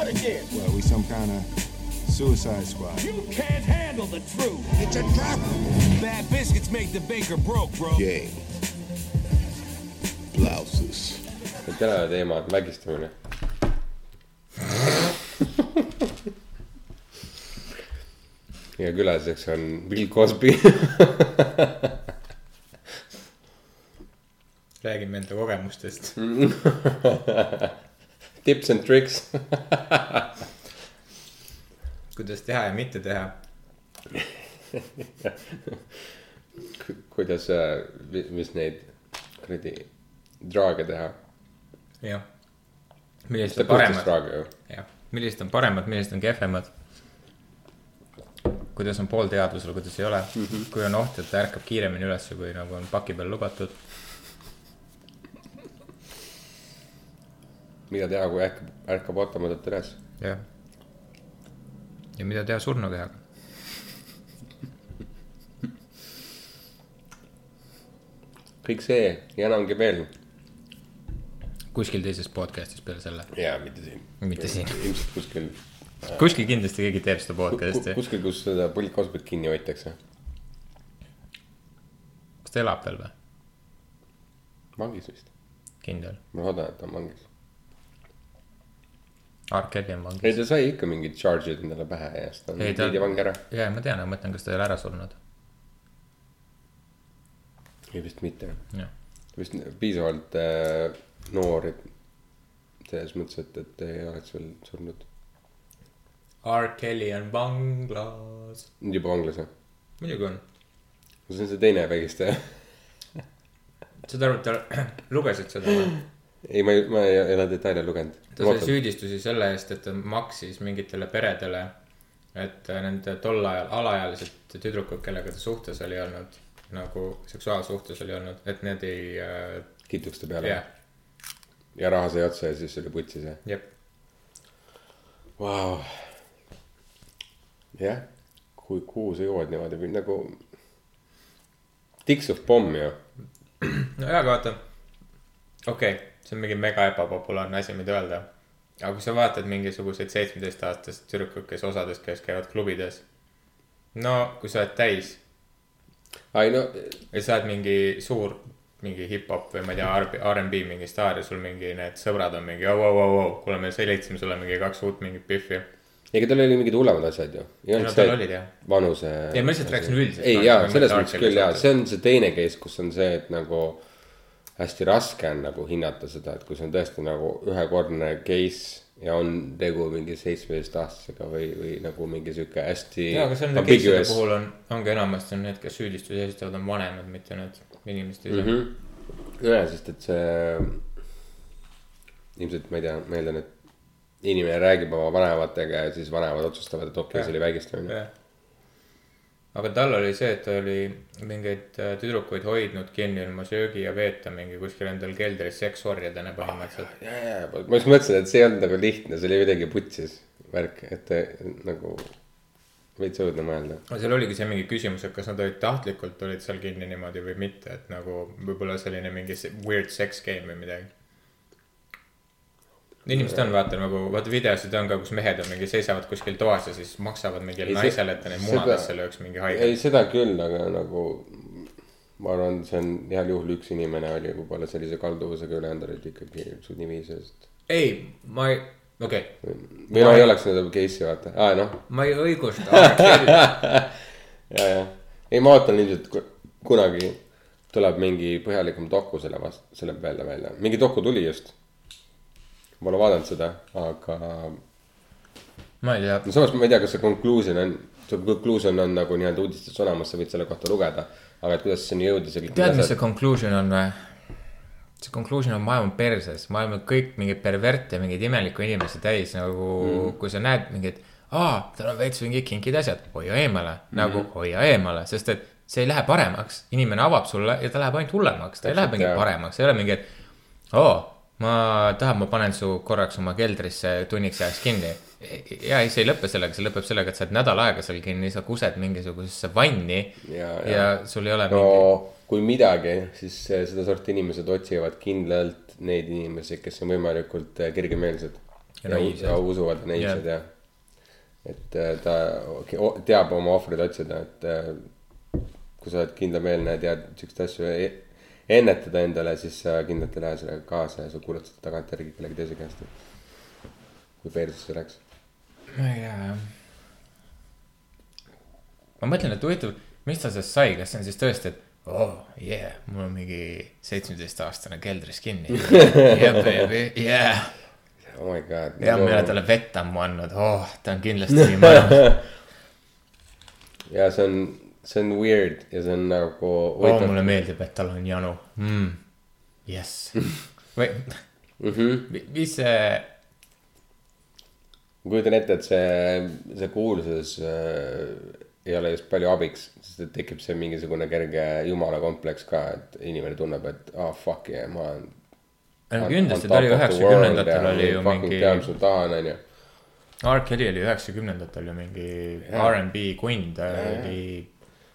What again? Well, we some kind of suicide squad. You can't handle the truth. It's a trap. Bad biscuits make the baker broke, bro. Game. Blouses. tänane teema on vägistamine. ja külaliseks on Bill Cosby. räägime enda kogemustest. Tips and tricks. kuidas teha ja mitte teha. kuidas, mis neid kuradi draage teha. jah. millised on paremad, jah, millised on paremad, millised on kehvemad. kuidas on poolteadvusel, kuidas ei ole mm, -hmm. kui on oht, et ta ärkab kiiremini ülesse, kui nagu on paki peal lubatud. Mida teha, kui ärkab, ärkab ootamatult üles. jah. ja mida teha surnukehaga. kõik see ja enamgi veel. kuskil teises podcast'is peale selle, jaa, mitte siin. mitte siin. ilmselt kuskil, kuskil kindlasti keegi teeb seda podcast'i. kuskil, kus seda Cosby't kinni hoitakse. kas ta elab veel või? vangis vist. kindel. ma loodan, et ta on vangis. Kelly on ei, vangis. ta sai ikka mingid charge'id endale pähe ja siis ta Ei, ta- viidi vangi ära. ja ma tean, aga ma mõtlen, kas ta ei ole ära surnud. ei vist mitte. vist piisavalt äh, noor, et selles mõttes, et, et ei oleks veel surnud. R Kelly on vanglas. nüüd juba vanglas või? muidugi on. see on see teine vägistaja. saad aru, et ta, lugesid seda või? ei, ma ei, ma ei ole detaile lugenud. Ta sai süüdistusi selle eest, et ta maksis mingitele peredele, et nende tol ajal alaealised tüdrukud, kellega ta suhtes oli olnud, nagu seksuaalsuhtes oli olnud, et need ei äh,, kitukeste peale jah, ja raha sai otsa ja siis oli putsis jah jep. wow.. jah, kui, kuhu sa jõuad niimoodi nagu tiksuv pomm ju. no jaa, aga vaata, okei okay,, see on mingi mega ebapopulaarne asi, mida öelda. aga kui sa vaatad mingisuguseid seitsmeteistaastaseid tüdrukuid, kes osades, kes käivad klubides. no kui sa oled täis ai no, ja sa oled mingi suur, mingi hip-hop või ma ei tea, R'n'B mingi staar ja sul mingi need sõbrad on mingi, au, au, au, au, kuule, me säilitasime sulle mingi kaks uut mingit pihvi. ega tal oli mingid hullemad asjad ju. no tal olid jah. vanuse. Ei, ma lihtsalt rääkisin üldiselt. ei jaa selles mõttes küll jaa, see on see teine case, kus on see, et nagu hästi raske on nagu hinnata seda, et kui see on tõesti nagu ühekordne case ja on tegu mingi seitsmeteistaastasega või, või nagu mingi sihuke hästi. jaa, aga nende case'ide puhul on, ongi enamasti on need, kes süüdistusi esitavad, on vanemad, mitte need inimesed ise mm. -hmm. jaa, sest et see ilmselt ma ei tea, ma eeldan, et inimene räägib oma vanematega ja siis vanemad otsustavad, et okei okay,, see oli vägistamine. jah. Aga tal oli see, et ta oli mingeid äh, tüdrukuid hoidnud kinni ilma söögi ja veeta mingi kuskil endal keldris seksorjadena põhimõtteliselt. ja, ma just mõtlesin, et see ei olnud nagu lihtne, see oli midagi putsis värk, et te, nagu veits õudne mõelda. aga seal oligi see mingi küsimus, et kas nad olid tahtlikult olid seal kinni niimoodi või mitte, et nagu võib-olla selline mingi weird sex game või midagi. Inimesed on vaata nagu, vaata videosid on ka, kus mehed on mingi seisavad kuskil toas ja siis maksavad mingile Ei, naisele, et ta neid munadesse lööks mingi ei, haige. seda küll, aga nagu ma arvan, see on heal juhul üks inimene oli võib-olla sellise kalduvusega, ülejäänud olid ikkagi sunniviisiliselt. ei, ma ei, okei okay., või no ei oleks seda case'i vaata, aa noh, ma ei õigusta ja, ja, ei ma ootan ilmselt ku- kunagi tuleb mingi põhjalikum doku selle vastu, selle peale välja, mingi doku tuli just. Pole vaadanud seda, aga ma ei tea, no samas ma ei tea, kas see conclusion on, see conclusion on nagu nii-öelda uudistes olemas, sa võid selle kohta lugeda. aga et kuidas sinna jõuda, see kõik. tead, mis see conclusion on või? see conclusion on maailma perses, maailm on kõik mingeid perverte, mingeid imelikke inimesi täis nagu mm., kui sa näed mingit, aa, tal on veits mingid kinkid asjad, hoia eemale mm, -hmm. nagu hoia eemale, sest et see ei lähe paremaks, inimene avab sulle ja ta läheb ainult hullemaks, ta ei lähe Täpselt, mingi paremaks, ei ole mingi, et oo, ma tahan, ma panen su korraks oma keldrisse tunniks ajaks kinni. ja ei, see ei lõpe sellega, see lõpeb sellega, et sa oled nädal aega seal kinni, sa kused mingisugusesse vanni ja, Ja- ja. ja- ja sul ei ole no mingi kui midagi, siis eh, sedasorti inimesed otsivad kindlalt neid inimesi, kes on võimalikult eh, kergemeelsed. ja, naiivsed. ja usuvad ja naiivsed jah. et äh, ta teab oma ohvreid otsida, et kui sa oled kindlameelne ja tead siukseid asju ennetada endale, siis sa kindlalt ei lähe sellega kaasa ja sa kuulad seda tagantjärgi kellegi teise käest. kui perses see läks. ma ei tea jah. ma mõtlen, et huvitav, mis ta sellest sai, kas see on siis tõesti, et oh yeah, mul on mingi seitsmeteistaastane keldris kinni. Yeah baby, yeah. oh my god. ja ma ei ole talle vett ammu andnud, oh, ta on kindlasti nii mõnus. ja see on, see on weird ja see on nagu oh, mulle meeldib, et tal on janu mm.. jess. või, Mhm. mis see, ma kujutan ette, et see, see kuulsus äh, ei ole just palju abiks, sest et tekib see mingisugune kerge jumala kompleks ka, et inimene tunneb, et ah oh, fuck yeah, ma olen. no kindlasti ta oli üheksakümnendatel oli ju mingi. tean, sul tahan, onju. R Kelly oli üheksakümnendatel ju mingi Jaa. R'n'B kunn, ta oli,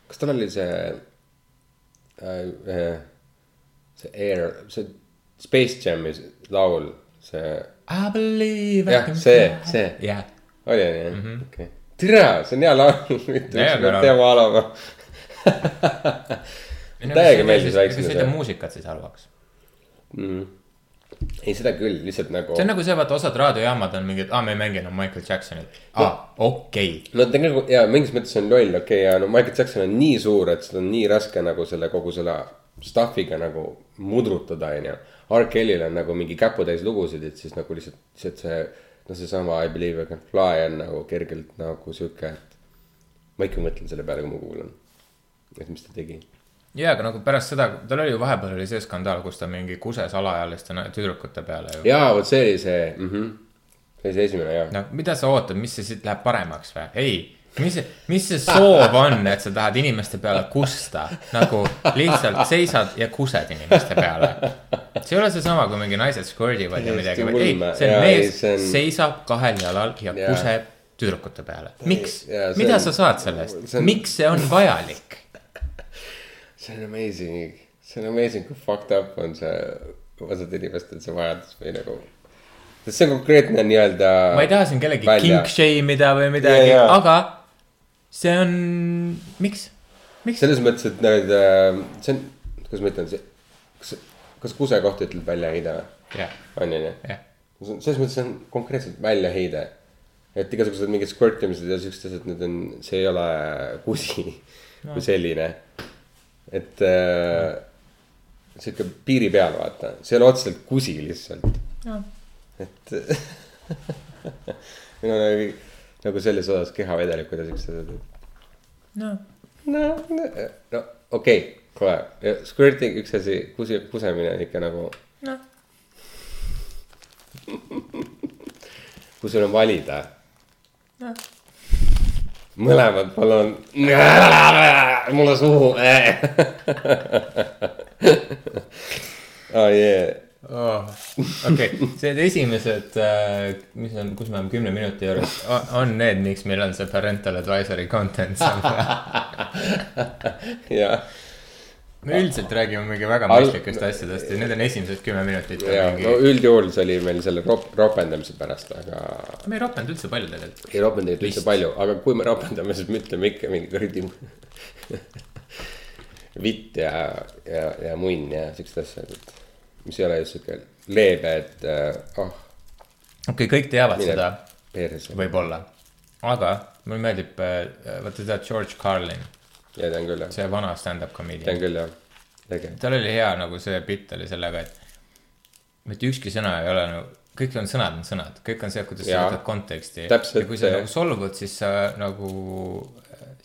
kas tal oli see äh,, äh, see Air, see Space Jam'i laul, see I believe Jah, see- see. jah, oli onju, okei. tere, see on hea laul, mitte Jaa, üks peab aga- teema alama. Täiega meeldis väiksena ega see see. ei tee muusikat siis halvaks. ei, seda küll, lihtsalt nagu see on. nagu see, vaata osad raadiojaamad on mingid, aa, me ei mängi enam Michael Jacksonit. aa, okei. no tegelikult ja mingis mõttes on loll, okei okay,, ja no Michael Jackson on nii suur, et seda on nii raske nagu selle kogu selle stuff'iga nagu mudrutada, onju. R Kelly'l on nagu mingi käputäis lugusid, et siis nagu lihtsalt, lihtsalt see, no seesama I believe I can fly on nagu kergelt nagu sihuke, et. ma ikka mõtlen selle peale, kui ma kuulan, et mis ta tegi. jaa, aga nagu pärast seda, tal oli ju vahepeal oli see skandaal, kus ta mingi kuses alaealiste tüdrukute peale ju. jaa, vot see oli see mm, -hmm. see oli see esimene jah. no mida sa ootad, mis see siit läheb paremaks või? ei, mis mis see soov on, et sa tahad inimeste peale kusta, nagu lihtsalt seisad ja kused inimeste peale. see ei ole seesama, kui mingi naised squirdivad ja midagi, Täiesti ei see on mees on- seisab kahel jalal ja Jaa. kuseb tüdrukute peale. miks mida on- sa saad sellest on- miks see on vajalik? See on amazing, see on amazing, kui fucked up on see osad inimestel see vajadus või nagu. sest see on konkreetne nii-öelda. ma ei taha siin kellegi kink shame ida või midagi Jaa, jaa. aga see on, miks, miks? selles mõttes, et need, see on, kuidas ma ütlen, see, kas, kas kusekoht ütleb väljaheide või? jah, on ju nii? jah, selles mõttes on konkreetselt väljaheide. et igasugused mingid squirtimised ja siuksed asjad, need on, see ei ole kusi no. kui selline. Et äh, sihuke piiri peal, vaata, see ei ole otseselt kusi lihtsalt. et meil on nagu, nagu selles osas kehavedelikud ja siuksed asjad. noh, no, no, no okei okay,, kohe, squirting üks asi, kusi, kusemine ikka nagu. noh, kui sul on valida noh, mõlemad, palun. mulle suhu. oh yeah. okei, need esimesed, mis on, kus me oleme kümne minuti juures, on need, miks meil on see parental advisory content seal peal. jah, me üldiselt räägime mingi väga Al- mõistlikest asjadest ja need on esimesed kümme minutit ja ja no mingi, üldjuhul see oli meil selle rop-, ropendamise pärast, aga me ei ropanud üldse palju tegelikult. ei ropendanud üldse palju, aga kui me ropendame, siis me ütleme ikka mingi kuradi vitt ja, ja, ja munn ja siuksed asjad, et mis ei ole just siuke leebe, et äh, oh, okei, kõik teavad mine seda, võib-olla, aga mulle meeldib, vaata sa tead George Carlin, ja tean küll jah, see vana stand-up tean comedian. küll jah, tal oli hea nagu see bitt oli sellega, et mitte ükski sõna ei ole nagu, kõik on sõnad on sõnad, kõik on see, kuidas sa võtad konteksti. Ja kui sa nagu solvud, siis sa nagu,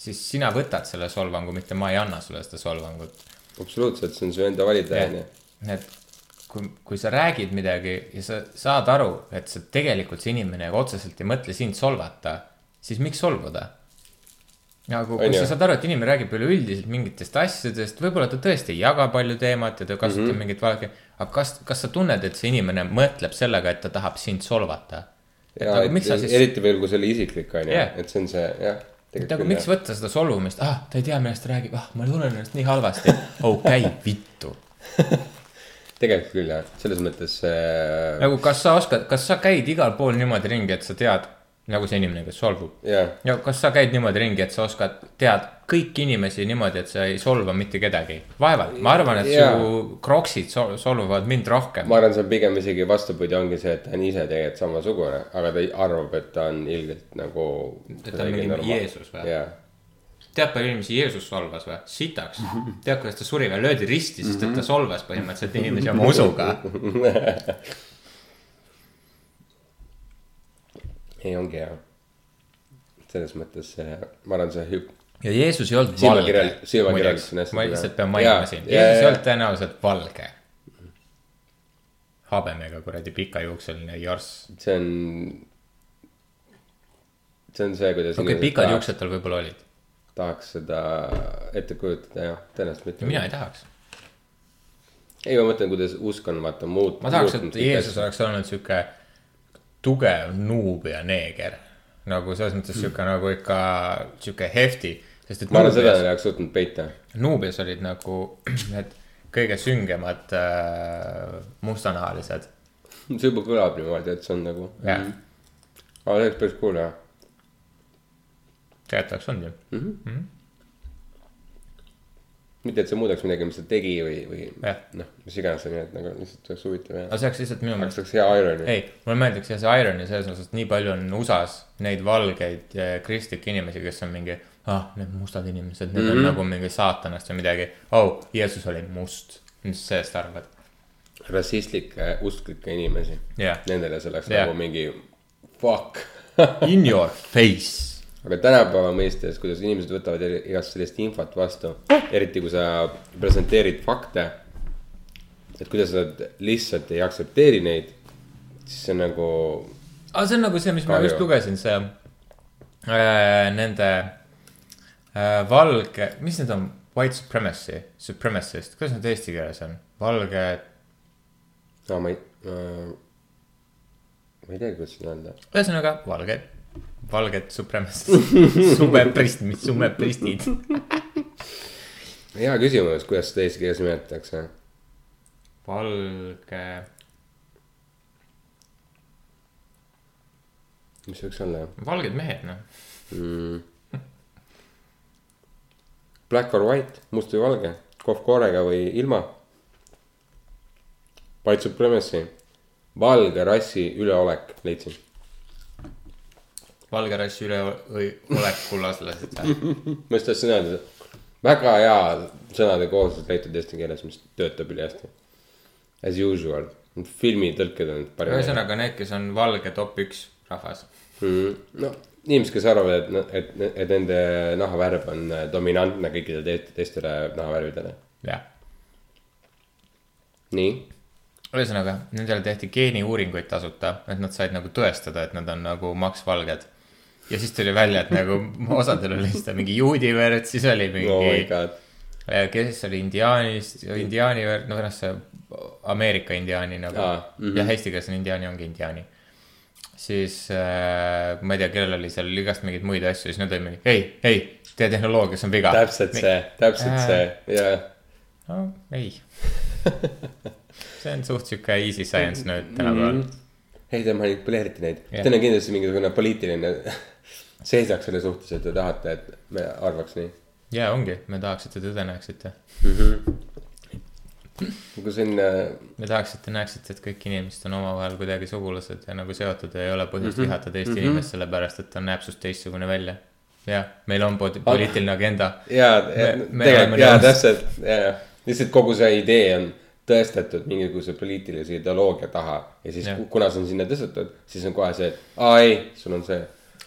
siis sina võtad selle solvangu, mitte ma ei anna sulle seda solvangut. absoluutselt, see on su enda valida, onju. et kui, kui sa räägid midagi ja sa saad aru, et sa tegelikult see inimene otseselt ei mõtle sind solvata, siis miks solvuda? nagu, kui On ju? sa saad aru, et inimene räägib üleüldiselt mingitest asjadest, võib-olla ta tõesti ei jaga palju teemat ja ta kasutab mm. -hmm. mingit valge, aga kas, kas sa tunned, et see inimene mõtleb sellega, et ta tahab sind solvata? ja nagu et, siis, eriti veel, kui see oli isiklik, onju Jah., et see on see, jah. et nagu miks võtta seda solvumist, ah, ta ei tea, millest ta räägib, ah, ma tunnen ennast nii halvasti, okei, vittu. tegelikult küll jah, selles mõttes äh, nagu kas sa oskad, kas sa käid igal pool niimoodi ringi, et sa tead, nagu see inimene, kes solvub. jah, ja kas sa käid niimoodi ringi, et sa oskad, tead kõiki inimesi niimoodi, et sa ei solva mitte kedagi? vaevalt, ma arvan, et Jaa. su kroksid sol- solvavad mind rohkem. ma arvan, see on pigem isegi vastupidi, ongi see, et ta on ise tegelikult samasugune, aga ta arvab, et ta on ilgelt nagu. Et ta on mingi Jeesus või? jah, tead, palju inimesi Jeesus solvas või? sitaks. tead, kuidas ta suri või? löödi risti, sest et ta solvas põhimõtteliselt inimesi oma usuga. ei ongi hea. selles mõttes see, ma arvan, see hüpp, ja Jeesus ei olnud valge hästi ma lihtsalt pean mainima siin, Jeesus ei olnud tõenäoliselt valge. habemega kuradi pikajuukseline jorss. see on, see on see, kuidas okei okay,, pikad juuksed tal võib-olla olid. tahaks seda ette kujutada jah, tõenäoliselt mitte. mina ei tahaks. ei, ma mõtlen, kuidas usk on vaata muut-. ma tahaks, et Jeesus oleks olnud sihuke tugev nuubia neeger. nagu selles mõttes sihuke nagu ikka sihuke hefti, sest et Hmm. ma arvan, seda ei oleks suutnud peita. Nuubias olid nagu need kõige süngemad äh, mustanahalised. see juba kõlab niimoodi, et see on nagu. jah, aga see oleks päris cool jah. tegelikult oleks olnud ju. mitte, et see muudaks midagi, mis ta tegi või, või noh, mis iganes, onju, et nagu lihtsalt oleks huvitav ja. aga see oleks lihtsalt minu meelest see oleks hea irony. ei, mulle meeldiks jah see irony selles osas, et nii palju on USA-s neid valgeid kristlikke inimesi, kes on mingi, ah, need mustad inimesed, need mm -hmm. on nagu mingi saatanast või midagi. oh, Jeesus oli must, mis sa sellest arvad? rassistlikke, usklikke inimesi Jah. Nendele see oleks Jah. nagu mingi fuck. In your face. Aga tänapäeva mõistes, kuidas inimesed võtavad igast sellist infot vastu, eriti kui sa presenteerid fakte. et kuidas nad lihtsalt ei aktsepteeri neid, siis see on nagu, aga see on nagu see, mis ma Kahju. just lugesin, see äh, nende äh, valge, mis need on, white supremacy, supremacist, kuidas need eesti keeles on? valge, no ma ei äh,, ma ei teagi, kuidas seda öelda. ühesõnaga valged, valged supremacist, sumeprist, mis sumepristid. hea küsimus, kuidas seda eesti keeles nimetatakse. valge, mis võiks olla valged mehed, noh. mm.? Black or white, must või valge, kohv koorega või ilma. White supremacy, valge rassi üleolek, leidsin. Valge rassi üleolek kullaslased. ma just tahtsin öelda, väga hea sõnade kooslus leitud eesti keeles, mis töötab ülihästi. As usual, filmitõlked on parimad. ühesõnaga need, kes on valge top üks rahvas. mm,. no inimesed, kes arvavad, et, et, et nende nahavärv on äh, dominantne kõikidele te teistele nahavärvidele. jah, nii, ühesõnaga nendele tehti geeniuuringuid tasuta, et nad said nagu tõestada, et nad on nagu maksvalged. Ja siis tuli välja, et nagu osadel oli seda mingi juudi verd, siis oli oh mingi, god, kes oli indiaanist, indiaani verd, no noh, see Ameerika indiaani nagu Aa, mm. -hmm. jah, eesti keeles on indiaani ongi indiaani. siis äh, ma ei tea, kellel oli seal igast mingeid muid asju, siis nad olid mingi, ei, ei, teie tehnoloogias on viga. täpselt see, täpselt Äh. see ja no ei. see on suht sihuke easy science nüüd tänapäeval mm. -hmm. ei, te manipuleerite neid Jah. Teil on kindlasti mingisugune poliitiline seisaks selle suhtes, et te tahate, et me arvaks nii. ja ongi, me tahaks, et te tõde näeksite. kui siin äh, me tahaks, et te näeksite, et kõik inimesed on omavahel kuidagi sugulased ja nagu seotud ja ei ole põhjust mm -hmm. vihata teist mm -hmm. inimest sellepärast, et ta näeb sust teistsugune välja. jah, meil on poli- poliitiline agenda. ja me tegelikult ja nõus. täpselt ja, ja lihtsalt kogu see idee on tõestatud mingisuguse poliitilise ideoloogia taha ja siis ku- kuna see on sinna tõstetud, siis on kohe see, et aa ei, sul on see,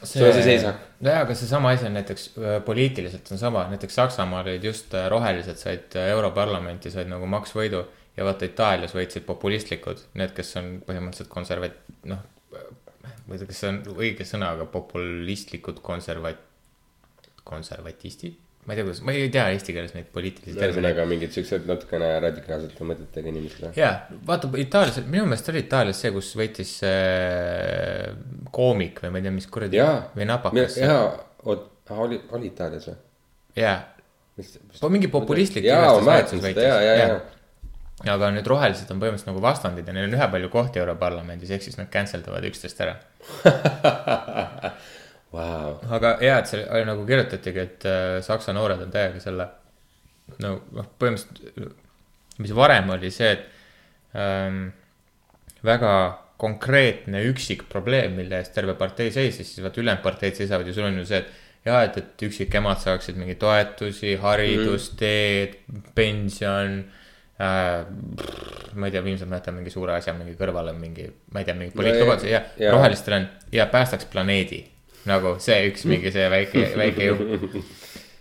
sul on see seisak. jaa, aga seesama asi on näiteks öö, poliitiliselt on sama, näiteks Saksamaal olid just öö, rohelised said öö, Europarlamenti said nagu maksvõidu. ja vaata Itaalias võitsid populistlikud, need, kes on põhimõtteliselt konservat-, noh. ma ei tea, kas see on õige sõna, aga populistlikud konservat-, konservatistid. Ma ei tea, kuidas, ma ei tea eesti keeles neid poliitilisi termineid. ühesõnaga mingid siuksed natukene radikaalsete mõtetega inimesed. jaa, vaata Itaalias, minu meelest oli Itaalias see, kus võitis see koomik või ma ei tea, mis kuradi või napakas. jaa, oot, oli, oli Itaalias või? mis? mingi populistlik. jaa, ma mäletan seda ja, ja, ja. aga nüüd rohelised on põhimõtteliselt nagu vastandid ja neil on ühepalju kohti Europarlamendis, ehk siis nad cancel davad üksteist ära. Vau, aga hea, et see nagu kirjutatigi, et äh, saksa noored on täiega selle. no noh, põhimõtteliselt, mis varem oli see, et ähm, väga konkreetne üksik probleem, mille eest terve partei seisis, siis vaata ülejäänud parteid seisavad ja sul on ju see, et ja et, et üksikemad saaksid mingeid toetusi, haridus mm, -hmm. teed, pension äh,. ma ei tea, viimselt ma jätan mingi suure asja mingi kõrvale, mingi, ma ei tea, mingi poliitlubaduse ja, ja jaa. rohelistel on ja päästaks planeedi. Nagu see üks mingi see väike, väike jupp.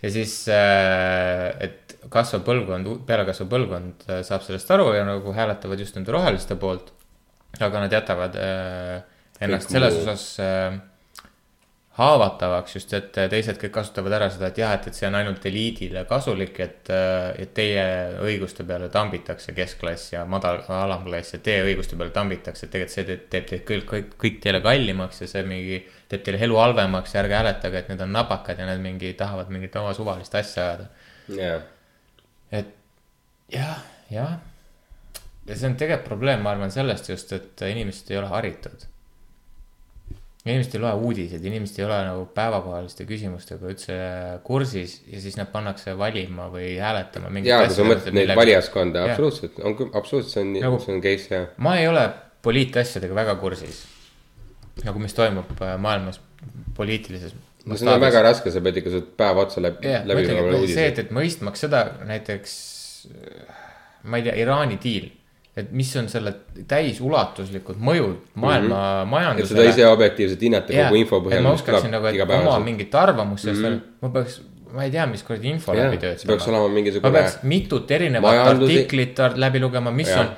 ja siis, et kasvav põlvkond, pealekasvav põlvkond äh, saab sellest aru ja nagu hääletavad just nende roheliste poolt. aga nad jätavad äh, ennast selles osas äh, haavatavaks just, et teised kõik kasutavad ära seda, et jah, et, et see on ainult eliidile kasulik, et, et teie õiguste peale tambitakse keskklass ja madal, alamklass ja teie õiguste peale tambitakse, et tegelikult see teeb, teeb teid kõik, kõik, kõik teile kallimaks ja see mingi teeb teile elu halvemaks ja ärge hääletage, et need on napakad ja need mingi tahavad mingit oma suvalist asja ajada. jaa. et jah, jah. ja see on tegelikult probleem, ma arvan sellest just, et inimesed ei ole haritud. Inimesed ei loe uudiseid, inimesed ei ole nagu päevakohaliste küsimustega üldse kursis ja siis nad pannakse valima või hääletama. jaa, kui sa mõtled neid valijaskonda, absoluutselt, on küll, absoluutselt, see on Nagu-, see on case jah. ma ei ole poliitasjadega väga kursis. nagu mis toimub äh, maailmas poliitilises. no seda on väga raske, sa pead ikka sealt päev otsa läbi, jah, läbi see, et, et mõistmaks seda näiteks, ma ei tea, Iraani diil, et mis on selle täisulatuslikud mõjud maailma mm -hmm. et majandusele. seda ise objektiivselt hinnata kogu info põhjal, ma oskaksin nagu, et oma mingit arvamust sellest mm, -hmm. ma peaks, ma ei tea, mis kuradi info Jah, läbi töötama. peaks olema ma mingisugune peaks mitut erinevat majandusi- artiklit ar- läbi lugema, mis Jah. on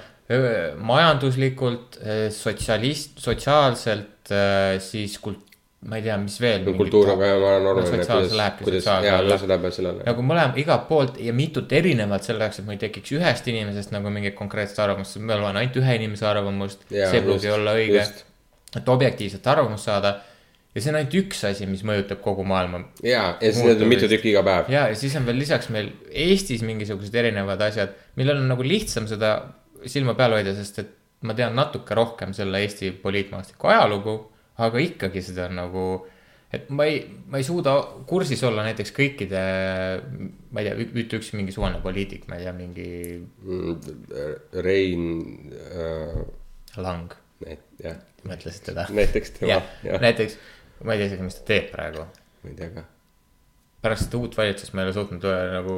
majanduslikult, sotsialist, sotsiaalselt, siis kult-, ma ei tea, mis veel. kultuur on oluline, kuidas kuidas, jaa, alla. see läheb sellele. nagu mõlema, igalt poolt ja mitut erinevat selleks, et mul ei tekiks ühest inimesest nagu mingit konkreetset arvamust, ma loen ainult ühe inimese arvamust. See ei pruugi olla õige et objektiivset arvamust saada. ja see on ainult üks asi, mis mõjutab kogu maailma. jaa, ja siis on mitu tükki iga päev. ja, ja siis on veel lisaks meil Eestis mingisugused erinevad asjad, millel on nagu lihtsam seda silma peal hoida, sest et ma tean natuke rohkem selle Eesti poliitmaastiku ajalugu, aga ikkagi seda on nagu et ma ei, ma ei suuda kursis olla näiteks kõikide, ma ei tea, ütle üks mingi suvaline poliitik, ma ei tea, mingi Rein äh,, Lang, jah, mõtlesid teda? näiteks tema näiteks, ma ei tea isegi, mis ta teeb praegu. ma ei tea ka. pärast seda uut valitsust ma ei ole suutnud nagu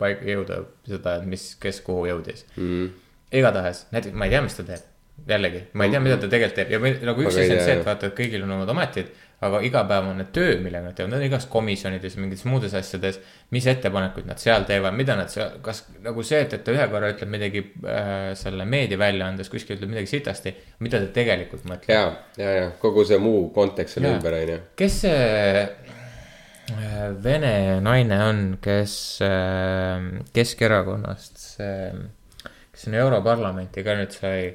paika jõuda seda, et mis, kes kuhu jõudis Mm. igatahes, näiteks ma ei tea, mis ta teeb. jällegi, ma ei tea, mida ta tegelikult teeb ja me, nagu üks asi on see, et vaata, et kõigil on omad ametid, aga igapäevane töö, millega nad teevad, nad on igas komisjonides ja mingites muudes asjades. mis ettepanekuid nad seal teevad, mida nad seal, kas nagu see, et, et ta ühe korra ütleb midagi äh, selle meediaväljaandes kuskil ütleb midagi sitasti, mida ta tegelikult mõtleb. ja, ja, ja kogu see muu kontekst Jaa. ümber on ju. kes see äh, vene naine on, kes äh, Keskerakonnast, see, kes on Europarlamenti ka nüüd sai,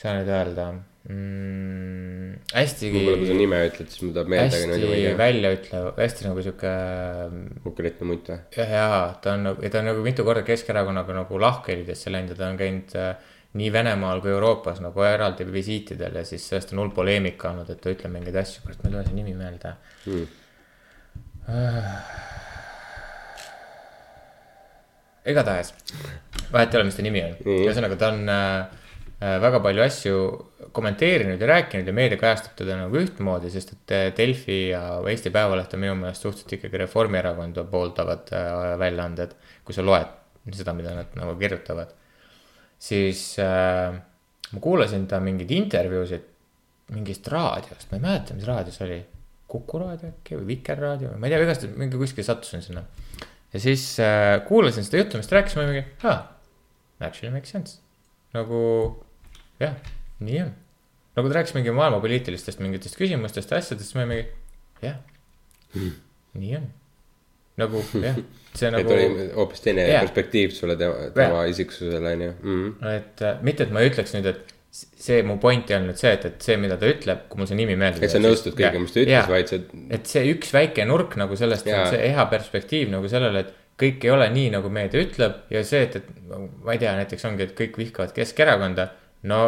saa nüüd öelda mm,. hästi, võib-olla kui sa nime ütled, siis mul tuleb meelde, hästi ma väljaütlev, hästi nagu sihuke. konkreetne munt või? jah, jaa, ta on nagu, ta on nagu mitu korda Keskerakonnaga nagu lahkhelidesse läinud ja ta on käinud äh, nii Venemaal kui Euroopas nagu eraldi visiitidel ja siis sellest on hull poleemika olnud, et ta ütleb mingeid asju, kurat, mul ei ole see nimi meelde Hmm. igatahes, vahet ei ole, mis ta nimi on mm., ühesõnaga ta on äh, väga palju asju kommenteerinud ja rääkinud ja meedia kajastab teda nagu ühtmoodi, sest et äh, Delfi ja Eesti Päevaleht on minu meelest suhteliselt ikkagi Reformierakonda pooldavad äh, väljaanded, kui sa loed seda, mida nad nagu kirjutavad. siis äh, ma kuulasin ta mingeid intervjuusid mingist raadiost, ma ei mäleta, mis raadio see oli. Kuku raadio äkki või Vikerraadio, ma ei tea, igatahes mingi kuskil sattusin sinna ja siis äh, kuulasin seda juttu, mis ta rääkis, ma mingi, aa, actually makes sense. nagu jah, nii on. nagu ta rääkis mingi maailma poliitilistest mingitest küsimustest ja asjadest, siis ma mingi, jah, nii on. nagu jah, see et nagu, oli hoopis teine Jaa. perspektiiv sulle tema, tema isiksusele on ju mm.. et äh, mitte, et ma ütleks nüüd, et see mu point ei olnud see, et, et see, mida ta ütleb, kui mul see nimi meelde et sa nõustud kõigega, mis ta ütles, vaid sa. et see üks väike nurk nagu sellest on see eha perspektiiv nagu sellele, et kõik ei ole nii, nagu meedia ütleb ja see, et, et ma ei tea, näiteks ongi, et kõik vihkavad Keskerakonda. No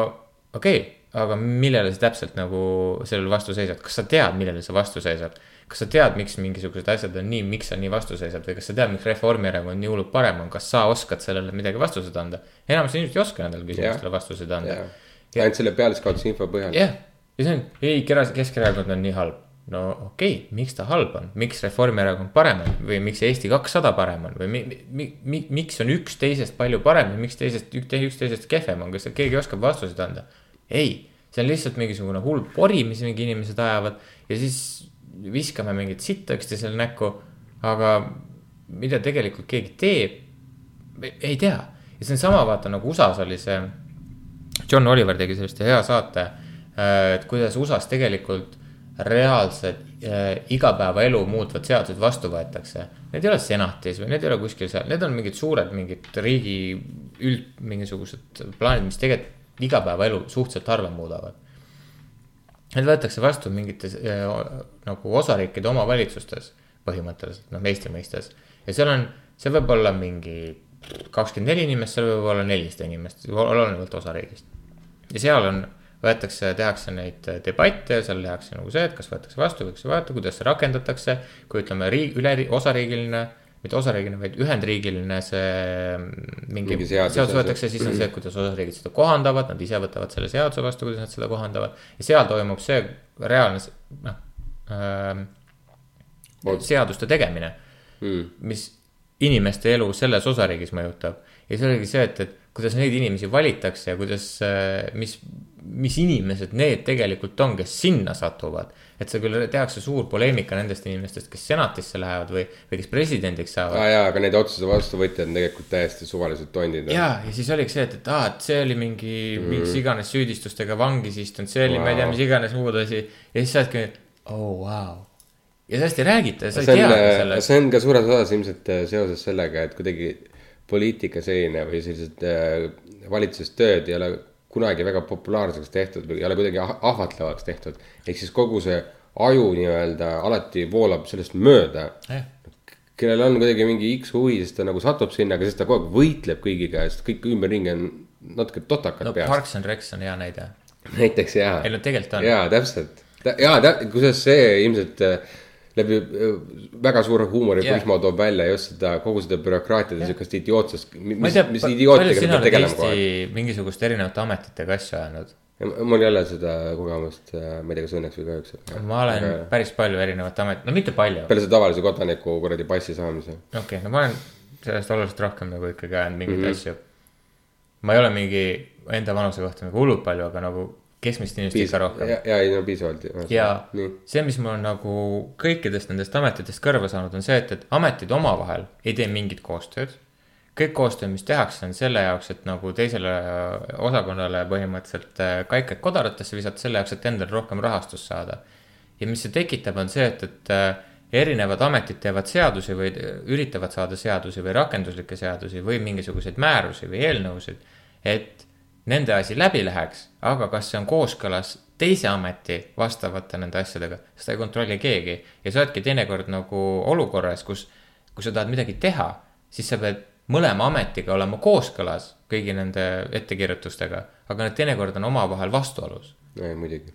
okei okay,, aga millele sa täpselt nagu sellele vastu seisad, kas sa tead, millele sa vastu seisad? kas sa tead, miks mingisugused asjad on nii, miks sa nii vastu seisad või kas sa tead, miks Reformierakond nii hullult parem on, kas sa oskad sellele midagi vastuseid anda? enamus inimesed ei oska nendele küsimustele vastuseid anda jah, ainult selle pealiskaudse info põhjal. jah, ja see on, ei, Keskerakond on nii halb. No okei okay,, miks ta halb on, miks Reformierakond parem on? Või miks Eesti kakssada parem on? Või mi, mi, mi, miks on üks teisest palju parem ja miks teisest, üks teisest kehvem on, kas keegi oskab vastuseid anda? ei, see on lihtsalt mingisugune hull pori, mis mingi inimesed ajavad ja siis viskame mingit sitta üksteisele näkku. aga mida tegelikult keegi teeb, ei tea. Ja see on sama, vaata nagu USA-s oli see John Oliver tegi sellist hea saate, et kuidas USA-s tegelikult reaalsed äh, igapäevaelu muutvad seadused vastu võetakse. Need ei ole senatis või need ei ole kuskil seal, need on mingid suured mingid riigi üld mingisugused plaanid, mis tegelikult igapäevaelu suhteliselt harva muudavad. Need võetakse vastu mingites äh, nagu osariikide omavalitsustes põhimõtteliselt, noh Eesti mõistes. ja seal on, see võib olla mingi kakskümmend neli inimest, seal võib olla nelisada inimest, olenevalt osariigist. ja seal on, võetakse, tehakse neid debatte, seal tehakse nagu see, et kas võetakse vastu, võetakse vastu, kuidas see rakendatakse. kui ütleme riik, üle, osariigiline, mitte osariigiline, vaid ühendriigiline see mingi, Mingi mingi seadus- seadus võetakse, siis on see, kuidas osariigid seda kohandavad, nad ise võtavad selle seaduse vastu, kuidas nad seda kohandavad. ja seal toimub see reaalne, noh ähm,, seaduste tegemine Mm. mis inimeste elu selles osariigis mõjutab. ja see oligi see, et, et kuidas neid inimesi valitakse ja kuidas, mis, mis inimesed need tegelikult on, kes sinna satuvad. et see küll tehakse suur poleemika nendest inimestest, kes senatisse lähevad või, või kes presidendiks saavad aa jaa, aga need otsuse vastuvõtjad on tegelikult täiesti suvalised tondid. ja, ja siis oligi see, et, et aa, et see oli mingi mm., mis iganes süüdistustega vangis istunud, see oli wow., ma ei tea, mis iganes muud asi. ja siis sa oledki, oh vau. ja sellest ei räägita ja sa ei on teagi, sellest. see on ka suures osas ilmselt äh, seoses sellega, et kuidagi poliitika selline või sellised äh, valitsustööd ei ole kunagi väga populaarseks tehtud või ei ole kuidagi ah- ahvatlevaks tehtud. ehk siis kogu see aju nii-öelda alati voolab sellest mööda. jah, kellel on kuidagi mingi X huvi, siis ta nagu satub sinna, aga siis ta kogu aeg võitleb kõigiga, sest kõik ümberringi on natuke totakad no peast. Parks and Recs on hea näide. näiteks jaa ei. no tegelikult on. jaa, täpselt. jaa, kusjuures see ilmselt äh, läbi äh, väga suure huumoriprisma toob välja just seda kogu seda bürokraatiat ja siukest idiootsust, mis mis idiootidega peab tegelema kogu aeg. Mingisuguste erinevate ametitega asju ajanud? mul ei ole seda kogemust, ma ei tea, kas õnneks või kahjuks. ma olen päris palju erinevate amet-, no mitte palju, peale selle tavalise kodaniku kuradi passi saamise. okei okay,, no ma olen sellest oluliselt rohkem nagu ikkagi ajanud mingeid mm -hmm. asju. ma ei ole mingi enda vanuse kohta nagu hullult palju, aga nagu keskmist inimest ikka rohkem. ja, ja ei no piisavalt. ja nii, see, mis mul on nagu kõikidest nendest ametitest kõrva saanud, on see, et, et ametid omavahel ei tee mingit koostööd. kõik koostöö, mis tehakse, on selle jaoks, et nagu teisele osakonnale põhimõtteliselt äh, kaikad kodaratesse visata, selle jaoks, et endale rohkem rahastust saada. ja mis see tekitab, on see, et, et äh, erinevad ametid teevad seadusi või üritavad saada seadusi või rakenduslikke seadusi või mingisuguseid määrusi või eelnõusid, et nende asi läbi läheks, aga kas see on kooskõlas teise ameti vastavate nende asjadega, seda ei kontrolli keegi. ja sa oledki teinekord nagu olukorras, kus, kui sa tahad midagi teha, siis sa pead mõlema ametiga olema kooskõlas kõigi nende ettekirjutustega, aga need teinekord on omavahel vastuolus. muidugi.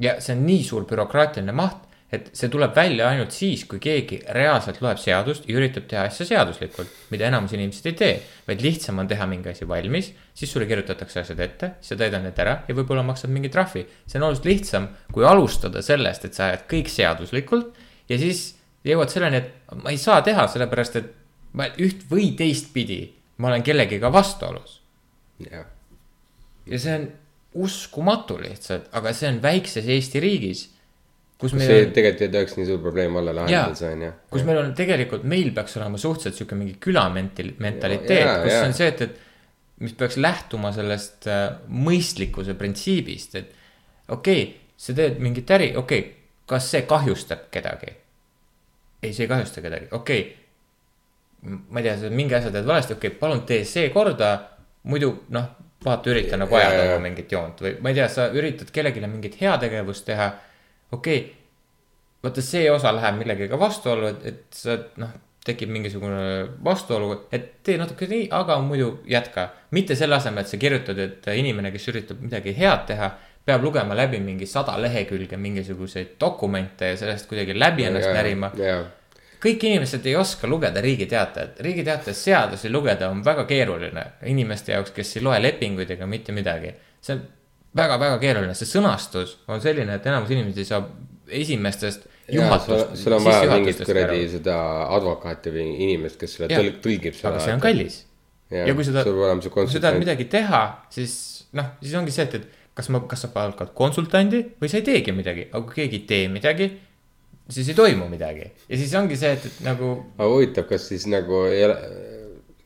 ja see on nii suur bürokraatiline maht, et see tuleb välja ainult siis, kui keegi reaalselt loeb seadust ja üritab teha asja seaduslikult, mida enamus inimesed ei tee. vaid lihtsam on teha mingi asi valmis, siis sulle kirjutatakse asjad ette, sa täidad need ära ja võib-olla maksad mingi trahvi. see on oluliselt lihtsam, kui alustada sellest, et sa ajad kõik seaduslikult ja siis jõuad selleni, et ma ei saa teha, sellepärast et ma üht või teistpidi, ma olen kellegiga vastuolus jah, ja see on uskumatu lihtsalt, aga see on väikses Eesti riigis. Kus meil see on, tegelikult ei tohiks nii suur probleem olla lahendada, see on jah. kus meil on tegelikult, meil peaks olema suhteliselt sihuke mingi külamental-, mentaliteet kus jaa. on see, et, et. mis peaks lähtuma sellest äh, mõistlikkuse printsiibist, et okei okay,, sa teed mingit äri, okei okay,, kas see kahjustab kedagi? ei, see ei kahjusta kedagi, okei okay.. ma ei tea, sa mingi asja teed valesti, okei okay,, palun tee see korda, muidu noh, vaata, ürita nagu ajada mingit joont või ma ei tea, sa üritad kellelegi mingit heategevust teha. Okei okay, vaata, see osa läheb millegagi vastuollu, et, et sa noh, tekib mingisugune vastuolu, et tee natuke nii, aga muidu jätka. mitte selle asemel, et sa kirjutad, et inimene, kes üritab midagi head teha, peab lugema läbi mingi sada lehekülge mingisuguseid dokumente ja sellest kuidagi läbi ennast närima. jaa, kõik inimesed ei oska lugeda Riigi Teatajat, Riigi Teataja seadusi lugeda on väga keeruline inimeste jaoks, kes ei loe lepinguid ega mitte midagi. see on väga-väga keeruline, see sõnastus on selline, et enamus inimesi ei saa esimestest juhatust, sul on vaja mingit kuradi seda advokaati või inimest, kes selle tõlg-, tõlgib seda. aga see on kallis. ja kui sa tahad, kui sa tahad midagi teha, siis noh, siis ongi see, et, et kas ma, kas sa palkad konsultandi või sa ei teegi midagi, aga kui keegi ei tee midagi, siis ei toimu midagi. Ja siis ongi see, et, et nagu aga huvitav, kas siis nagu ei ole,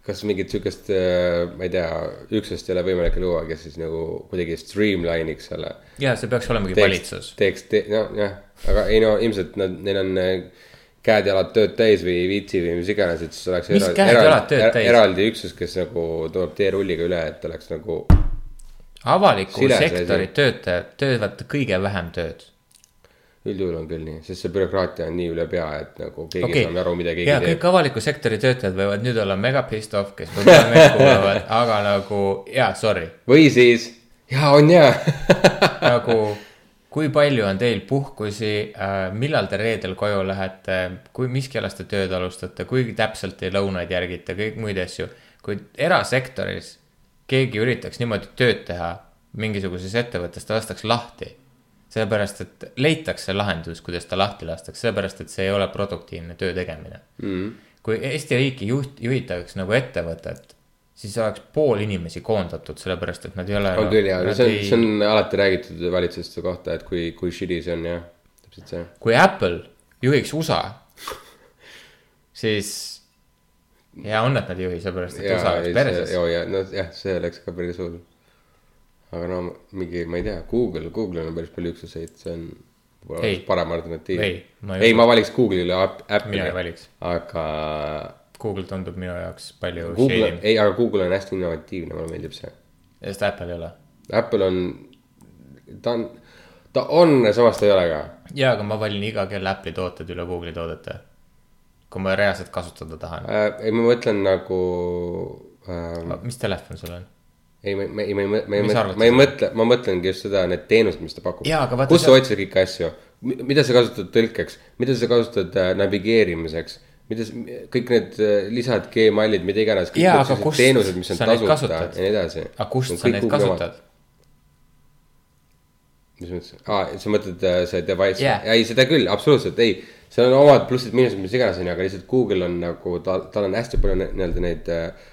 kas mingit sihukest, ma ei tea, üksust ei ole võimalik luua, kes siis nagu kuidagi streamline'iks selle. ja see peaks olemagi valitsus. teeks te,, nojah, aga ei no ilmselt nad, neil on äh, käed-jalad tööd täis või ei viitsi või mis iganes, et siis oleks Mis käed-jalad tööd täis? eraldi üksus, kes nagu tuleb teerulliga üle, et oleks nagu avaliku sektori töötajad teevad kõige vähem tööd. Üldjuhul on küll nii, sest see bürokraatia on nii üle pea, et nagu keegi okay. ei saa aru, mida keegi ja teeb. kõik avaliku sektori töötajad võivad nüüd olla mega pissed off, kes võib-olla meid kuulavad, aga nagu jaa, sorry, või siis, jaa, on jaa nagu kui palju on teil puhkusi äh,, millal te reedel koju lähete, kui, mis kellast te tööd alustate, kui täpselt te lõunaid järgite, kõik muid asju. kui erasektoris keegi üritaks niimoodi tööd teha mingisuguses ettevõttes, ta lastaks lahti. sellepärast, et leitakse lahendus, kuidas ta lahti lastakse, sellepärast et see ei ole produktiivne töö tegemine mm.. kui Eesti riiki juht, juhitaks nagu ettevõtet, siis oleks pool inimesi koondatud, sellepärast et nad ei ole. on küll jaa, see on, see on alati räägitud valitsuste kohta, et kui, kui shitty see on jah, täpselt see. kui Apple juhiks USA, siis hea on, et nad ei juhi, sellepärast et USA oleks perses. joo ja no jah, see oleks ka päris hull. Aga no mingi, ma ei tea, Google, Google'il on päris palju üksuseid, see on Ei. parem alternatiiv. Ei, ma ei ma valiks Google'ile Apple'i. Mina ei valiks. aga Google tundub minu jaoks palju ei, aga Google on hästi innovatiivne, mulle meeldib see. sest Apple ei ole. Apple on, ta on, ta on, samas ta ei ole ka. ja, aga ma valin iga kell Apple'i tooted üle Google'i toodete. kui ma reaalselt kasutada tahan. Äh, ei, ma mõtlen nagu äh,, mis telefon sul on? ei, ma, ma ei, ma ei, ma ei ma ei mõtle, ma mõtlengi just seda, need teenused, mis ta pakub kus sa otsid kõiki asju, mida sa kasutad tõlkeks, mida sa kasutad äh, navigeerimiseks, mida sa, kõik need äh, lisad, Gmailid, mida iganes. Jaa, aga kust teenused, mis on tasuta ja nii edasi. aga kust sa neid kasutad? mis mõttes, aa, sa mõtled äh, see device yeah., ei seda küll, absoluutselt ei. seal on omad plussid-miinused, mis iganes on ju, aga lihtsalt Google on nagu ta, tal on hästi palju nii-öelda neid äh,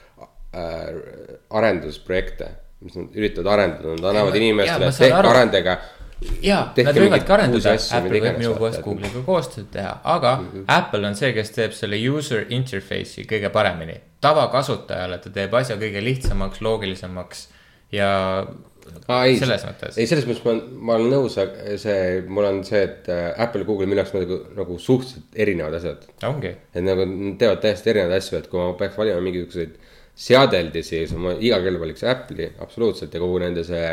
äh, arendusprojekte, mis nad üritavad arendada, nad annavad jaa, inimestele tehke aru. arendage. jaa, nad võivadki arendada Apple võib minu poolest Google'iga koostööd teha, aga mm -hmm. Apple on see, kes teeb selle user interface'i kõige paremini. tavakasutajale ta teeb asja kõige lihtsamaks, loogilisemaks ja aa ei, selles mõttes. ei selles mõttes ma, ma olen nõus, see, mul on see, et äh, Apple ja Google minu jaoks nagu, nagu suhteliselt erinevad asjad. ongi, et nagu nad teevad täiesti erinevaid asju, et kui ma peaks valima mingisuguseid seadeldisi, siis ma iga kell valiks Apple'i absoluutselt ja kogu nende see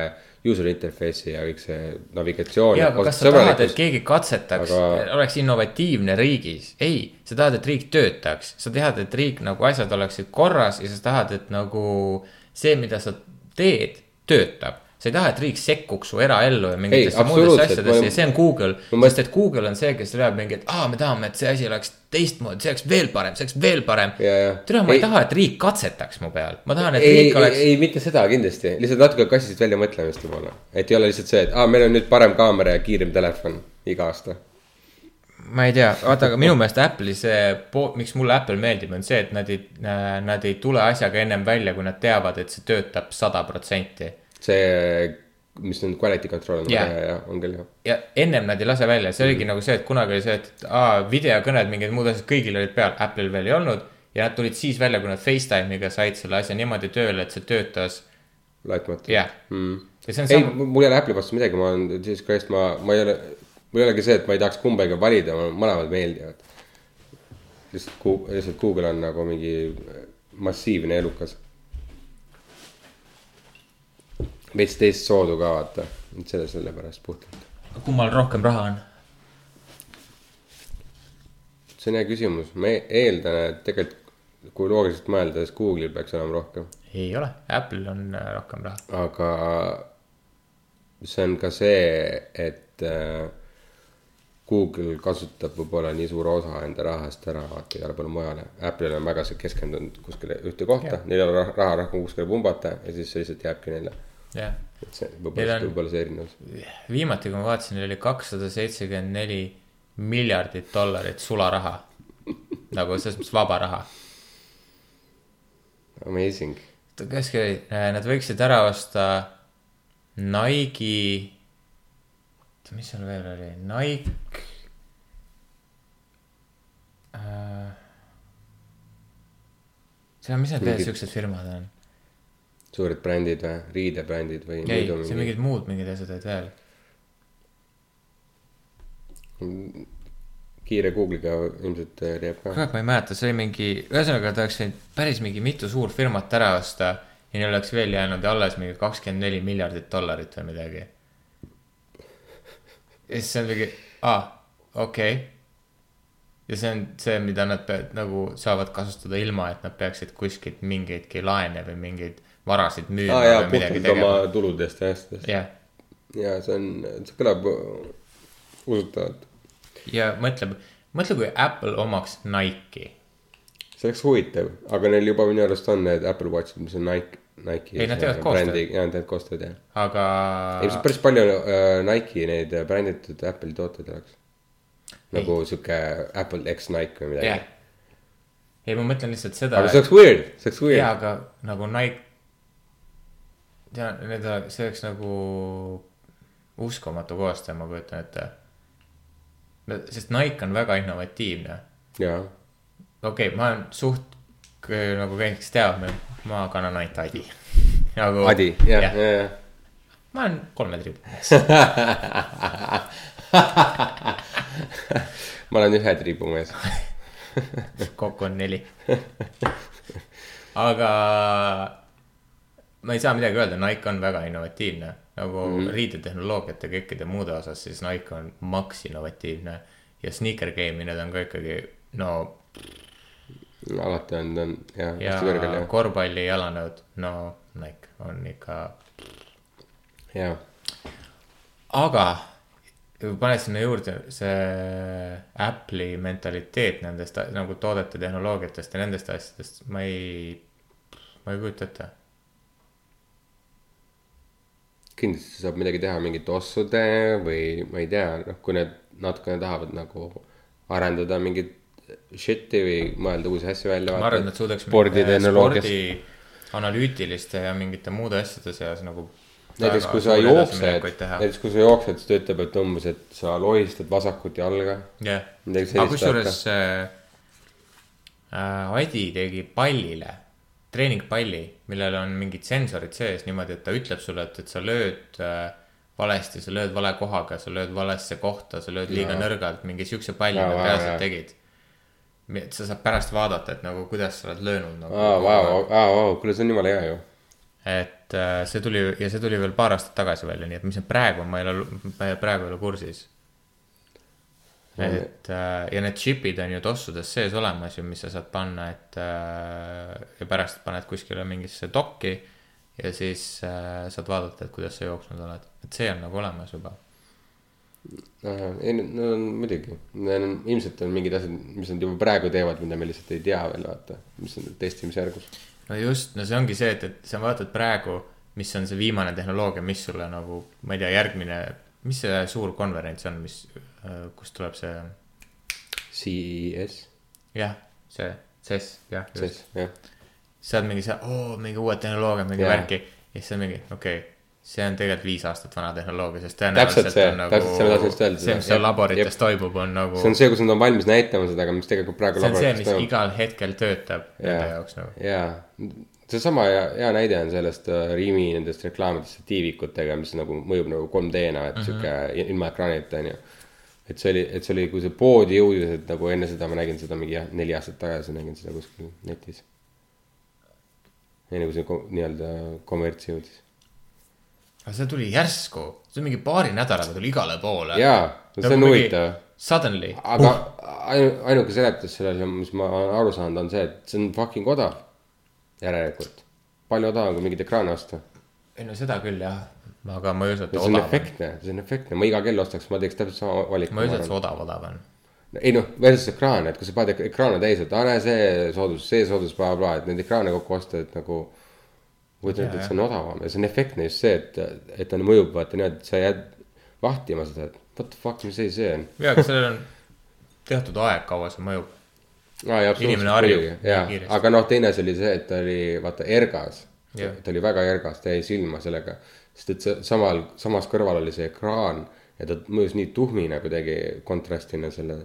user interface'i ja kõik see navigatsioon. ja aga kas sa tahad, et keegi katsetaks Aga- oleks innovatiivne riigis? ei, sa tahad, et riik töötaks, sa tahad, et riik nagu asjad oleksid korras ja sa tahad, et nagu see, mida sa teed, töötab. Sa ei taha, et riik sekkuks su eraellu ja mingitesse muudesse asjadesse ja see on Google mõt- sest et Google on see, kes leiab mingi, et aa, me tahame, et see asi oleks teistmoodi, see oleks veel parem, see oleks veel parem. Tere, ma ei Ei- taha, et riik katsetaks mu peal, ma tahan, et ei, riik oleks ei mitte seda kindlasti, lihtsalt natuke kassist välja mõtlemist võib-olla. et ei ole lihtsalt see, et aa, meil on nüüd parem kaamera ja kiirem telefon iga aasta. ma ei tea, vaata, aga minu meelest Apple'i see, miks mulle Apple meeldib, on see, et nad ei, nad ei tule asjaga ennem välja, kui nad teavad, et see töötab sada protsenti. see, mis on quality control on Jaa. väga hea ja on küll jah. ja ennem nad ei lase välja, see oligi nagu see, et kunagi oli see, et aa, videokõned, mingid muud asjad, kõigil olid peal, Apple'il veel ei olnud. ja nad tulid siis välja, kui nad Facetime'iga said selle asja niimoodi tööle, et see töötas, laitmatu jah mm.. ei, sama, mul ei ole Apple'i vastu midagi, ma olen, jesus christ, ma, ma ei ole, mul ei olegi see, et ma ei tahaks kumbagi valida, mõlemad meeldivad. lihtsalt Google, lihtsalt Google on nagu mingi massiivne elukas. Veits teist soodu ka vaata, et selle, sellepärast puhtalt. kummal rohkem raha on? see on hea küsimus, ma e- eeldan, et tegelikult kui loogiliselt mõelda, siis Google'il peaks olema rohkem, ei ole, Apple'il on äh, rohkem raha. aga see on ka see, et äh, Google kasutab võib-olla nii suure osa enda rahast ära vaata igale poole mujale. Apple'il on väga see keskendunud kuskile ühte kohta neil ei ole rah- raha rohkem kuskile pumbata ja siis see lihtsalt jääbki neile. jah, et see Neil võib-olla võib-olla see erinevus. viimati, kui ma vaatasin, oli kakssada seitsekümmend neli miljardit dollarit sularaha. nagu selles mõttes vaba raha. Amazing. kes, nad võiksid ära osta Nike'i, oota, mis seal veel oli, Nike äh,. see on, mis need veel siuksed firmad on? Suured brändid või, riidebrändid või? ei, see on mingid muud mingid asjad olid veel. kiire Google'iga ilmselt äh, leiab ka. kurat, ma ei mäleta, see oli mingi, ühesõnaga ta oleks võinud päris mingi mitu suurfirmat ära osta ja neil oleks veel jäänud alles mingi kakskümmend neli miljardit dollarit või midagi. ja siis see on mingi, aa, okei okay.. ja see on see, mida nad peavad nagu saavad kasutada ilma, et nad peaksid kuskilt mingeidki laene või mingeid varasid müüma aa jaa, või midagi tegema. tuludest ja asjadest. jah, ja see on, see kõlab usutavalt. ja mõtle, mõtle, kui Apple omaks Nike'i. see oleks huvitav, aga neil juba minu arust on need Apple Watchid, mis on Nike, Nike'i. Ei, nad teevad koostööd. jaa, nad teevad koostööd jah. aga. ilmselt päris palju äh, Nike'i neid äh, bränditud Apple'i tooteid oleks. nagu sihuke Apple X Nike või midagi jah. ei, ma mõtlen lihtsalt seda. aga see oleks weird, see oleks jaa, weird. aga nagu Nike. tea, need, see oleks nagu uskumatu koostöö, ma kujutan ette. sest Nike on väga innovatiivne. jaa, okei okay,, ma olen suht nagu kõik, kes teavad, ma kannan ainult Adi. nagu. Adi, jah, jah, jah. ma olen kolme triibu mees. ma olen ühe triibumees. kokku on neli. aga ma ei saa midagi öelda, Nike on väga innovatiivne nagu mm -hmm. riidetehnoloogiate kõikide muude osas, siis Nike on maks innovatiivne ja sneaker game'i need on ka ikkagi no alati on, on jah, ja hästi kõrgel jah, korvpalli jalanõud, no Nike on ikka, jaa. aga paned sinna juurde see Apple'i mentaliteet nendest nagu toodete tehnoloogiatest ja nendest asjadest, ma ei, ma ei kujuta ette kindlasti saab midagi teha mingite ossude või ma ei tea, noh, kui need natukene tahavad nagu arendada mingit shit'i või mõelda uusi asju välja. ma arvan, et suudaks sporditehnoloogias. spordi analüütiliste ja mingite muude asjade seas nagu. näiteks kui sa jooksed, näiteks kui sa jooksed, siis ta ütleb, et umbes, et sa lohistad vasakut jalga. jah, aga kusjuures äh, äh, Adi tegi pallile, treeningpalli, millel on mingid sensorid sees niimoodi, et ta ütleb sulle, et, et sa lööd äh, valesti, sa lööd vale kohaga, sa lööd valesse kohta, sa lööd liiga Jaa. nõrgalt, mingi siukse palli nad reaalselt tegid. et sa saad pärast vaadata, et nagu kuidas sa oled löönud nagu. aa, vau, vau, kuule, see on jumala hea ju. et äh, see tuli ja see tuli veel paar aastat tagasi välja, nii et mis need praegu on, ma ei ole, ma ei- praegu ei ole kursis. Et äh, ja need chip'id on ju tossudes sees olemas ju, mis sa saad panna, et äh, ja pärast paned kuskile mingisse dokki ja siis äh, saad vaadata, et kuidas sa jooksnud oled, et see on nagu olemas juba. ei, no on muidugi, ilmselt on mingid asjad, mis nad juba praegu teevad, mida me lihtsalt ei tea veel vaata, mis on testimisjärgus. no just, no see ongi see, et, et sa vaatad praegu, mis on see viimane tehnoloogia, mis sulle nagu, ma ei tea, järgmine, mis see suur konverents on, mis, kust tuleb see CES, jah, see, CES, jah, CES just. saad mingi see, oo, mingi uued tehnoloogiad, mingi Jaa. värki. ja siis on mingi, okei okay,, see on tegelikult viis aastat vana tehnoloogia, sest Täpselt tõenäoliselt see, on nagu täpselt see, ma tahtsin just öelda see, mis seal laborites jep. toimub, on nagu. see on see, kus nad on valmis näitama seda, aga mis tegelikult praegu see on see, laborites mis toimub. igal hetkel töötab nende Jaa. jaoks nagu. jaa, seesama hea, hea näide on sellest äh, Rimi nendest reklaamidest tiivikutega, mis nagu mõjub nagu 3D-na, et sihuke ilma ekraanita on ju. Et see oli, et see oli, kui see poodi jõudis, et nagu enne seda ma nägin seda mingi jah, neli aastat tagasi nägin seda kuskil netis. enne kui see ko- nii-öelda kommertsi jõudis. aga see tuli järsku, see mingi paari nädalaga tuli igale poole. jaa, see on huvitav. Suddenly, aga ainu-, ainuke seletus sellele, mis ma olen aru saanud, on see, et see on fucking odav. järelikult, palju odavam kui mingit ekraani osta. ei no seda küll jah, aga ma ei usu, et see on odav on. efektne, see on efektne, ma iga kell ostaks, ma teeks täpselt sama valiku. ma ei usu, et see odav, odav on. ei noh, versus ekraan, et kui sa paned ek- ekraane täis, et aa näe see soodus, see soodus, blablabla, et neid ekraane kokku osta, et nagu. kujutan ette, et see on odavam ja see on efektne just see, et, et ta mõjub vaata niimoodi, et sa jääd vahtima seda, et what the fuck, mis asi see on. jaa, aga sellel on teatud aeg, kaua see mõjub. Inimene harjub nii jaa, kiiresti. aga noh, teine asi oli see, et ta oli vaata ergas Jah. ta oli väga ergas, ta jäi silma sellega, sest et see samal, samas kõrval oli see ekraan ja ta mõjus nii tuhmina kuidagi kontrastina selle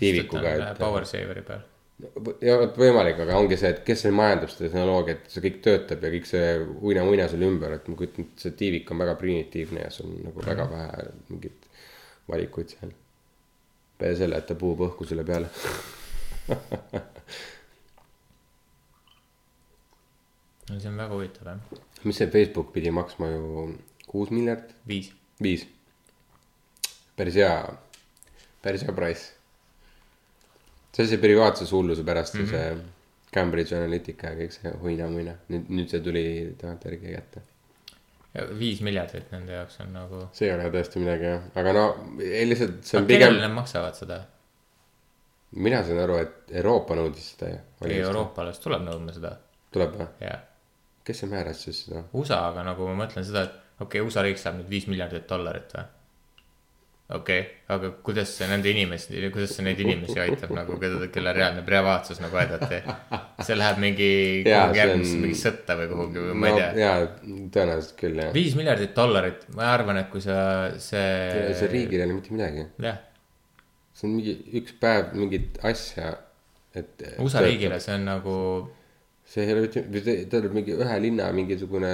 tiivikuga, et. Power saveri peal. ja vot võimalik, aga ongi see, et kes see majandab seda tehnoloogiat, see kõik töötab ja kõik see uina-muina seal ümber, et ma kujutan ette, see tiivik on väga primitiivne ja sul on nagu väga Mhm. vähe mingeid valikuid seal. peale selle, et ta puhub õhku sulle peale. no see on väga huvitav jah, mis see Facebook pidi maksma ju kuus miljardit, viis. viis. päris hea, päris hea price. see oli see privaatsushulluse pärast mm, -hmm. see Cambridge Analytica ja kõik see huina-muina, nüüd, nüüd see tuli tagantjärgi kätte viis miljardit nende jaoks on nagu. see ei ole tõesti midagi jah, aga no lihtsalt see on aga kellele pigem, nad maksavad seda? mina saan aru, et Euroopa nõudis seda ju. ei, Euroopa alles tuleb nõudma seda tuleb või? ja kes see määras siis seda? USA, aga nagu ma mõtlen seda, et okei okay,, USA riik saab nüüd viis miljardit dollarit või? okei okay,, aga kuidas see nende inimesi, kuidas see neid inimesi aitab nagu, keda, kelle reaalne privaatsus nagu aidati? see läheb mingi kuhugi järgmisse on- mingi sõtta või kuhugi või ma ei tea. jaa, tõenäoliselt küll jah. viis miljardit dollarit, ma arvan, et kui sa see. see riigil ei ole mitte midagi, jah, see on mingi üks päev mingit asja, et. USA riigile see on nagu, see ei ole mitte, see tähendab mingi ühe linna mingisugune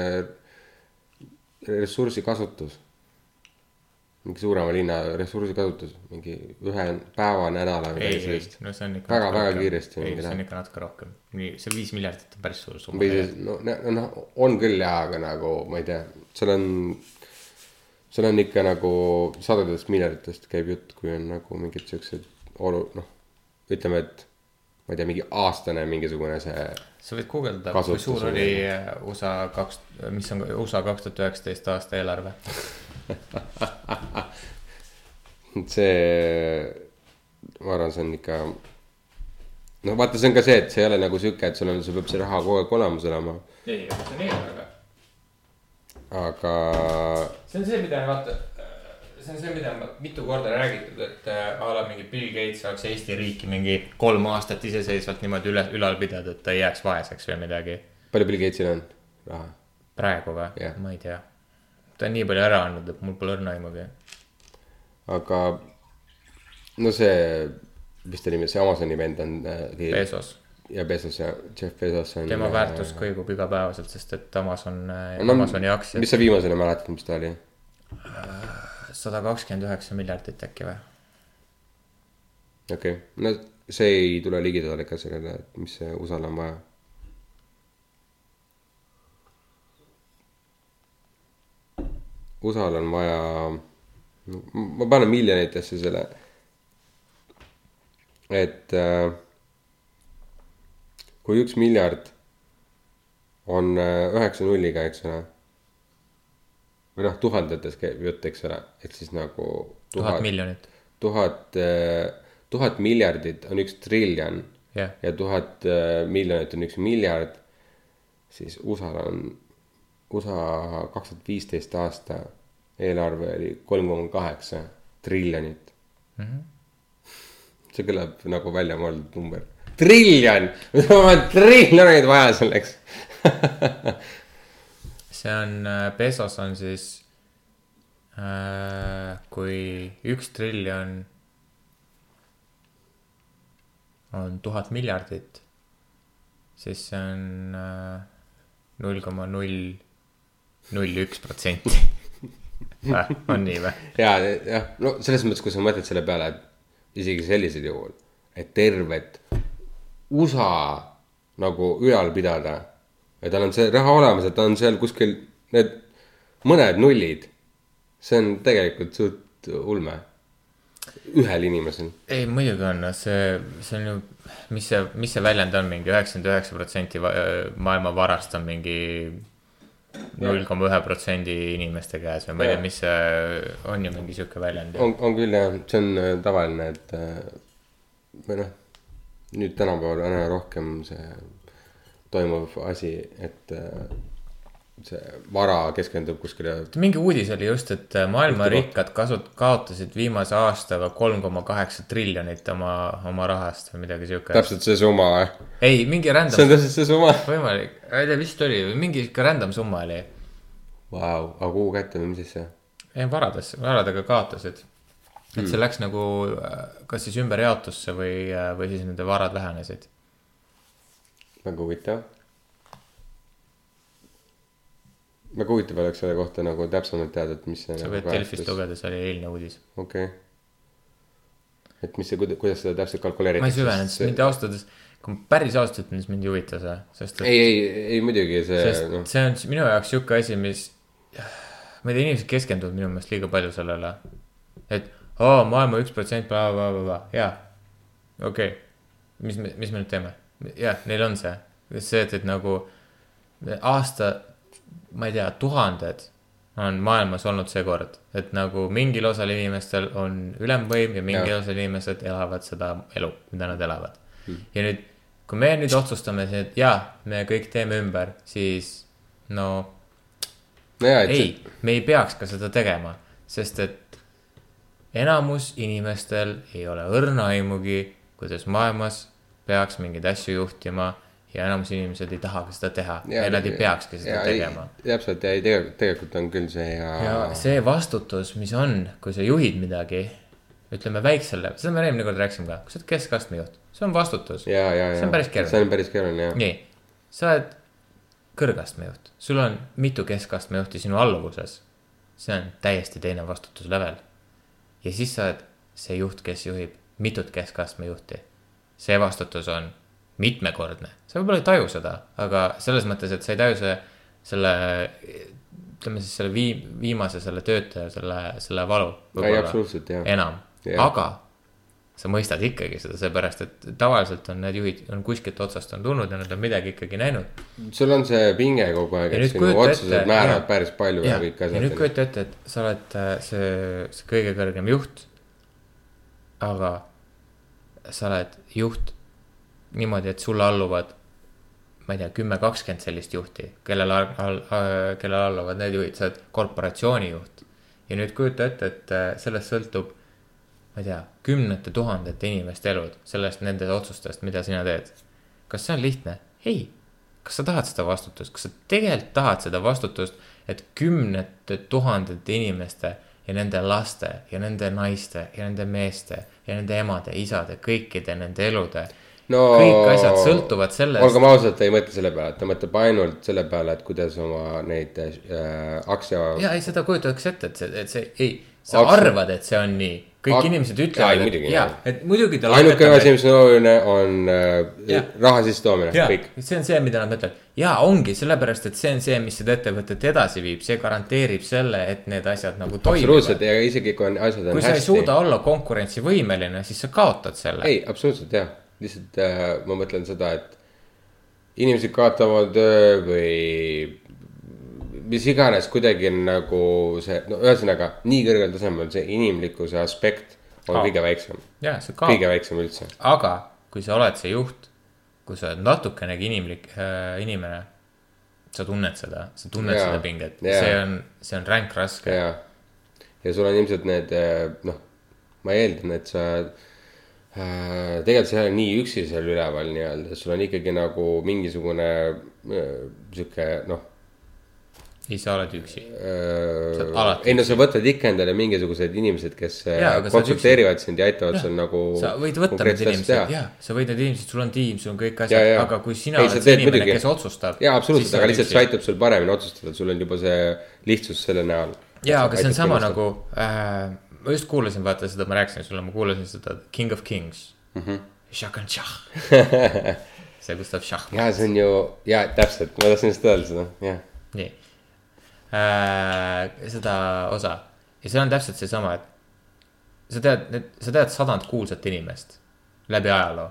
ressursikasutus. mingi suurema linna ressursikasutus, mingi ühe päeva, nädala või midagi sellist., no see on ikka. Väga- väga kiiresti ei, see on ikka natuke rohkem, nii, see viis miljardit on päris suur summa või. siis no, noh, on küll jaa, aga nagu ma ei tea, seal on, seal on ikka nagu sadadest miljarditest käib jutt, kui on nagu mingid siuksed olu-, noh, ütleme, et ma ei tea, mingi aastane mingisugune see, sa võid guugeldada, kui suur on- oli USA kaks, mis on USA kaks tuhat üheksateist aasta eelarve. see, ma arvan, see on ikka. no vaata, see on ka see, et see ei ole nagu sihuke, et sul on, sul peab see raha kogu aeg olemas olema, ei, aga see on eelarve. aga see on see, mida vaata, see on see, mida on mitu korda räägitud, et äh, a la mingi Bill Gates saaks Eesti riiki mingi kolm aastat iseseisvalt niimoodi üle, ülal pidada, et ta ei jääks vaeseks või midagi. palju Bill Gatesil on raha? praegu või Jah. ma ei tea. ta on nii palju ära andnud, et mul pole õrna aimugi. aga no see, mis ta nimi, see Amazoni vend on äh,. Bezos, ja Bezos ja Jeff Bezos on. tema väärtus. kõigub igapäevaselt, sest et Amazon äh, no, Amazoni aktsiad mis sa viimasena mäletad, mis ta oli? Sada kakskümmend üheksa miljardit äkki või? okei okay., no see ei tule ligidale ka sellele, et mis USA-l on vaja. USA-l on vaja, ma panen miljonitesse selle. et äh, kui üks miljard on äh, üheksa nulliga, eks ole. Või noh, tuhandetes käib jutt, eks ole, et siis nagu. tuhat miljonit, tuhat, tuhat miljardit on üks triljon jah. ja tuhat äh, miljonit on üks miljard, siis USA-l on, USA kaks tuhat viisteist aasta eelarve oli kolm koma kaheksa triljonit mm. -hmm. see kõlab nagu välja mõeldud number. triljon, meil on triljoneid vaja selleks. see on, pesos on siis äh,, kui üks triljon on tuhat miljardit, siis see on äh, null koma null null üks protsenti. on nii või? ja, jah, no selles mõttes, kui sa mõtled selle peale, et isegi sellisel juhul, et tervet USA nagu ülal pidada ja tal on see raha olemas, et ta on seal kuskil need mõned nullid. see on tegelikult suht ulme. ühel inimesel. ei, muidugi on, see, see on ju, mis see, mis see väljend on mingi üheksakümmend üheksa protsenti maailma varast on mingi null koma ühe protsendi inimeste käes või ma ei tea, mis see on ju mingi sihuke väljend. on, on küll jah, see on äh, tavaline, et äh, või noh, nüüd tänapäeval on aina rohkem see toimuv asi, et äh, see vara keskendub kuskile. mingi uudis oli just, et maailma Ühte rikkad kasut-, kaotasid viimase aastaga kolm koma kaheksa triljonit oma, oma rahast või midagi siukest. täpselt see summa või? ei, mingi see on random, täpselt see summa. võimalik, ma ei tea, vist oli, mingi sihuke random summa oli. Vau, aga kuhu kätte või mis asja? ei, varadesse, varadega kaotasid. et see läks nagu äh, kas siis ümberjaotusse või, või siis nende varad vähenesid. Väga huvitav. väga huvitav oleks selle kohta nagu täpsemalt teada, et mis see. sa võid Delfist. lugeda, see oli eilne uudis. okei okay.. et mis see, kuidas seda täpselt kalkuleeritakse? ma ei süvenenud, sest mind ausalt öeldes, kui ma päris ausalt ütlen, siis mind ei huvita see, sest et ei, ei, ei muidugi see sest noh, see on minu jaoks sihuke asi, mis, ma ei tea, inimesed keskenduvad minu meelest liiga palju sellele. et aa, maailma üks protsent, jaa, okei okay.. mis me, mis me nüüd teeme? jah, neil on see, see, et, et nagu aasta, ma ei tea, tuhanded on maailmas olnud see kord, et nagu mingil osal inimestel on ülemvõim ja mingil Jah. osal inimesed elavad seda elu, mida nad elavad hmm.. ja nüüd, kui me nüüd otsustame, et jaa, me kõik teeme ümber, siis no et ei, me ei peaks ka seda tegema, sest et enamus inimestel ei ole õrna aimugi, kuidas maailmas peaks mingeid asju juhtima ja enamus inimesed ei taha ka seda teha ja, ja nad ei peakski seda ja, tegema. täpselt ja ei, tegelikult, tegelikult on küll see ja, ja see vastutus, mis on, kui sa juhid midagi, ütleme väiksele, seda me eelmine kord rääkisime ka, kui sa oled keskastme juht, see on vastutus. see on päris keeruline. see on päris keeruline jah. nii, sa oled kõrgastme juht, sul on mitu keskastme juhti sinu alluvuses. see on täiesti teine vastutuslevel. ja siis sa oled see juht, kes juhib mitut keskastme juhti. See vastutus on mitmekordne, sa võib-olla ei taju seda, aga selles mõttes, et sa ei taju see, selle, ütleme siis selle vii-, viimase selle töötaja, selle, selle valu. ei, absoluutselt jah. enam Jah. aga sa mõistad ikkagi seda, seepärast et tavaliselt on need juhid on kuskilt otsast on tulnud ja nad on midagi ikkagi näinud. sul on see pinge kogu aeg, Ja et sinu otsused ette- määravad jaa. päris palju ja, ja, kõik ja nüüd asjad. kujuta ette, et sa oled äh, see, see kõige kõrgem juht. aga sa oled juht niimoodi, et sulle alluvad, ma ei tea, kümme, kakskümmend sellist juhti, kellele al-, al-, kellele alluvad need juhid, sa oled korporatsiooni juht. ja nüüd kujuta ette, et äh, sellest sõltub, ma ei tea, kümnete tuhandete inimeste elud, sellest nende otsustest, mida sina teed. kas see on lihtne? ei. kas sa tahad seda vastutust, kas sa tegelikult tahad seda vastutust, et kümnete tuhandete inimeste ja nende laste ja nende naiste ja nende meeste ja nende emade, isade, kõikide nende elude no kõik asjad sõltuvad sellest- olgem ausad, ta ei mõtle selle peale, ta mõtleb ainult selle peale, et kuidas oma neid äh, aktsia. ja ei, seda kujutatakse ette, et see, et see ei, sa Aktsiad- arvad, et see on nii, kõik Ak- inimesed ütlevad, et jaa et muidugi ta ainuke asi, mis on oluline, on äh, raha sissetoomine, jaa kõik., see on see, mida nad mõtlevad. jaa, ongi sellepärast, et see on see, mis seda ettevõtet edasi viib, see garanteerib selle, et need asjad nagu absoluutselt toimivad. ja isegi kui on asjad on kui sa ei hästi. suuda olla konkurentsivõimeline, siis sa kaotad selle. ei, absoluutselt jah, lihtsalt äh, ma mõtlen seda, et inimesed kaotavad öö või mis iganes kuidagi on nagu see, no ühesõnaga nii kõrgel tasemel see inimlikkuse aspekt on Kaob. kõige väiksem, jaa, see kõige kaob, väiksem üldse. aga kui sa oled see juht, kui sa oled natukenegi inimlik äh, inimene, sa tunned seda, sa tunned Jaa. seda pinget, see on, see on ränk raske. ja, ja sul on ilmselt need äh, noh, ma eeldan, et sa äh, tegelikult sa ei ole nii üksi seal üleval nii-öelda, sul on ikkagi nagu mingisugune äh, sihuke noh ei, sa oled üksi. Äh, ei no sa võtad ikka endale mingisugused inimesed, kes äh, oled konsulteerivad sind ja aitavad sul nagu. sa võid võtta need inimesed, jaa, sa võid need inimesed, sul on tiim, sul on kõik asjad, aga kui sina Ei, oled see inimene, kes otsustab. jaa, absoluutselt, aga lihtsalt see aitab sul paremini otsustada, sul on juba see lihtsus selle näol. jaa, aga see on sama. nagu äh,, ma just kuulasin, vaata seda ma rääkisin sulle, ma kuulasin seda King of Kings mm. -hmm. Jacques Schach. see Gustav Schach, jaa, see on ju, jaa, täpselt, ma tahtsin just öelda seda, jah. nii äh,. seda osa ja seal on täpselt seesama, et sa tead, sa tead sadat kuulsat inimest läbi ajaloo.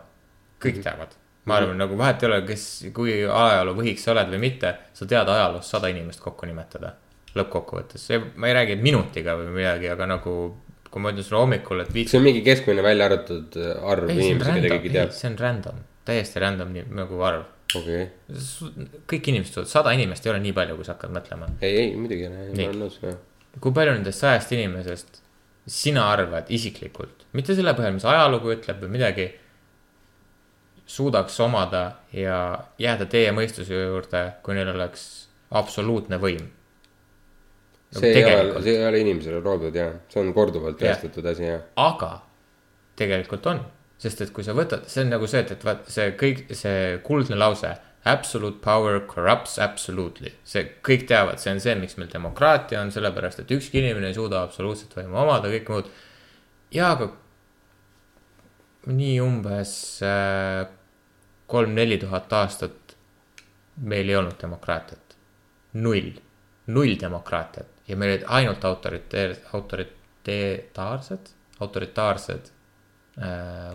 kõik Mhm. teavad. ma arvan, nagu vahet ei ole, kes, kui ajaloo võhiks sa oled või mitte, sa tead ajaloos sada inimest kokku nimetada. lõppkokkuvõttes, see, ma ei räägi et minutiga või midagi, aga nagu, kui ma ütlen sulle hommikul, et viis see on mingi keskmine välja arvatud äh, arv see inimesi, keda random, keegi teab. see on random, täiesti random nagu arv. okei, kõik inimesed, sada inimest ei ole nii palju, kui sa hakkad mõtlema. ei, ei muidugi, ma olen nõus, jah. kui palju nendest sajast inimesest sina arvad isiklikult, mitte selle põhjal, mis ajalugu ütleb või midagi, suudaks omada ja jääda teie mõistuse juurde, kui neil oleks absoluutne võim. see ei ole, see ei ole inimesele loodud ja see on korduvalt tõestatud asi ja. aga tegelikult on, sest et kui sa võtad, see on nagu see, et, et vaat see kõik, see kuldne lause. Absolute power corrupts absolutely, see kõik teavad, see on see, miks meil demokraatia on, sellepärast et ükski inimene ei suuda absoluutset võimu omada, kõik muud. ja aga nii umbes äh, kolm-neli tuhat aastat meil ei olnud demokraatiat, null, null demokraatiat ja meil olid ainult autoriteer-, autoritaarsed, autoritaarsed äh,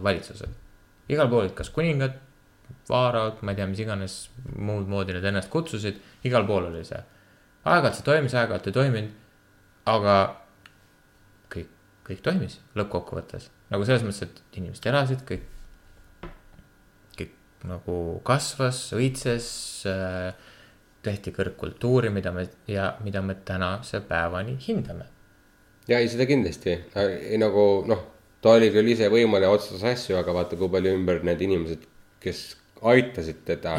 valitsused. igal pool kas kuningad, vaarad, ma ei tea, mis iganes muud moodi nad ennast kutsusid, igal pool oli see. aeg-ajalt see toimis, aeg-ajalt ei toiminud, aga kõik, kõik toimis lõppkokkuvõttes. nagu selles mõttes, et inimesed elasid, kõik, kõik nagu kasvas, õitses äh,, tehti kõrgkultuuri, mida me ja mida me tänase päevani hindame. ja ei, seda kindlasti, nagu noh, ta oli küll ise võimul ja otsustas asju, aga vaata, kui palju ümber need inimesed, kes aitasid teda.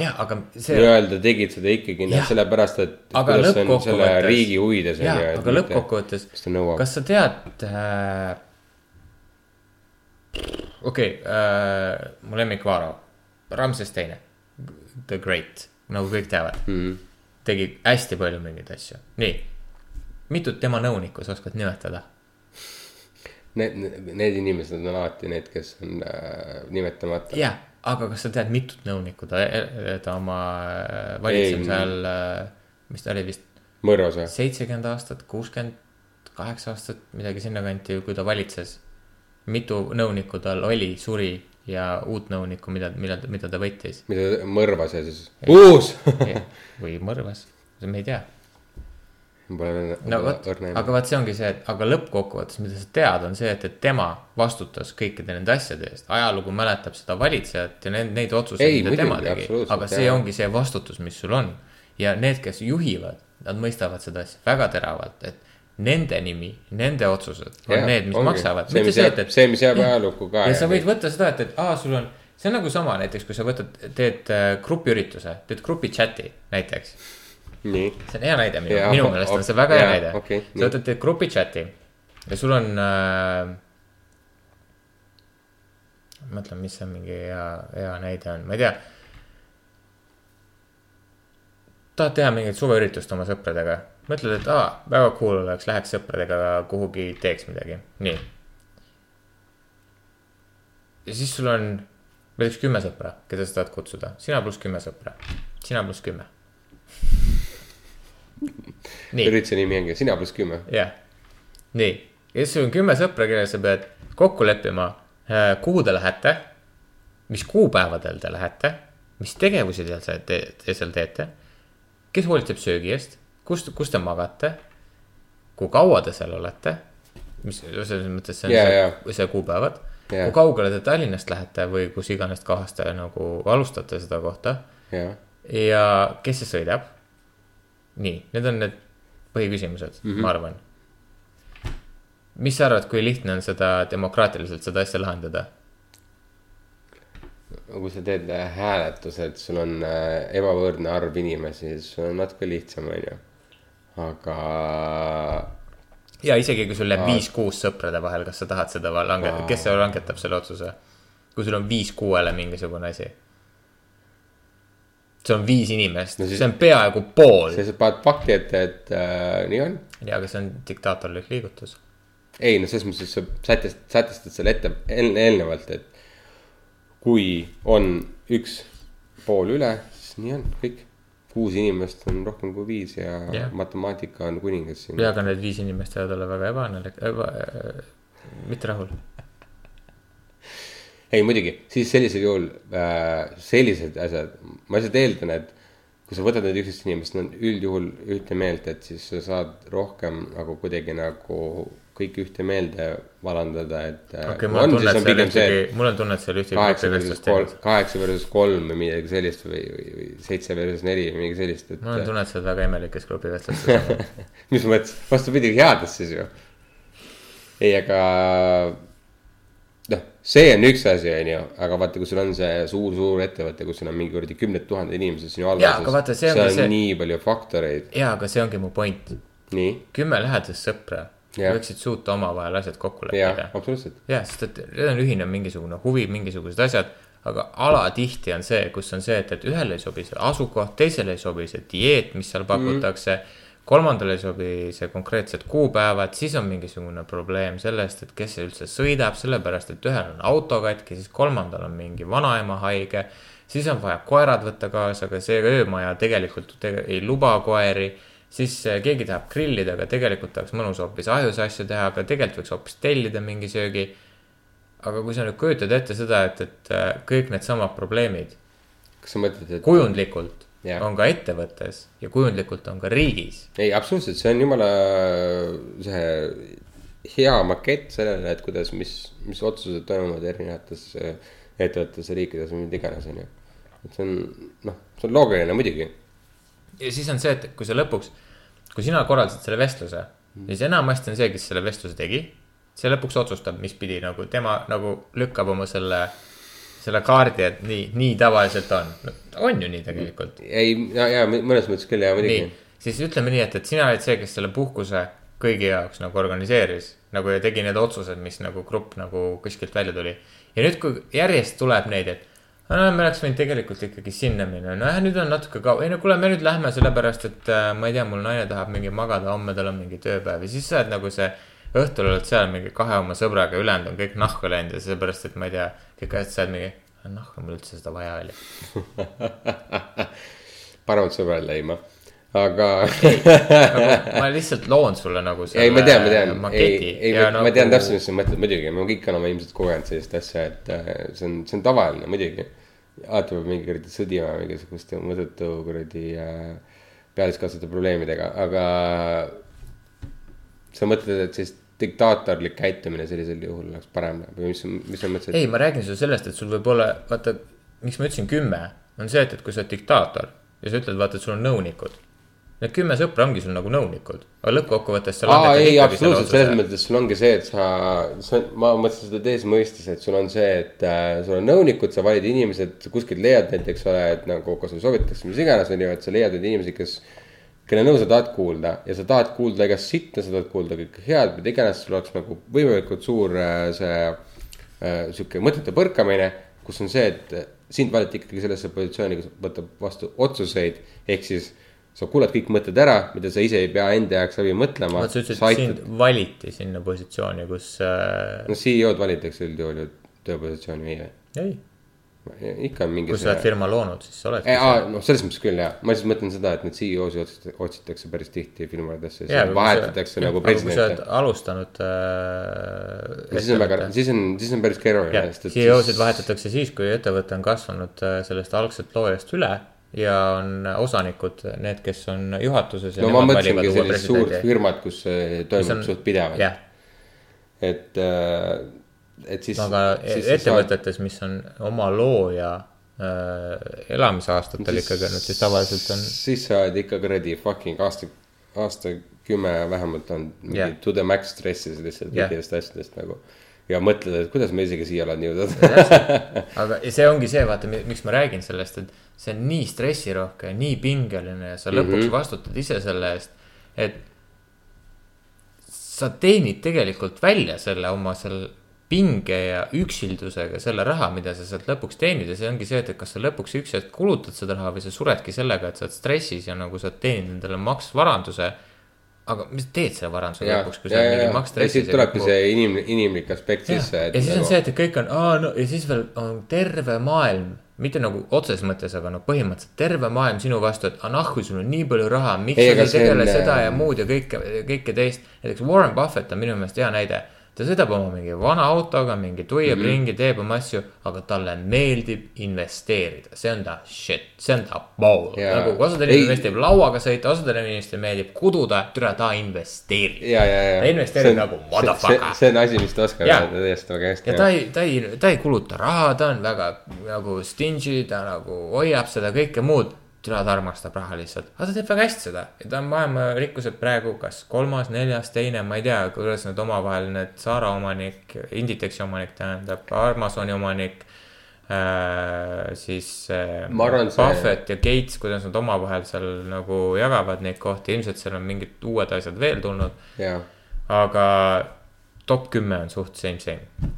see, nii-öelda tegid seda ikkagi Jah., sellepärast et. aga lõppkokkuvõttes. riigi huvides jah, aga lõppkokkuvõttes kas sa tead äh,. okei okay, äh,, mu lemmik Vaaro, Ramses teine, The Great, nagu kõik teavad mm. Mhm. tegi hästi palju mingeid asju, nii. mitut tema nõunikku sa oskad nimetada? Need, need inimesed on alati need, kes on äh, nimetamata. jah, aga kas sa tead, mitut nõunikku ta, ta oma äh, valitsemise ajal, mis ta oli vist mõrvas või? seitsekümmend aastat, kuuskümmend kaheksa aastat, midagi sinnakanti, kui ta valitses. mitu nõunikku tal oli, suri ja uut nõunikku, mida, mida, mida ta võttis mida mõrvas ja siis, uus. või mõrvas, me ei tea. Pole veel no vot, aga vot see ongi see, et aga lõppkokkuvõttes, mida sa tead, on see, et, et tema vastutas kõikide nende asjade eest. ajalugu mäletab seda valitsejat ja neid, neid otsuseid, Ei, mida tema tegi. aga see jaa. ongi see vastutus, mis sul on. ja need, kes juhivad, nad mõistavad seda asja väga teravalt, et nende nimi, nende otsused on Jah, need, mis ongi. maksavad. See, mis jääb- see, mis jääb ajalukku ka ja ja sa võid võtta seda, et, et aa, sul on, see on nagu sama näiteks, kui sa võtad, teed äh, grupiürituse, teed grupi chat'i näiteks see on hea näide minu, Jaa, minu meelest on see väga hea jaa, näide okei, sa võtad teed grupi chat'i ja sul on äh,. mõtlen, mis see mingi hea, hea näide on, ma ei tea. tahad teha mingit suveüritust oma sõpradega, mõtled, et aa, väga cool oleks, läheks sõpradega kuhugi, teeks midagi, nii. ja siis sul on näiteks kümme sõpra, keda sa tahad kutsuda, sina pluss kümme sõpra, sina pluss kümme. Ürituse nimi ongi sina pluss kümme. jah, nii, ja siis sul on kümme sõpra, kellega sa pead kokku leppima, kuhu te lähete. mis kuupäevadel te lähete, mis tegevusi te seal te, te seal teete. kes hoolitseb söögi eest, kus, kus te magate. kui kaua te seal olete, mis selles mõttes see on Jaa, see, jaa. see kuupäevad. Jaa. kui kaugele te Tallinnast lähete või kus iganes kohast te nagu alustate seda kohta jah, ja kes see sõidab? nii, need on need põhiküsimused mm, -hmm. ma arvan. mis sa arvad, kui lihtne on seda demokraatiliselt seda asja lahendada? kui sa teed hääletused, sul on äh, ebavõrdne arv inimesi, siis sul on natuke lihtsam, onju. aga ja isegi kui sul jääb viis-kuus sõprade vahel, kas sa tahad seda langetada, kes see langetab selle otsuse? kui sul on viis-kuuele mingisugune asi. See on viis inimest No siis- see on peaaegu pool. sa lihtsalt paned fakti ette, et äh, nii on. ja, aga see on diktaatorlik liigutus. ei no selles mõttes, sa sätest-, sätestad selle ette eel, eelnevalt, et kui on üks pool üle, siis nii on, kõik. kuus inimest on rohkem kui viis ja Jah. matemaatika on kuningas siin. ja, aga need viis inimest võivad olla väga ebaõnnelik, eba, mitte rahul. Ei muidugi, siis sellisel juhul äh, sellised asjad, ma lihtsalt eeldan, et kui sa võtad need üksteist inimest, nad on üldjuhul ühte meelt, et siis sa saad rohkem nagu kuidagi nagu kõik ühte meelde valandada, et äh, okei, mul on tunne, et seal ühtegi, mul on tunne, et seal ühtegi kaheksa versus kolm kaheksa versus kolm või midagi sellist või, või, või seitse versus neli või midagi sellist, et mul on tunne, et sa oled väga imelikes grupivestlustes olnud. mis mõttes, vastupidi, heades siis ju. ei, aga noh, see on üks asi, onju, aga vaata, kui sul on see suur-suur ettevõte, kus sul on mingi kuradi kümned tuhanded inimesed sinu Jaa, aga vaata, see ongi on see- nii palju faktoreid, jaa, aga see ongi mu point. kümme lähedast sõpra võiksid suuta omavahel asjad kokku leppida,. absoluutselt. jah, sest et need on ühine mingisugune huvi, mingisugused asjad, aga alatihti on see, kus on see, et, et ühele ei sobi see asukoht, teisele ei sobi see dieet, mis seal pakutakse mm.. Kolmandale ei sobi see konkreetsed kuupäevad, siis on mingisugune probleem sellest, et kes üldse sõidab, sellepärast et ühel on auto katki, siis kolmandal on mingi vanaema haige. siis on vaja koerad võtta kaasa, aga see öömaja tegelikult tege, ei luba koeri siis eh, keegi tahab grillida, aga tegelikult tahaks mõnus hoopis ahjus asju teha, aga tegelikult võiks hoopis tellida mingi söögi. aga kui sa nüüd kujutad ette seda, et, et eh, kõik needsamad probleemid kas sa mõtled, et kujundlikult Jah. on ka ettevõttes ja kujundlikult on ka riigis. ei, absoluutselt, see on jumala see hea makett sellele, et kuidas, mis, mis otsused toimuvad erinevates äh, ettevõtetes ja riikides või mida iganes, onju. et see on, noh, see on loogiline muidugi. ja siis on see, et kui sa lõpuks, kui sina korraldasid selle vestluse, siis enamasti on see, kes selle vestluse tegi, see lõpuks otsustab, mis pidi nagu tema nagu lükkab oma selle, selle kaardi, et nii, nii tavaliselt on no,. on ju nii tegelikult. ei, ja, ja mõnes mõttes küll ja muidugi siis ütleme nii, et, et sina olid see, kes selle puhkuse kõigi jaoks nagu organiseeris nagu ja tegi need otsused, mis nagu grupp nagu kuskilt välja tuli. ja nüüd, kui järjest tuleb neid, et no, me oleks võinud tegelikult ikkagi sinna minna, nojah, nüüd on natuke kaua, ei no kuule, me nüüd lähme sellepärast, et äh, ma ei tea, mul naine tahab mingi magada, homme tal on mingi tööpäev ja siis sa oled nagu see. Õhtul oled seal mingi kahe oma sõbraga, ülejäänud on kõik nahku läinud ja sellepärast, et ma ei tea, kõik asjad sa oled mingi, nahku mul üldse seda vaja oli. paremad sõbrad leidma, aga nagu, ma lihtsalt loon sulle nagu ei, ma tean, ma tean, ei, ei, ma nagu... tean täpselt, mis sa mõtled, muidugi, me kõik oleme ilmselt kogenud sellist asja, et äh, see on, see on tavaline muidugi. alati peab mingi kuradi sõdima mingisuguste mõttetu kuradi äh, pealiskaudsete probleemidega, aga sa mõtled, et siis diktaatorlik käitumine sellisel juhul oleks parem või mis, mis sa mõtlesid? ei, ma räägin sulle sellest, et sul võib olla, vaata, miks ma ütlesin kümme, on see, et, et kui sa oled diktaator ja sa ütled, vaata, et sul on nõunikud. Need kümme sõpra ongi sul nagu nõunikud, aga lõppkokkuvõttes sa aa, ei, absoluutselt, selles mõttes sul ongi see, et sa, sa, ma mõtlesin seda teise mõistes, et sul on see, et äh, sul on nõunikud, sa valid inimesed, kuskilt leiad näiteks ole, et nagu kas sulle soovitatakse mis iganes, on ju, et sa leiad need inimesed, kes. Kelle nõu sa tahad kuulda ja sa tahad kuulda igast sitta, sa tahad kuulda kõike head, mida iganes, sul oleks nagu võimalikult suur äh, see äh, sihuke mõtete põrkamine, kus on see, et äh, sind valiti ikkagi sellesse positsiooni, kus võtab vastu otsuseid, ehk siis sa kuulad kõik mõtted ära, mida sa ise ei pea enda jaoks läbi mõtlema. sa ütlesid, et sind valiti sinna positsiooni, kus äh,, no CEO-d valitakse üldjuhul ju tööpositsiooni või ei, ei, ikka on mingi kui sa oled firma loonud, siis sa oledki aa, noh, selles mõttes küll jah, ma lihtsalt mõtlen seda, et neid CEO-sid otsita- otsitakse päris tihti firmadesse, vahetatakse nagu aga kui sa oled presidente. alustanud äh,. siis on väga, siis on, siis on päris keeruline. CEO-sid vahetatakse siis, kui ettevõte on kasvanud äh, sellest algsest loojast üle ja on osanikud need, kes on juhatuses. no ma mõtlengi sellist suurt firmat, kus see toimub on- suht pidevalt, et, et siis. aga ettevõtetes, mis on oma looja äh, elamisaastatel ikkagi olnud, siis tavaliselt on siis sa oled ikka kuradi fucking aasta, aastakümme vähemalt on mingi yeah. to the max stressis lihtsalt Jah. kõikidest asjadest nagu. ja mõtled, et kuidas ma isegi siia olen jõudnud. aga ja see ongi see, vaata, miks ma räägin sellest, et see on nii stressirohke, nii pingeline ja sa lõpuks mm Mhm. -hmm. vastutad ise selle eest, et. sa teenid tegelikult välja selle oma seal pinge ja üksildusega selle raha, mida sa sealt lõpuks teenid ja see ongi see, et, kas sa lõpuks üks hetk kulutad seda raha või sa suredki sellega, et sa oled stressis ja nagu sa oled teeninud endale maksvaranduse. aga mis sa teed selle varanduse ja, lõpuks, kui ja, sa oled ja, mingi ja maksstressis. siit tulebki see inim-, inimlik aspekt sisse. ja siis on see, et kõik on, aa no ja siis veel on terve maailm, mitte nagu otseses mõttes, aga no põhimõtteliselt terve maailm sinu vastu, et kui sul on nii palju raha, miks Ei, sa ei tegele on, seda äh, ja muud ja kõike, kõike teist. näiteks Warren Buffett on minu meelest hea näide. Ta sõidab oma mingi vana autoga, mingi tuiab mm. -hmm. ringi, teeb oma asju, aga talle meeldib investeerida, see on ta shit, see on ta ball. Jaa. nagu osadele Ei- meeldib lauaga sõita, osadele inimestele meeldib kududa, türa ta investeerib. ja, ja, ja. Ta investeerib nagu motherfucker. see on asi, mis ta oskab Jaa. öelda täiesti väga hästi ja. ta ei, ta ei, ta ei kuluta raha, ta on väga nagu stingy, ta nagu hoiab seda kõike muud. türa, ta armastab raha lihtsalt, aga ta teeb väga hästi seda. Ja ta on maailma rikkuselt praegu kas kolmas, neljas, teine, ma ei tea, kuidas need omavahel need Zara omanik, Inditexi omanik tähendab, Amazoni omanik äh,. siis äh, arvan, see- Buffett ja Gates, kuidas nad omavahel seal nagu jagavad neid kohti, ilmselt seal on mingid uued asjad veel tulnud, jaa, aga top kümme on suht same, same.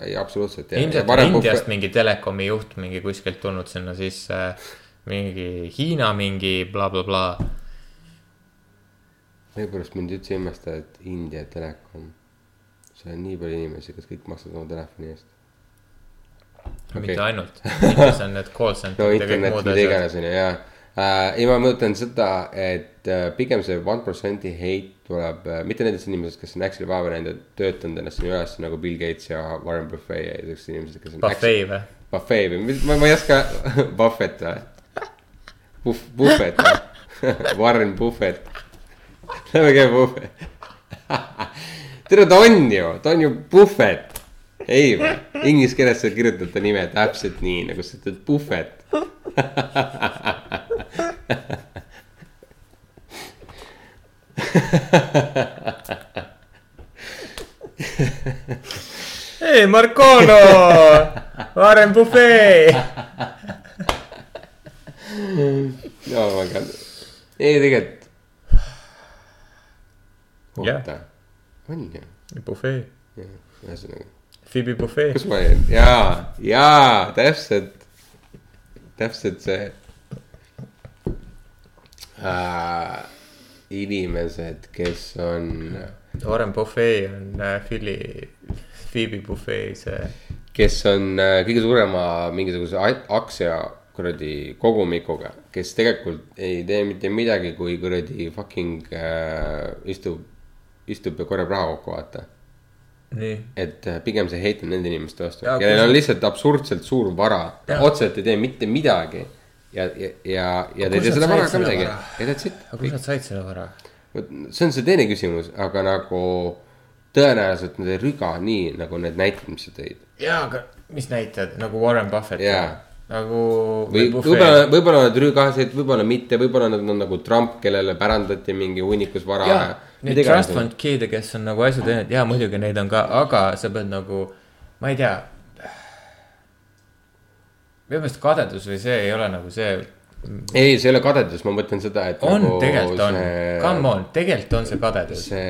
Ei absoluutselt. ilmselt on Indiast mingi telekomi juht mingi kuskilt tulnud sinna sisse, mingi Hiina mingi blablabla bla,. seepärast mind üldse ei imesta, et India telekom, seal on nii palju inimesi, kes kõik maksavad oma telefoni eest. Okay. Mitte ainult, Indias on need call no center'id ja kõik internet, muud mida asjad. iganes on ju, jaa äh,. ei, ma mõtlen seda, et äh, pigem see one percent'i heit tuleb äh, mitte nendest inimesest, kes on Exceli päeva näinud ja töötanud ennast sinna üles nagu Bill Gates ja Warren Buffett ja sellised inimesed, kes on. Buffet või? Buffet või, ma, ma ei oska, Buffett või? Buffett või? Warren Buffett. lähme käime Buffett. tere, ta on ju, ta on ju Buffett. ei või, inglise keeles sa kirjutad ta nime täpselt nii, nagu sa ütled Buffett. ei, Marcolo, Warren Buffet. no väga, ei tegelikult. Oota, on ju, Buffet, ühesõnaga Phoebe Buffet kus. ma olin, jaa, jaa, täpselt, täpselt see äh,. inimesed, kes on, Warren Buffet on äh, Philly, Phoebe Buffet see. kes on äh, kõige suurema mingisuguse aktsia kuradi kogumikuga, kes tegelikult ei tee mitte midagi, kui kuradi fucking äh, istub, istub ja korjab raha kokku, vaata et äh, pigem see heit on nende inimeste vastu, kellel on sa- lihtsalt absurdselt suur vara, otseselt ei tee mitte midagi. ja, ja, ja, ja ta ei tee selle varaga ka midagi ja that's it aga. kus nad said selle vara? vot see on see teine küsimus, aga nagu tõenäoliselt nad ei rüga nii nagu need näited, mis sa tõid. jaa, aga mis näitajad nagu Warren Buffett Jaa. nagu. või võib-olla, võib-olla nad rügasid, võib-olla mitte, võib-olla nad on nagu Trump, kellele pärandati mingi hunnikus vara. need trust fund kid'e, kes on nagu asju teinud, jaa muidugi neid on ka, aga sa pead nagu, ma ei tea. minu meelest kadedus või see ei ole nagu see, ei, see ei ole kadedus, ma mõtlen seda, et. on nagu tegelikult on, come on, tegelikult on see kadedus. see,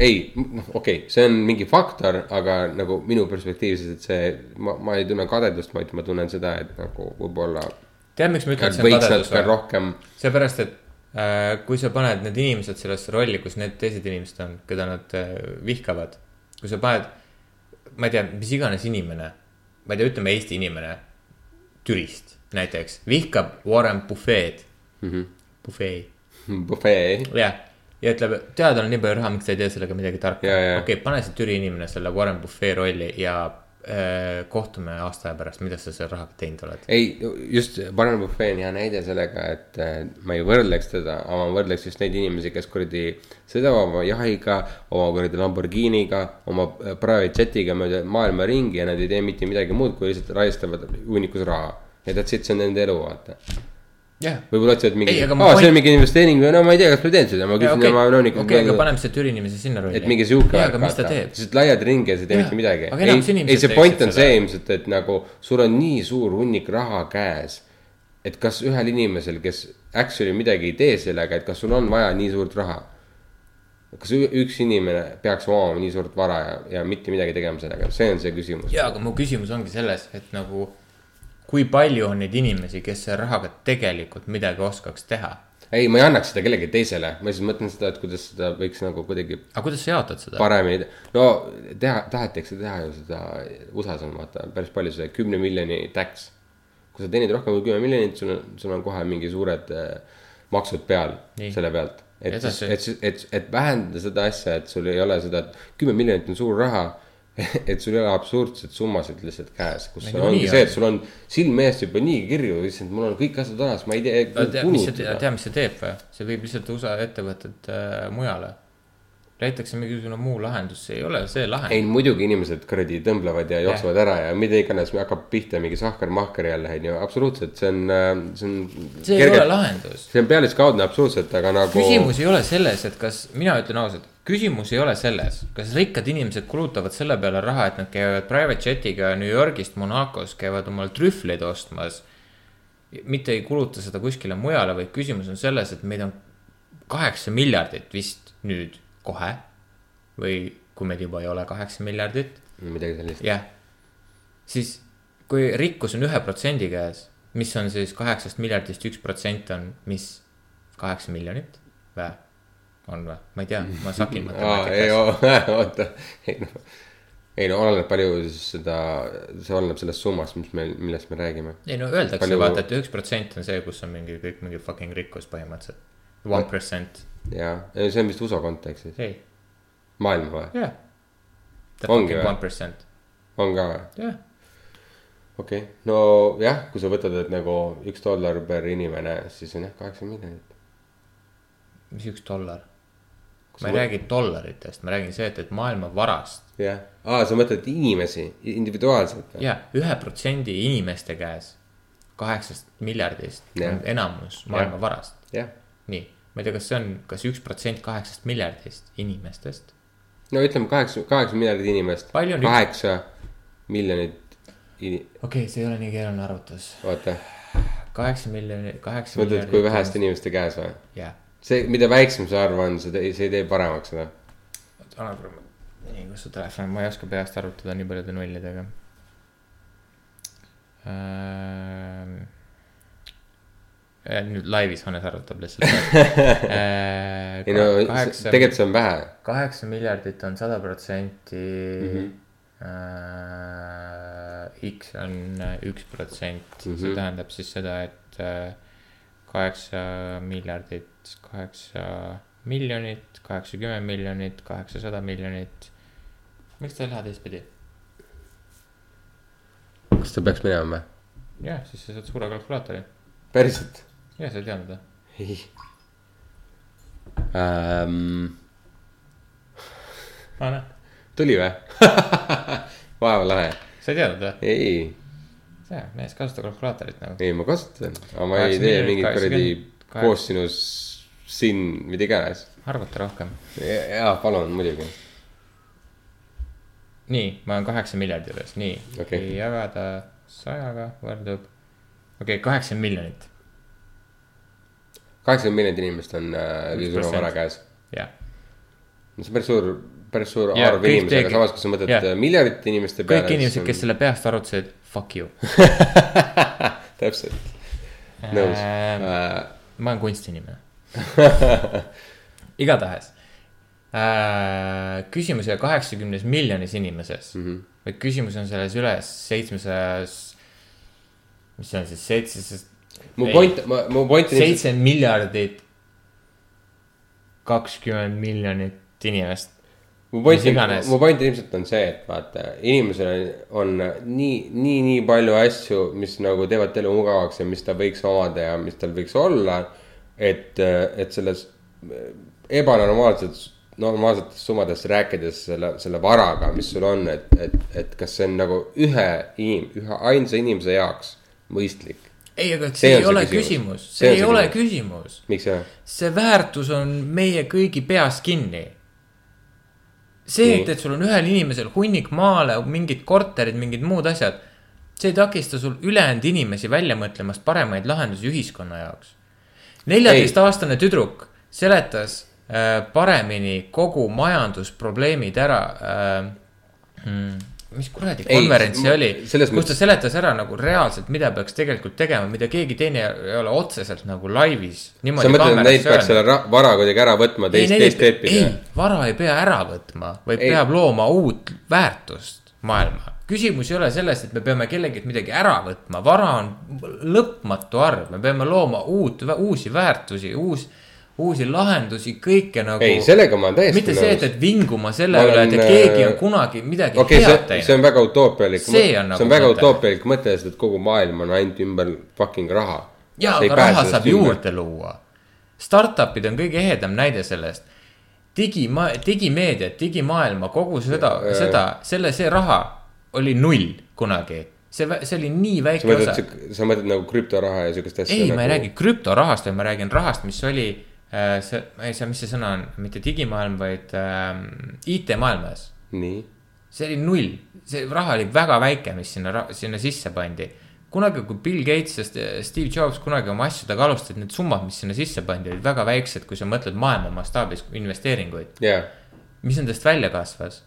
ei, noh, okei okay,, see on mingi faktor, aga nagu minu perspektiivist, et see, ma, ma ei tunne kadedust, vaid ma tunnen seda, et nagu võib-olla. tead, miks ma ütlen, et see on kadedus või? rohkem, seepärast, et äh, kui sa paned need inimesed sellesse rolli, kus need teised inimesed on, keda nad äh, vihkavad. kui sa paned, ma ei tea, mis iganes inimene, ma ei tea, ütleme Eesti inimene Türist näiteks vihkab Warren Buffet mm. -hmm. Buffet, bufee, jah. ja ütleb, tead, on nii palju raha, miks sa ei tee sellega midagi tarka. Okei okay,, pane see Türi inimene selle Warren Buffet rolli ja kohtume aasta aja pärast, mida sa selle rahaga teinud oled. ei, just Warren Buffet on hea näide sellega, et äh, ma ei võrdleks teda, aga ma võrdleks just neid inimesi, kes kuradi sõidavad oma jahiga, oma kuradi Lamborghiniga, oma äh, private jet'iga mööda maailma ringi ja nad ei tee mitte midagi muud, kui lihtsalt raistavad hunnikus raha. ja that's it, see on nende elu, vaata. Jah võib-olla otsivad mingi, aa see on mingi investeering või no ma ei tea, kas ma teen seda, ma küsin okei oma nõunikult okei, aga paneme see Türi inimese sinna rolli. et mingi sihuke jaa, aga mis ta teeb? lihtsalt laiad ringi ja sa ei tee mitte midagi. ei ei see point on see ilmselt, et nagu sul on nii suur hunnik raha käes. et kas ühel inimesel, kes actually midagi ei tee sellega, et kas sul on vaja nii suurt raha. kas üks inimene peaks omama nii suurt vara ja, ja mitte midagi tegema sellega, see on see küsimus. jaa, aga mu küsimus ongi selles, et nagu kui palju on neid inimesi, kes selle rahaga tegelikult midagi oskaks teha. ei, ma ei annaks seda kellelegi teisele, ma lihtsalt mõtlen seda, et kuidas seda võiks nagu kuidagi aga kuidas sa jaotad seda? paremini, no teha, tahetakse teha ju seda, USA-s on vaata päris palju see kümne miljoni tax. kui sa teenid rohkem kui kümme miljonit, sul on, sul on kohe mingi suured äh, maksud peal Nii. selle pealt. et Edasi., et, et, et vähendada seda asja, et sul ei ole seda, et kümme miljonit on suur raha. et sul ei ole absurdseid summasid lihtsalt käes, kus Ei, no ongi nii see, et sul on silme eest juba nii kirju, issand, mul on kõik asjad olemas, ma ei tea tead, mis see, tead, mis see teeb või? see viib lihtsalt USA ettevõtted äh, mujale. leitakse mingisugune muu lahendus, see ei ole see ei lahendus. muidugi inimesed kuradi tõmblevad ja jooksevad ära ja mida iganes, hakkab pihta mingi sahker-mahker jälle onju, absoluutselt, see on, see on. see ei ole lahendus. see on pealiskaudne absoluutselt, aga nagu. küsimus ei ole selles, et kas, mina ütlen ausalt, küsimus ei ole selles, kas rikkad inimesed kulutavad selle peale raha, et nad käivad private jet'iga New Yorgist Monacos, käivad omal trühvleid ostmas. mitte ei kuluta seda kuskile mujale, vaid küsimus on selles, et meid on kaheksa miljardit vist nüüd kohe. või kui meid juba ei ole kaheksa miljardit, midagi sellist. jah. siis kui rikkus on ühe protsendi käes, mis on siis kaheksast miljardist üks protsent on, mis kaheksa miljonit või? On või? ma ei tea, ma sakin aa, ei, matemaatikas. oota, ei noh. ei no oleneb palju seda, see oleneb sellest summast, mis meil, millest me räägime. ei no öeldakse Palju- vaata, et üks protsent on see, kus on mingi kõik mingi fucking rikkus põhimõtteliselt. One percent, jaa, see on vist USA kontekstis, ei, maailma või, jah. Ongi või? One percent, on ka või? jah. okei okay., no jah, kui sa võtad, et nagu üks dollar per inimene, siis on jah kaheksa miljonit. mis üks dollar? Ma ei räägi dollaritest, ma räägin see, et, et maailma varast jah, aa, sa mõtled inimesi individuaalselt või? ja ühe protsendi inimeste käes kaheksast miljardist Jah. on enamus maailma Jah. varast. jah, nii, ma ei tea, kas see on, kas üks protsent kaheksast miljardist inimestest. no ütleme kaheksa, kaheksa miljardit inimest. On üks- kaheksa miljonit ini-, okei okay,, see ei ole nii keeruline arvutus. vaata, kaheksa miljoni, kaheksa sa mõtled, kui väheste. inimeste käes või? jah, see, mida väiksem see arv on, see, see ei tee paremaks seda. anna korra, nii, kus su telefon on, ma ei oska peast arvutada nii paljude nullidega ähm,. nüüd laivis Hannes arvutab lihtsalt äh. ei no kaheksa, tegelikult see on vähe. kaheksa miljardit on sada protsenti Mhm. äh, X on üks protsent, see Mhm. tähendab siis seda, et äh, kaheksa miljardit, kaheksa miljonit, kaheksakümmend miljonit, kaheksasada miljonit. miks ta ei lähe teistpidi? kas ta peaks minema või? jah, siis sa saad suure kalkulaatori. päriselt? jah, sa ei teadnud või? ei aa, näe, tuli või? vaeva lahe, sa ei teadnud või? ei, see, mees kasuta kalkulaatorit nagu. ei ma kasutan, aga ma ei tee mingit kuradi koosinus siin, mida iganes. arvuta rohkem. jaa, palun muidugi. nii, ma olen kaheksa miljardi juures, nii okay.. jagada sajaga võrdub, okei okay,, kaheksakümmend miljonit, kaheksakümmend miljonit inimest on äh, kõige suurema 1%. vara käes. jah. no see on päris suur, päris suur Ja arv inimesi, aga samas, kui sa mõtled jah. yeah. miljardite inimeste peale. kõik inimesed, kes selle peast arvutasid, fuck you täpselt, nõus ähm,. äh,. ma olen kunstinimene. igatahes äh,. küsimus ei ole kaheksakümnes miljonis inimeses mm. -hmm. vaid küsimus on selles üles seitsmesajas, mis see on siis, seitsesada, mu point, mu point on seitse miljardit, kakskümmend miljonit inimest. Mu point mu point ilmselt on see, et vaata, inimesel on nii, nii, nii palju asju, mis nagu teevad elu mugavaks ja mis ta võiks omada ja mis tal võiks olla. et, et selles ebanormaalses, normaalsetest summadest rääkides selle, selle varaga, mis sul on, et, et, et kas see on nagu ühe inim-, ühe ainsa inimese jaoks mõistlik. ei, aga See see on ei see ole küsimus. küsimus, See see on ei see ole küsimus. küsimus. see väärtus on meie kõigi peas kinni. see, Nii. et, et sul on ühel inimesel hunnik maale, mingid korterid, mingid muud asjad. see ei takista sul ülejäänud inimesi välja mõtlemast paremaid lahendusi ühiskonna jaoks. neljateistaastane tüdruk seletas äh, paremini kogu majandusprobleemid ära äh,. Mis kuradi konverents see oli, kus ta seletas ära nagu reaalselt, mida peaks tegelikult tegema, mida keegi teine ei ole otseselt nagu laivis. sa mõtled, et neid peaks selle ra- vara kuidagi ära võtma ei, teist, teist ei, teed ei vara ei pea ära võtma, vaid ei. peab looma uut väärtust maailma. küsimus ei ole selles, et me peame kellegilt midagi ära võtma, vara on lõpmatu arv, me peame looma uut, uusi väärtusi, uus, uusi lahendusi, kõike nagu. ei, sellega ma olen täiesti mitte see, et, et vinguma selle üle, et keegi on äh, kunagi midagi okei okay,, head see, see on teinud. väga utoopialik. See on nagu see on väga mõte. utoopialik mõte, sest et kogu maailm on ainult ümber fucking raha. ja, aga raha saab. juurde luua. Startup'id on kõige ehedam näide sellest. digima-, digimeediat, digimaailma, kogu seda seda, selle, see raha oli null kunagi. see, see oli nii sa väike mõtled osa., sa mõtled nagu krüptoraha ja siukest asja? ei, ma ei nagu... räägi krüptorahast, vaid ma räägin rahast, mis oli see, ma ei tea, mis see sõna on, mitte digimaailm, vaid äh, IT-maailmas. nii, see oli null, see raha oli väga väike, mis sinna, sinna sisse pandi. kunagi, kui Bill Gates ja St- Steve Jobs kunagi oma asjadega alustasid, need summad, mis sinna sisse pandi, olid väga väiksed, kui sa mõtled maailma mastaabis investeeringuid. jaa. mis nendest välja kasvas?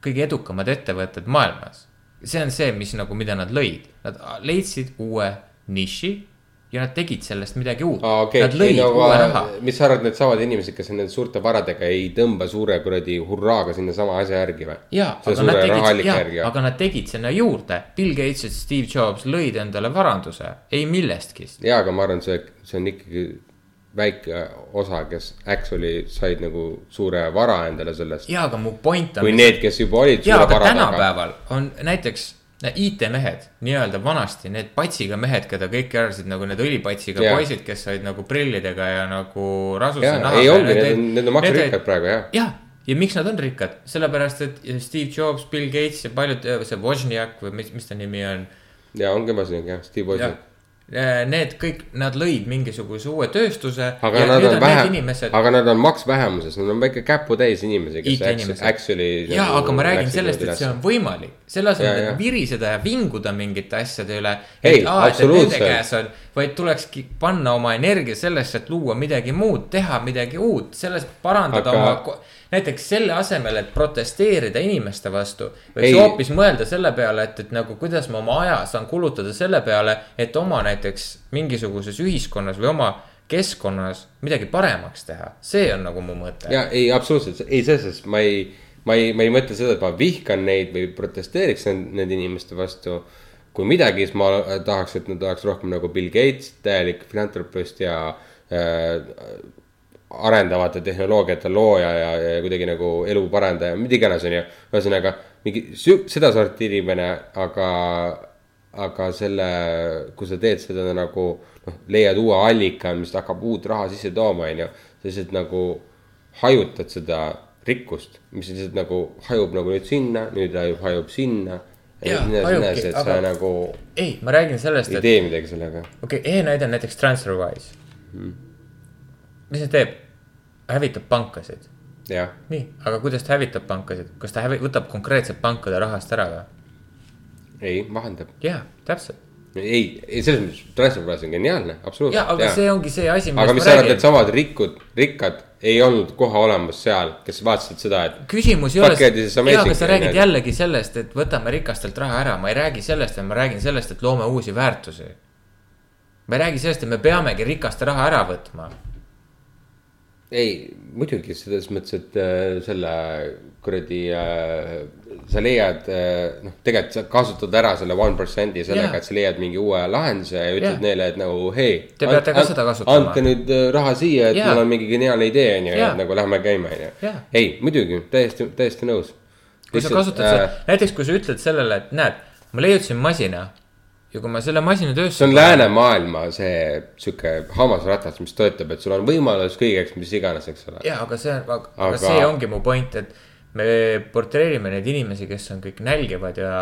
kõige edukamad ettevõtted maailmas. see on see, mis nagu, mida nad lõid, nad leidsid uue niši ja nad tegid sellest midagi uut aa, okei, Nad ei lõid no uue raha. mis sa arvad, needsamad inimesed, kes nende suurte varadega, ei tõmba suure kuradi hurraaga sinnasama asja järgi või? jaa, aga nad tegid, sinna juurde. Bill Gates ja Steve Jobs lõid endale varanduse, ei millestki. jaa, aga ma arvan, see, see on ikkagi väike osa, kes actually said nagu suure vara endale sellest. jaa, aga mu point on kui. need, kes juba olid jaa, aga vara taga. tänapäeval on näiteks IT-mehed, nii-öelda vanasti need patsiga mehed, keda kõik arvasid nagu need õlipatsiga Jaa. poisid, kes olid nagu prillidega ja nagu rasuse jaa, ei ongi, need on, need on maksurikkad praegu jah. jah, ja miks nad on rikkad, sellepärast et Steve Jobs, Bill Gates ja paljud, see Wozniak või mis, mis ta nimi on. ja ongi siin jah, Steve Wozniak. Need kõik, nad lõid mingisuguse uue tööstuse. aga nad on vähe, aga nad on maksvähemuses, nad on väike käputäis inimesi, kes actually. nagu jaa, aga ma räägin sellest, et see on võimalik, selle asemel, et viriseda ja vinguda mingite asjade üle. Ei, absoluutselt. Vaid tulekski panna oma energia sellesse, et luua midagi muud, teha midagi uut, selles parandada Aga- oma, näiteks selle asemel, et protesteerida inimeste vastu. võiks Ei. hoopis mõelda selle peale, et, et nagu kuidas ma oma aja saan kulutada selle peale, et oma näiteks mingisuguses ühiskonnas või oma keskkonnas midagi paremaks teha, see on nagu mu mõte. ja ei, absoluutselt, ei selles suhtes ma ei, ma ei, ma ei mõtle seda, et ma vihkan neid või protesteeriks nend- nende inimeste vastu. Kui midagi, siis ma tahaks, et nad oleks rohkem nagu Bill Gates, täielik filantropist ja äh, arendavate tehnoloogiate looja ja, ja kuidagi nagu elu parendaja, mida iganes, onju. ühesõnaga mingi sedasorti inimene, aga, aga selle, kui sa teed seda nagu noh, leiad uue allika, mis hakkab uut raha sisse tooma, onju. sa lihtsalt nagu hajutad seda rikkust, mis lihtsalt nagu hajub nagu nüüd sinna, nüüd hajub, hajub sinna. Jaa, nii nii edasi, et aga- sa nagu ei, ma räägin sellest, ei et tee midagi sellega. okei okay,, e-näide on näiteks TransferWise Hmm. mis see teeb? hävitab pankasid, nii, aga kuidas ta hävitab pankasid, kas ta hävi-, võtab konkreetselt pankade rahast ära või? ei vahendab. jaa, täpselt. ei, ei selles mõttes, Transferwise on geniaalne, absoluutselt. jaa, aga see ongi see asi, aga mis sa arvad, needsamad rikud, rikkad ei olnud kohe olemas seal, kes vaatasid seda, et küsimus ei ole, jaa, aga sa räägid jällegi sellest, et võtame rikastelt raha ära, ma ei räägi sellest, vaid ma räägin sellest, et loome uusi väärtusi. ma ei räägi sellest, et me peamegi rikaste raha ära võtma. ei, muidugi selles mõttes, et äh, selle kuradi äh,, sa leiad äh, noh, tegelikult sa kasutad ära selle one percent'i sellega Jaa. et sa leiad mingi uue lahenduse ja ütled Jaa. neile, et nagu hei. Te peate ka seda kasutama. andke nüüd äh, raha siia, et Jaa. mul on mingi geniaalne idee on ju, et nagu lähme käima on ju ei, muidugi täiesti, täiesti nõus. kui sa kasutad äh, näiteks kui sa ütled sellele, et näed, ma leiutasin masina ja kui ma selle masina töösse. see on läänemaailma see sihuke hammasratas, mis töötab, et sul on võimalus kõigeks, mis iganes, eks ole. jaa, aga see aga Aga- see ongi mu point, et me portreerime neid inimesi, kes on kõik nälgivad ja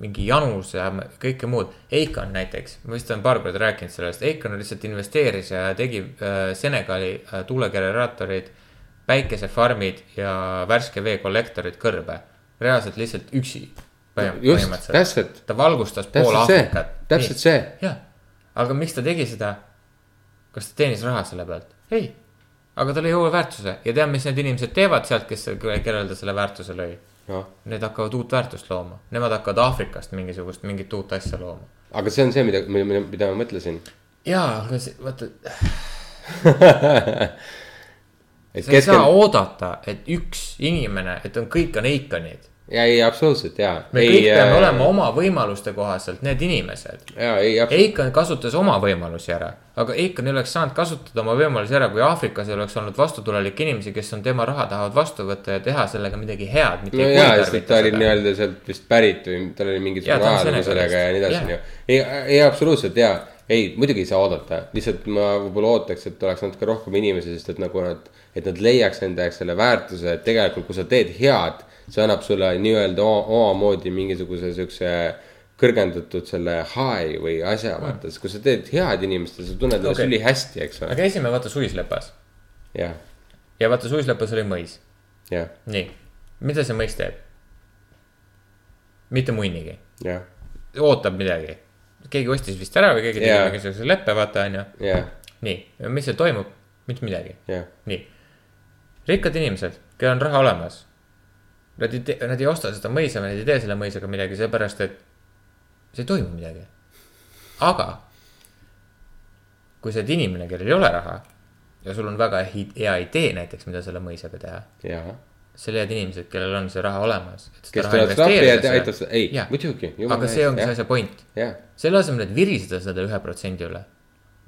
mingi janus ja kõike muud. Eikon näiteks, ma vist olen paar korda rääkinud sellest, Eikon lihtsalt investeeris ja tegi äh, Senegali äh, tuulegeneraatorid, päikesefarmid ja värske vee kollektorid kõrbe. reaalselt lihtsalt üksi. just, täpselt, ta valgustas pool Aafrikat., täpselt see. jah, aga miks ta tegi seda? kas ta teenis raha selle pealt? ei, aga ta lõi uue väärtuse ja tead, mis need inimesed teevad sealt, kes, kellele ta selle väärtuse lõi? noh, Need hakkavad uut väärtust looma, nemad hakkavad Aafrikast mingisugust mingit uut asja looma. aga see on see, mida, mida, mida ma mõtlesin. jaa, aga see, vaata, sa ei saa keskel, oodata, et üks inimene, et on, kõik on Eikonid. Ja ei, absoluutselt ja. me kõik peame olema oma võimaluste kohaselt need inimesed. ja ei, Eikan kasutas oma võimalusi ära, aga Eikan ei oleks saanud kasutada oma võimalusi ära, kui Aafrikas ei oleks olnud vastutulelikke inimesi, kes on tema raha tahavad vastu võtta ja teha sellega midagi head, no ei jaa, sest ta oli nii-öelda sealt vist pärit või tal oli mingisugune ajalugu sellega ja nii edasi, onju. ei, ei absoluutselt jaa, ei muidugi ei saa oodata, lihtsalt ma võib-olla ootaks, et oleks natuke rohkem inimesi, sest et nagu nad, et nad leiaks enda jaoks selle väärtuse, et tegelikult kui sa teed head, see annab sulle nii-öelda omamoodi mingisuguse siukse kõrgendatud selle high või asja, vaata, sest kui sa teed head inimestele, sa tunned ennast okay. ülihästi, eks me ole. käisime vaata suislepas jah, ja vaata suislepas oli mõis, jah, nii, mida see mõis teeb? mitte munnigi, jah, ootab midagi. keegi ostis vist ära või keegi tegi Jaa. mingisuguse leppe, vaata onju. jah, nii, mis seal toimub? mitte midagi, jah, nii. rikkad inimesed, kellel on raha olemas. Nad ei tee, nad ei osta seda mõisa, nad ei tee selle mõisaga midagi, sellepärast et see ei toimu midagi. aga kui sa oled inimene, kellel ei ole raha ja sul on väga hea idee näiteks, mida selle mõisaga teha, siis leiad inimesed, kellel on see raha olemas. kes tulevad trahvi ja aitab seda, ei muidugi. aga see ongi see asja point. selle asemel, et viriseda selle ühe protsendi üle,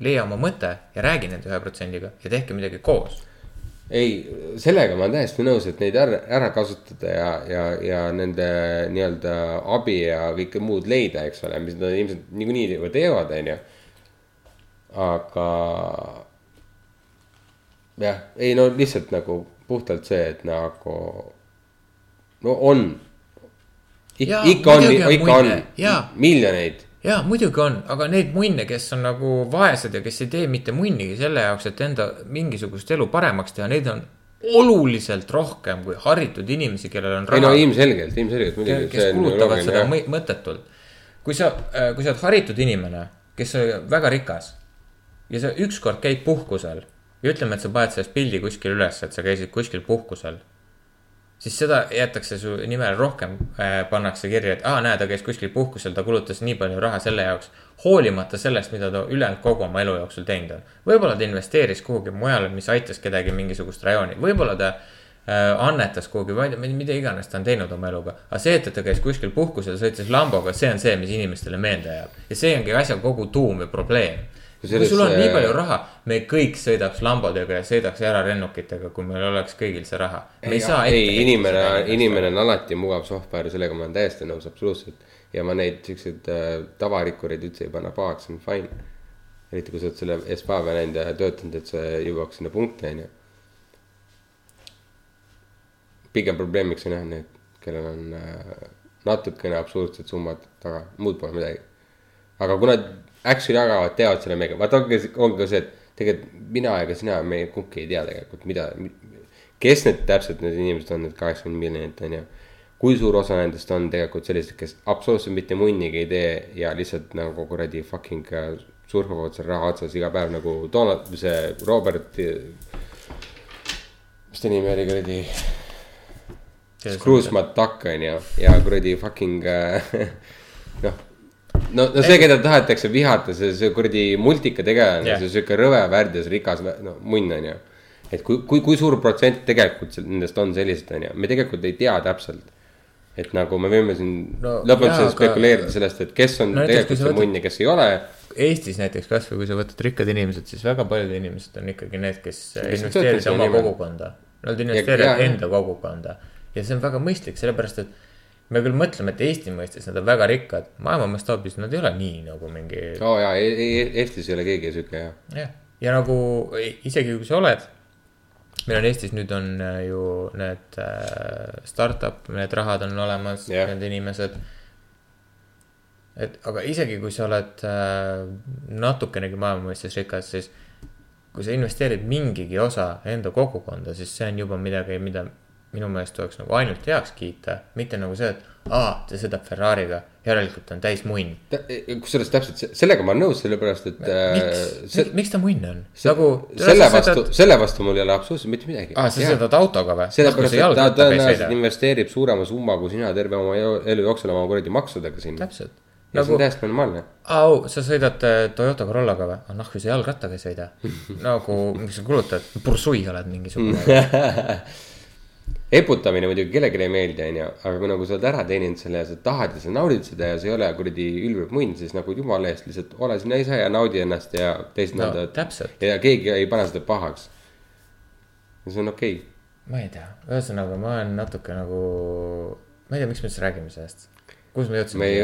leia oma mõte ja räägi nende ühe protsendiga ja tehke midagi koos. ei, sellega ma olen täiesti nõus, et neid ära, ära kasutada ja, ja, ja nende nii-öelda abi ja kõike muud leida, eks ole, mis nad ilmselt niikuinii juba teevad, onju. aga jah, ei no lihtsalt nagu puhtalt see, et nagu no on. Jaa, ikka on, muidugi on ikka on munne, jaa. muidugi on, aga neid munne, kes on nagu vaesed ja kes ei tee mitte munnigi selle jaoks, et enda mingisugust elu paremaks teha, neid on oluliselt rohkem kui haritud inimesi, kellel on ei no raha, ilmselgelt, ilmselgelt muidugi. kes kulutavad seda mõ- mõttetult. kui sa, kui sa oled haritud inimene, kes on väga rikas ja sa ükskord käid puhkusel ja ütleme, et sa paned sellest pildi kuskil üles, et sa käisid kuskil puhkusel siis seda jätakse su nimele rohkem äh,, pannakse kirja, et aa, näe, ta käis kuskil puhkusel, ta kulutas nii palju raha selle jaoks. hoolimata sellest, mida ta ülejäänud kogu oma elu jooksul teinud on. võib-olla ta investeeris kuhugi mujale, mis aitas kedagi mingisugust rajooni, võib-olla ta äh, annetas kuhugi, ma ei tea, mida iganes ta on teinud oma eluga. aga see, et ta käis kuskil puhkusel, sõitis Lamboga, see on see, mis inimestele meelde jääb. ja see ongi asja kogu tuum ja probleem. Kui sul on nii palju raha, me kõik sõidaks Lambodega ja sõidaks eranennukitega, kui meil oleks kõigil see raha. ei ei, inimene inimene on alati mugav sohvpäär, sellega ma olen täiesti nõus, absoluutselt. ja ma neid siukseid äh, tavarikkureid üldse ei panna pahaks, see on fine. eriti kui sa oled selle Espaavia näinud ja töötanud, et sa jõuaks sinna punkti, onju. pigem probleemiks on jah need, kellel on äh, natukene absurdsed summad taga, muud pole midagi. aga kui nad actually jagavad, teevad selle meiega, vaata ongi, ongi ka see, et tegelikult mina ega sina, me kumbki ei tea tegelikult, mida, kes need täpselt need inimesed on, need kaheksakümmend miljonit on ju. kui suur osa nendest on tegelikult sellised, kes absoluutselt mitte munnigi ei tee ja lihtsalt nagu kuradi fucking äh, surfavad seal raha otsas iga päev nagu Donald, see Robert. mis ta nimi oli kuradi, Scrooge McDuck on ju ja kuradi fucking äh, noh no, no see, keda tahetakse vihata, see, see kuradi multika tegelane yeah., see sihuke rõve värdjas rikas no, munn on ju. et kui, kui, kui suur protsent tegelikult nendest on sellised on ju, me tegelikult ei tea täpselt. et nagu me võime siin No lõpmatuseni jaa, aga- spekuleerida sellest, et kes on No tegelikult see munn ja kes ei ole. Eestis näiteks kasvõi kui sa võtad rikkad inimesed, siis väga paljud inimesed on ikkagi need, kes investeerivad oma kogukonda. Nad investeerivad enda kogukonda ja see on väga mõistlik, sellepärast et me küll mõtleme, et Eesti mõistes nad on väga rikkad, maailma mastaabis nad ei ole nii nagu mingi oo jaa, Eestis ei ole keegi sihuke jah. jah, ja nagu isegi kui sa oled, meil on Eestis nüüd on äh, ju need äh, startup, need rahad on olemas yeah., need inimesed. et aga isegi kui sa oled äh, natukenegi maailma mõistes rikas, siis kui sa investeerid mingigi osa enda kogukonda, siis see on juba midagi, mida minu meelest tuleks nagu ainult heaks kiita, mitte nagu see, et aa, ta sõidab Ferrari'ga, järelikult on täis munn. kusjuures täpselt se- sellega ma olen nõus, sellepärast et äh, miks see, miks ta munn on? see, nagu. selle vastu, selle vastu mul ei ole absoluutselt mitte midagi. aa, sa sõidad autoga või? sellepärast, et ta tõenäoliselt investeerib suurema summa kui sina terve oma elu jooksul oma kuradi maksudega sinna. täpselt. ja see nagu on, täiesti normaalne. au, sa sõidad äh, Toyota Corollaga või? ah nahku, sa jalgrattaga ei sõida. nagu, mis sa kulutad, pursui oled mingisugune. eputamine muidugi kellelegi ei meeldi, onju, aga kui nagu sa oled ära teeninud selle ja sa tahad ja sa naudid seda ja sa ei ole kuradi ülbib munn, siis nagu jumala eest lihtsalt ole sina ise ja naudi ennast ja teised No, naudavad. ja keegi ei pane seda pahaks. see on okei okay.. ma ei tea, ühesõnaga ma olen natuke nagu, ma ei tea, miks me üldse räägime sellest. kus me jõudsime me? ei,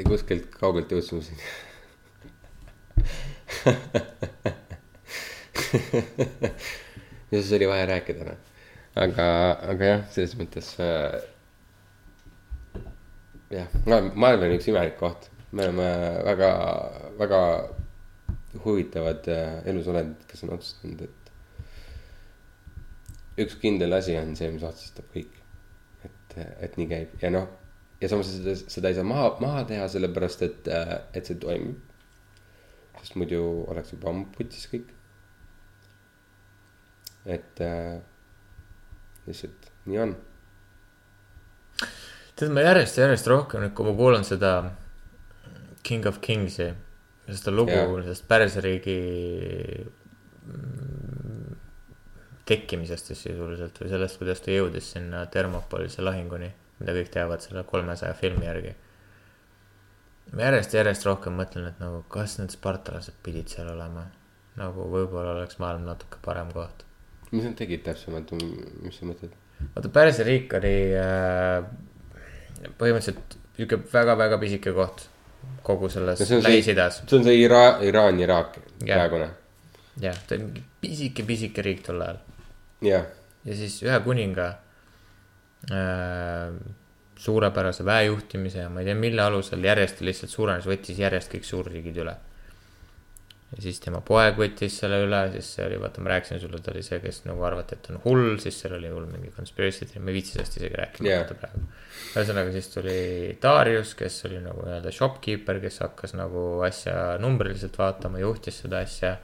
ei kuskilt kaugelt jõudsime siin. ja siis oli vaja rääkida, noh. aga, aga jah, selles mõttes äh,. jah, maailm on üks imelik koht, me oleme väga, väga huvitavad äh, elusolendid, kes on otsustanud, et. üks kindel asi on see, mis otsustab kõik. et, et nii käib ja noh, ja samas seda, seda ei saa maha, maha teha, sellepärast et, et see toimib. sest muidu oleks juba ammu putis kõik. et äh, lihtsalt nii on. tead, ma järjest järjest rohkem nüüd, kui ma kuulan seda King of Kings'i, seda lugu sellest pärseriigi mm, tekkimisest siis sisuliselt või sellest, kuidas ta jõudis sinna Thermopolise lahinguni, mida kõik teavad selle kolmesaja filmi järgi. ma järjest järjest rohkem mõtlen, et nagu kas need spartalased pidid seal olema. nagu võib-olla oleks maailm natuke parem koht. Mis nad tegid täpsemalt, mis sa mõtled? vaata, Pärsia riik oli äh, põhimõtteliselt niisugune väga-väga pisike koht kogu selles see, Lähis-Idas. see on see Ira-, Iraan, Iraak praegune. jah, ta oli mingi pisike-pisike riik tol ajal jah, ja siis ühe kuninga äh, suurepärase väejuhtimise ja ma ei tea, mille alusel järjest lihtsalt suurenes, võttis järjest kõik suurriigid üle. Ja siis tema poeg võttis selle üle, siis see oli, vaata, ma rääkisin sulle, ta oli see, kes nagu arvati, et on hull, siis seal oli hull mingi conspiracy, ma ei viitsi sellest isegi rääkida yeah. praegu. ühesõnaga, siis tuli Darius, kes oli nagu nii-öelda shopkeeper, kes hakkas nagu asja numbriliselt vaatama, juhtis seda asja.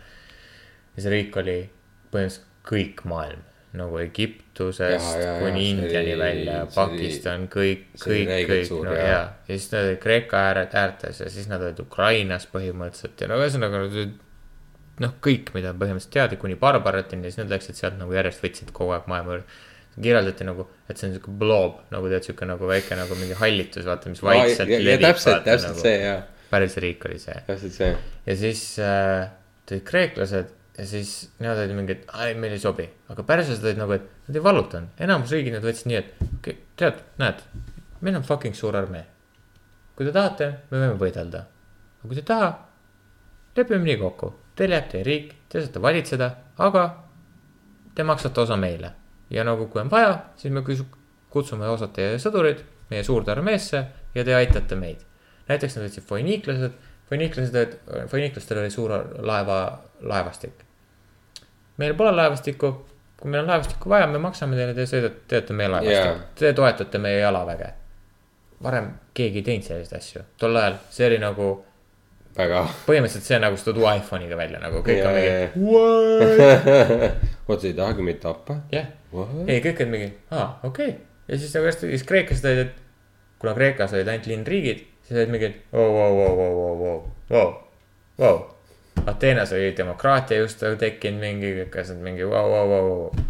ja see riik oli põhimõtteliselt kõik maailm nagu Egiptusest jaa, jaa, kuni Indiani välja, oli- Pakistan, kõik, kõik, kõik, no jaa. jaa. ja siis nad olid Kreeka ääred, äärtes ja siis nad olid Ukrainas põhimõtteliselt ja no ühesõnaga nad olid noh, kõik, mida põhimõtteliselt teadi kuni barbaratini ja siis nad läksid sealt nagu järjest võtsid kogu aeg maailma üle. kirjeldati nagu, et see on siuke blob nagu tead, siuke nagu väike nagu mingi hallitus, vaata, mis vaikselt ja, ja levib. täpselt, täpselt see ja, päris riik oli see täpselt see. ja siis äh, tulid kreeklased ja siis nemad olid mingi, et ai, meile ei sobi. aga pärslased olid nagu, et nad ei vallutanud, enamus riigid nad võtsid nii, et tead, näed, meil on fucking suur armee. kui te tahate, me võime võidelda. aga kui te ei taha, lepime nii kokku, teil jääb teie riik, te saate valitseda, aga te maksate osa meile. ja nagu, kui on vaja, siis me kutsume osad teie sõdurid meie suurde armeesse ja te aitate meid. näiteks nad võtsid foiniiklased, foiniiklased olid, foiniiklastel oli suur laeva, laevastik. meil pole laevastikku, kui meil on laevastikku vaja, me maksame teile, te sõidate, teete meie laevastikku yeah., te toetate meie jalaväge. varem keegi ei teinud selliseid asju, tol ajal see oli nagu väga. põhimõtteliselt see nagu sa tood uue iPhone'iga välja nagu kõik Jaa, on mingi what? oota, ei tahagi meid tappa? jah, ei kõik on mingi, aa okei okay. ja siis nagu hästi, siis kreeklased olid, et kuna Kreekas olid ainult linnriigid, siis olid mingid vau, vau, vau, vau, vau, vau, vau, vau. Ateenas oli demokraatia just tekkinud mingi, kõik asjad mingi vau, vau, vau, vau.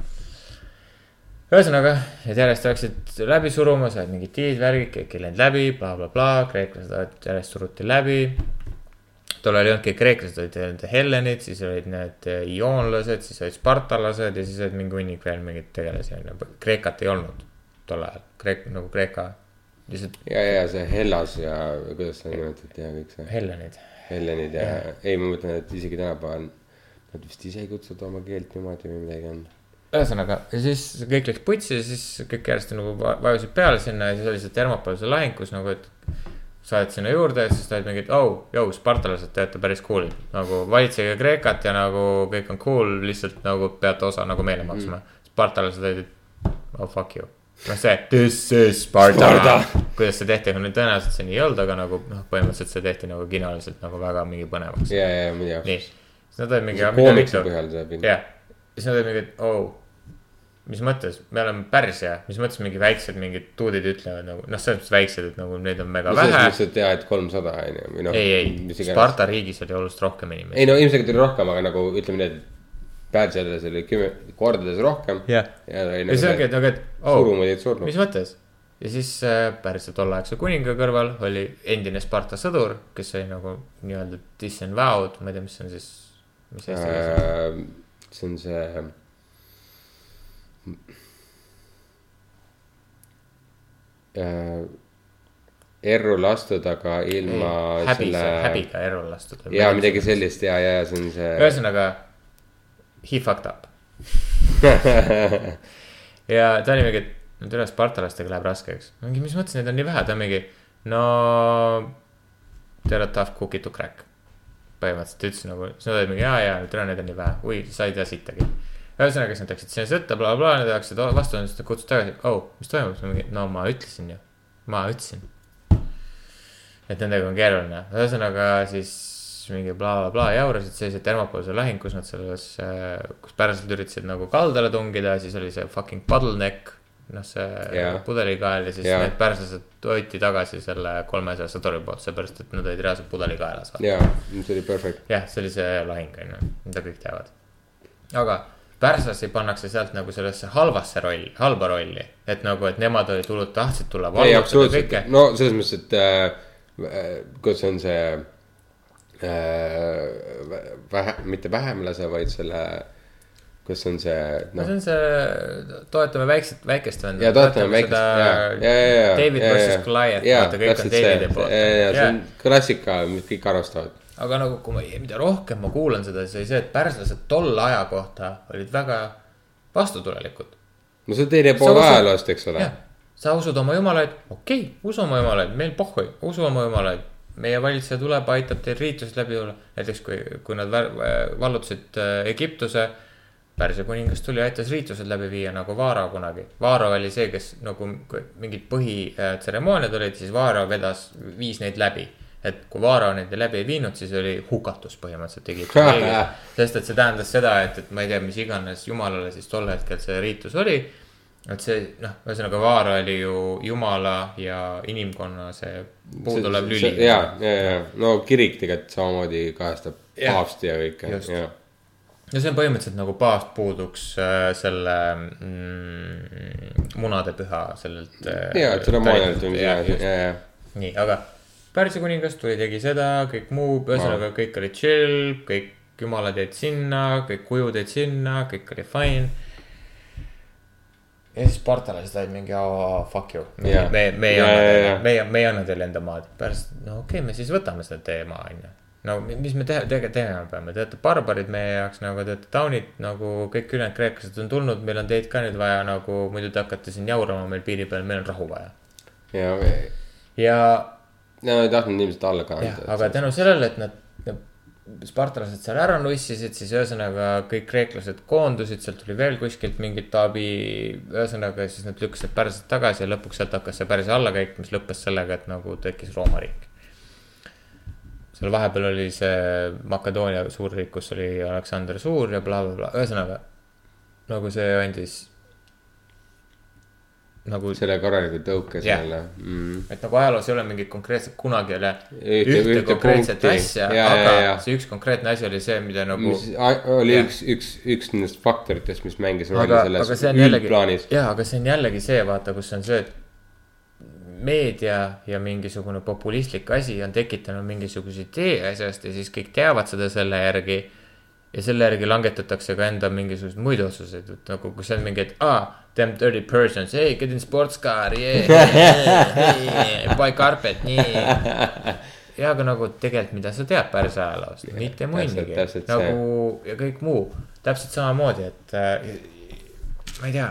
ühesõnaga, et järjest hakkasid läbi suruma, said mingid diilid, värgid, kõik ei läinud läbi bla,, blablabla, kreeklased järjest suruti läbi tol ajal ei olnudki kreeklased, olid need hellenid, siis olid need ioonlased, siis olid spartalased ja siis olid mingi hunnik veel mingeid tegelasi on ju, Kreekat ei olnud tol ajal, Kreek- nagu Kreeka, lihtsalt ja, ja see Hellas ja kuidas seda nimetati ja kõik see hellenid. Hellenid ja ei, ma mõtlen, et isegi tänapäeval nad vist ise ei kutsuta oma keelt niimoodi või midagi on. ühesõnaga ja siis kõik läks putsi ja siis kõik järjest nagu va- vajusid peale sinna ja siis oli see Thermopoluse lahing, kus nagu, et saad sinna juurde ja siis ta olid mingid, oh, jõu, spartalased, te olete päris cool'id. nagu valitsege Kreekat ja nagu kõik on cool, lihtsalt nagu peate osa nagu meile maksma mm.. spartalased olid, oh fuck you. noh, see this is Sparta, Sparta.. kuidas see tehti, no tõenäoliselt see nii ei olnud, aga nagu noh, põhimõtteliselt see tehti nagu kinooliselt nagu väga mingi põnevaks. ja, ja, ja muidu nii, siis nad olid mingi. koomikse põhjal pilt. jah, siis nad olid mingid, oh, mis mõttes, me oleme Pärsia, mis mõttes mingi väiksed mingid duudid ütlevad nagu, noh, selles mõttes väiksed, et nagu neid on mega no selles vähe. mõttes, et jaa, et kolmsada on ju, või noh. ei, ei, Sparta riigis oli oluliselt rohkem inimesi. ei no ilmselgelt oli rohkem, aga nagu ütleme nii, et Pärsiales oli kümme, kordades rohkem. jah, ja ja see ongi, et nagu nagu, et oh, mis. mõttes. ja siis äh, Pärsia tolleaegse kuninga kõrval oli endine Sparta sõdur, kes oli nagu nii-öelda disavowed, ma ei tea, mis on siis, mis eesti keeles. Äh, see on see. Äh, erru lastud, aga ilma häbi, selle. häbiga erru lastud. ja midagi. sellist ja, ja see on see. ühesõnaga, he fucked up. ja ta oli mingi, et no tere, spartalastega läheb raskeks. mingi, mis mõttes neid on nii vähe, ta on mingi, no they are a tough cookie to crack. põhimõtteliselt ütles nagu, siis nad olid mingi ja, ja tere, neid on nii vähe, oi, sa ei tea sittagi. ühesõnaga, siis nad läksid sinna sõtta, blablabla, nad läksid vastu, siis ta kutsus tagasi, oh, mis toimub, siis ma mingi, no ma ütlesin ju, ma ütlesin. et nendega on keeruline, ühesõnaga siis mingi blablabla jaurasid sellised termopoolse lahing, kus nad selles, kus pärslased üritasid nagu kaldale tungida, siis oli see fucking bottleneck. noh, see Jaa. pudelikael ja siis Jaa. need pärslased hoiti tagasi selle kolmesaja sõduri poolt, seepärast et nad olid reaalselt pudelikaelas. ja, see oli perfect. jah, see oli see lahing on ju, mida kõik teavad. aga pärslasi pannakse sealt nagu sellesse halvasse rolli, halba rolli, et nagu, et nemad olid tulnud, tahtsid tulla ei, absoluutselt no selles mõttes, et äh, kuidas on see äh,. vähe, mitte vähemlase, vaid selle, kuidas on see, no noh see on see, toetame väikset, väikest venda. ja toetame väikest, ja, ja, ja, ja. David versus Goliath, vaata kõik on Davidi poolt. ja, ja see on klassika, mis kõik arvestavad. aga nagu, kui ma, mida rohkem ma kuulan seda, siis oli see, et pärslased tolle aja kohta olid väga vastutulelikud. no see on teine pool ajaloost, eks ole sa usud oma jumalaid, okei okay,, usu oma jumalaid, meil pohhui, usu oma jumalaid. Meie valitseja tuleb, aitab teil riitused läbi tulla. näiteks kui, kui nad vär- vallutasid äh, Egiptuse. Pärsia kuningas tuli, aitas riitused läbi viia nagu Vaaro kunagi. Vaaro oli see, kes nagu mingid põhitseremooniad olid, siis Vaaro vedas, viis neid läbi. et kui Vaaro neid läbi ei viinud, siis oli hukatus põhimõtteliselt Egiptuse riigis. sest et see tähendas seda, et, et ma ei tea, mis iganes jumalale siis tol hetkel see riitus oli et see noh, ühesõnaga Vaara oli ju jumala ja inimkonna see puuduolev lüli. ja, ja, ja no kirik tegelikult samamoodi kajastab Jah. paavsti ja kõike, ja. ja see on põhimõtteliselt nagu paavst puuduks äh, selle mm, munade püha sellelt äh,. ja, või mis Jah, iganes, just. ja, ja. nii, aga Pärsia kuningas tuli, tegi seda, kõik muu, ühesõnaga kõik oli chill, kõik jumalad jäid sinna, kõik kujud jäid sinna, kõik oli fine. Ja siis spartalased olid mingi oh, fuck you, me me, me ei Ja, anna ja, teile ja., me, me ei anna teile enda maad, pärast no okei okay,, me siis võtame seda teie maa on ju. no mi- mis me teha, tege-, tegema peame, te olete barbarid meie jaoks nagu te olete taunid nagu kõik ülejäänud kreeklased on tulnud, meil on teid ka nüüd vaja nagu muidu te hakkate siin jaurama meil piiri peal, meil on rahu vaja. ja, ja no ei tahtnud ilmselt alla ka anda. aga tänu sellele, et nad spartalased seal ära nussisid, siis ühesõnaga kõik kreeklased koondusid, sealt tuli veel kuskilt mingit abi. ühesõnaga siis nad lükkasid pärslased tagasi ja lõpuks sealt hakkas see Pärsia allakäik, mis lõppes sellega, et nagu tekkis Rooma riik. seal vahepeal oli see Makedoonia suurriik, kus oli Aleksander Suur ja blablabla bla., ühesõnaga nagu see andis nagu selle korraliku tõuke Jah. sellele mm.. et nagu ajaloos ei ole mingit konkreetset, kunagi ei ole Ühte- ühte, ühte konkreetset punkti. asja, Ja, aga ja, ja. see üks konkreetne asi oli see, mida nagu. mis oli Jah. üks, üks, üks nendest faktoritest, mis mängis rolli aga, aga see selles üldplaanis. jaa, aga see on jällegi see, vaata, kus on see, et meedia ja mingisugune populistlik asi on tekitanud mingisuguse idee asjast ja siis kõik teavad seda selle järgi. Ja selle järgi langetatakse ka enda mingisuguseid muid otsuseid, et nagu kui see on mingi, et aa, them dirty persons, hey, get in sports car, yeah, yeah, yeah, buy carpet, nii. ja aga nagu tegelikult, mida sa tead Pärsia ajaloost, mitte munnigi, täpselt nagu ja kõik muu, täpselt samamoodi, et äh, ma ei tea,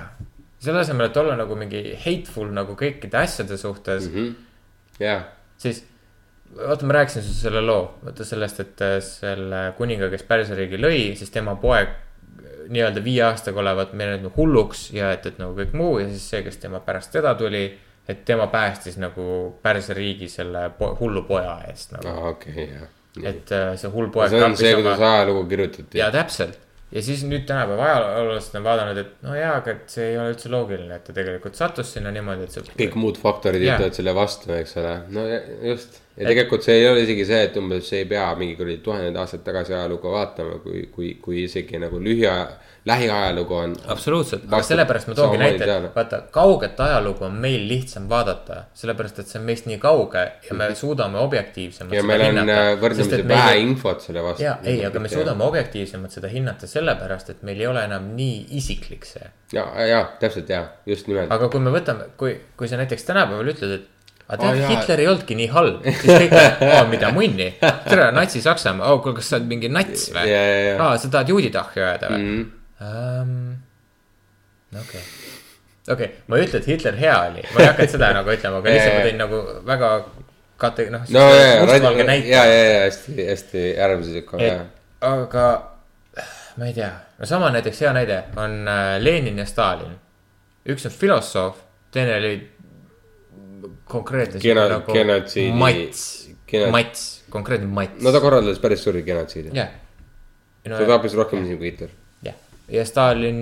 selle asemel, et olla nagu mingi hateful nagu kõikide asjade suhtes mm, -hmm. jah, siis vaata, ma rääkisin sulle selle loo, vaata sellest, et äh, selle kuninga, kes Pärsia riigi lõi, siis tema poeg äh, nii-öelda viie aastaga olevat meeldinud hulluks ja et, et nagu kõik muu ja siis see, kes tema pärast teda tuli, et tema päästis nagu Pärsia riigi selle po hullu poja eest nagu. okei, jah. et äh, see hull poeg see on see, kuidas ajalugu kirjutati. ja täpselt ja siis nüüd tänapäeva ajaloolased on vaadanud, et no jaa, aga et see ei ole üldse loogiline, et ta tegelikult sattus sinna niimoodi, et see. kõik muud faktorid ütlevad selle vastu, eks ole, no just. ja tegelikult see ei ole isegi see, et umbes ei pea mingi kuradi tuhandeid aastaid tagasi ajalugu vaatama, kui, kui, kui isegi nagu lühia, lähiajalugu on. absoluutselt, aga sellepärast ma toongi näite teale., vaata kauget ajalugu on meil lihtsam vaadata, sellepärast et see on meist nii kauge ja me suudame objektiivsemalt ja meil on äh, võrdlemisi vähe infot selle vastu. ja ei, aga me suudame objektiivsemalt seda hinnata sellepärast, et meil ei ole enam nii isiklik see. ja, ja täpselt ja, just nimelt. aga kui me võtame, kui, kui sa näiteks tänapäeval ütled, et aga tead oh,, Hitler ei olnudki nii halb, siis kõik on, aa mida munni, tere, Natsi-Saksamaa, oh kuule, kas sa oled mingi nats või Ja, ja, ja. aa, sa tahad juuditahhi ajada või Mhm. um,? okei, okei, ma ei ütle, et Hitler hea oli, ma ei hakanud seda nagu ütlema, aga lihtsalt ma tõin nagu väga kate-, noh. no ja, ja, mustvalge ja, näite ja, ja hästi, hästi äärmuslik on jah. aga ma ei tea, no sama näiteks hea näide on äh, Lenin ja Stalin. üks on filosoof, teine oli konkreetne Geno- nagu genotsiidi- mats geno-, mats, konkreetne mats. no ta korraldas päris suuri genotsiide. jah. ta tapis rohkem inimesi kui Hitler. Ja Stalin,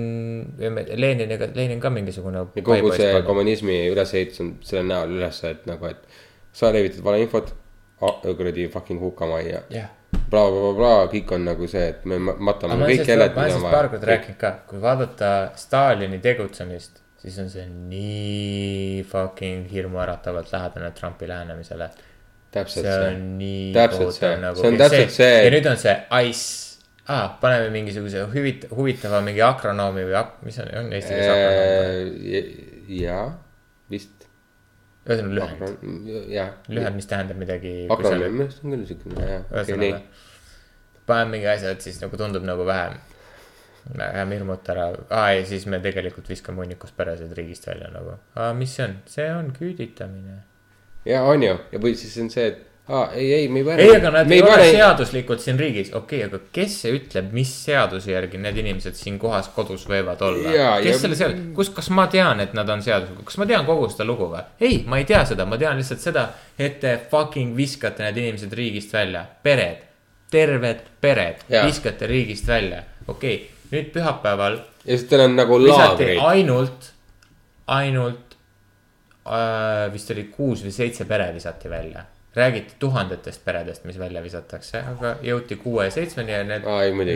Leniniga, Lenin ka mingisugune. ja kogu see kommunismi ülesehitus on selle näol üles, et nagu, et sa levitad valeinfot, kuradi fucking hukkamajja. jah, blablabla, kõik on nagu see, et me ma- matame kõik keeled, ma olen sellest paar korda rääkinud ka, kui vaadata Stalini tegutsemist, siis on see nii fucking hirmuäratavalt lähedane Trumpi lähenemisele täpselt see see on. nii Täpselt see. nagu See on täpselt see- ja nüüd on see ice ah,, paneme mingisuguse huvit-, huvitava mingi akronoomi või ak-, mis on, on eesti keeles akronoom? jaa, vist. ühesõnaga lühend, lühend, mis tähendab midagi. akronüüm, minu arust on küll siukene, jah. ühesõnaga, paneme mingi asja, et siis nagu tundub nagu vähem, vähem hirmuta ära ah,. ja siis me tegelikult viskame hunnikust peresid riigist välja nagu ah,, mis see on, see on küüditamine. ja on ju, ja või siis on see, et aa, ei, ei, me ei pane. ei, aga nad ei ole seaduslikult siin riigis, okei okay,, aga kes see ütleb, mis seaduse järgi need inimesed siin kohas kodus võivad olla kes ja- selle seal, kus, kas ma tean, et nad on seaduslikud, kas ma tean kogu seda lugu või? ei, ma ei tea seda, ma tean lihtsalt seda, et te fucking viskate need inimesed riigist välja, pered, terved pered Jaa. viskate riigist välja, okei okay,, nüüd pühapäeval ja siis teil on nagu laagrid. ainult, ainult äh, vist oli kuus või seitse pere visati välja. Räägiti tuhandetest peredest, mis välja visatakse, aga jõuti kuue ja seitsmeni ja need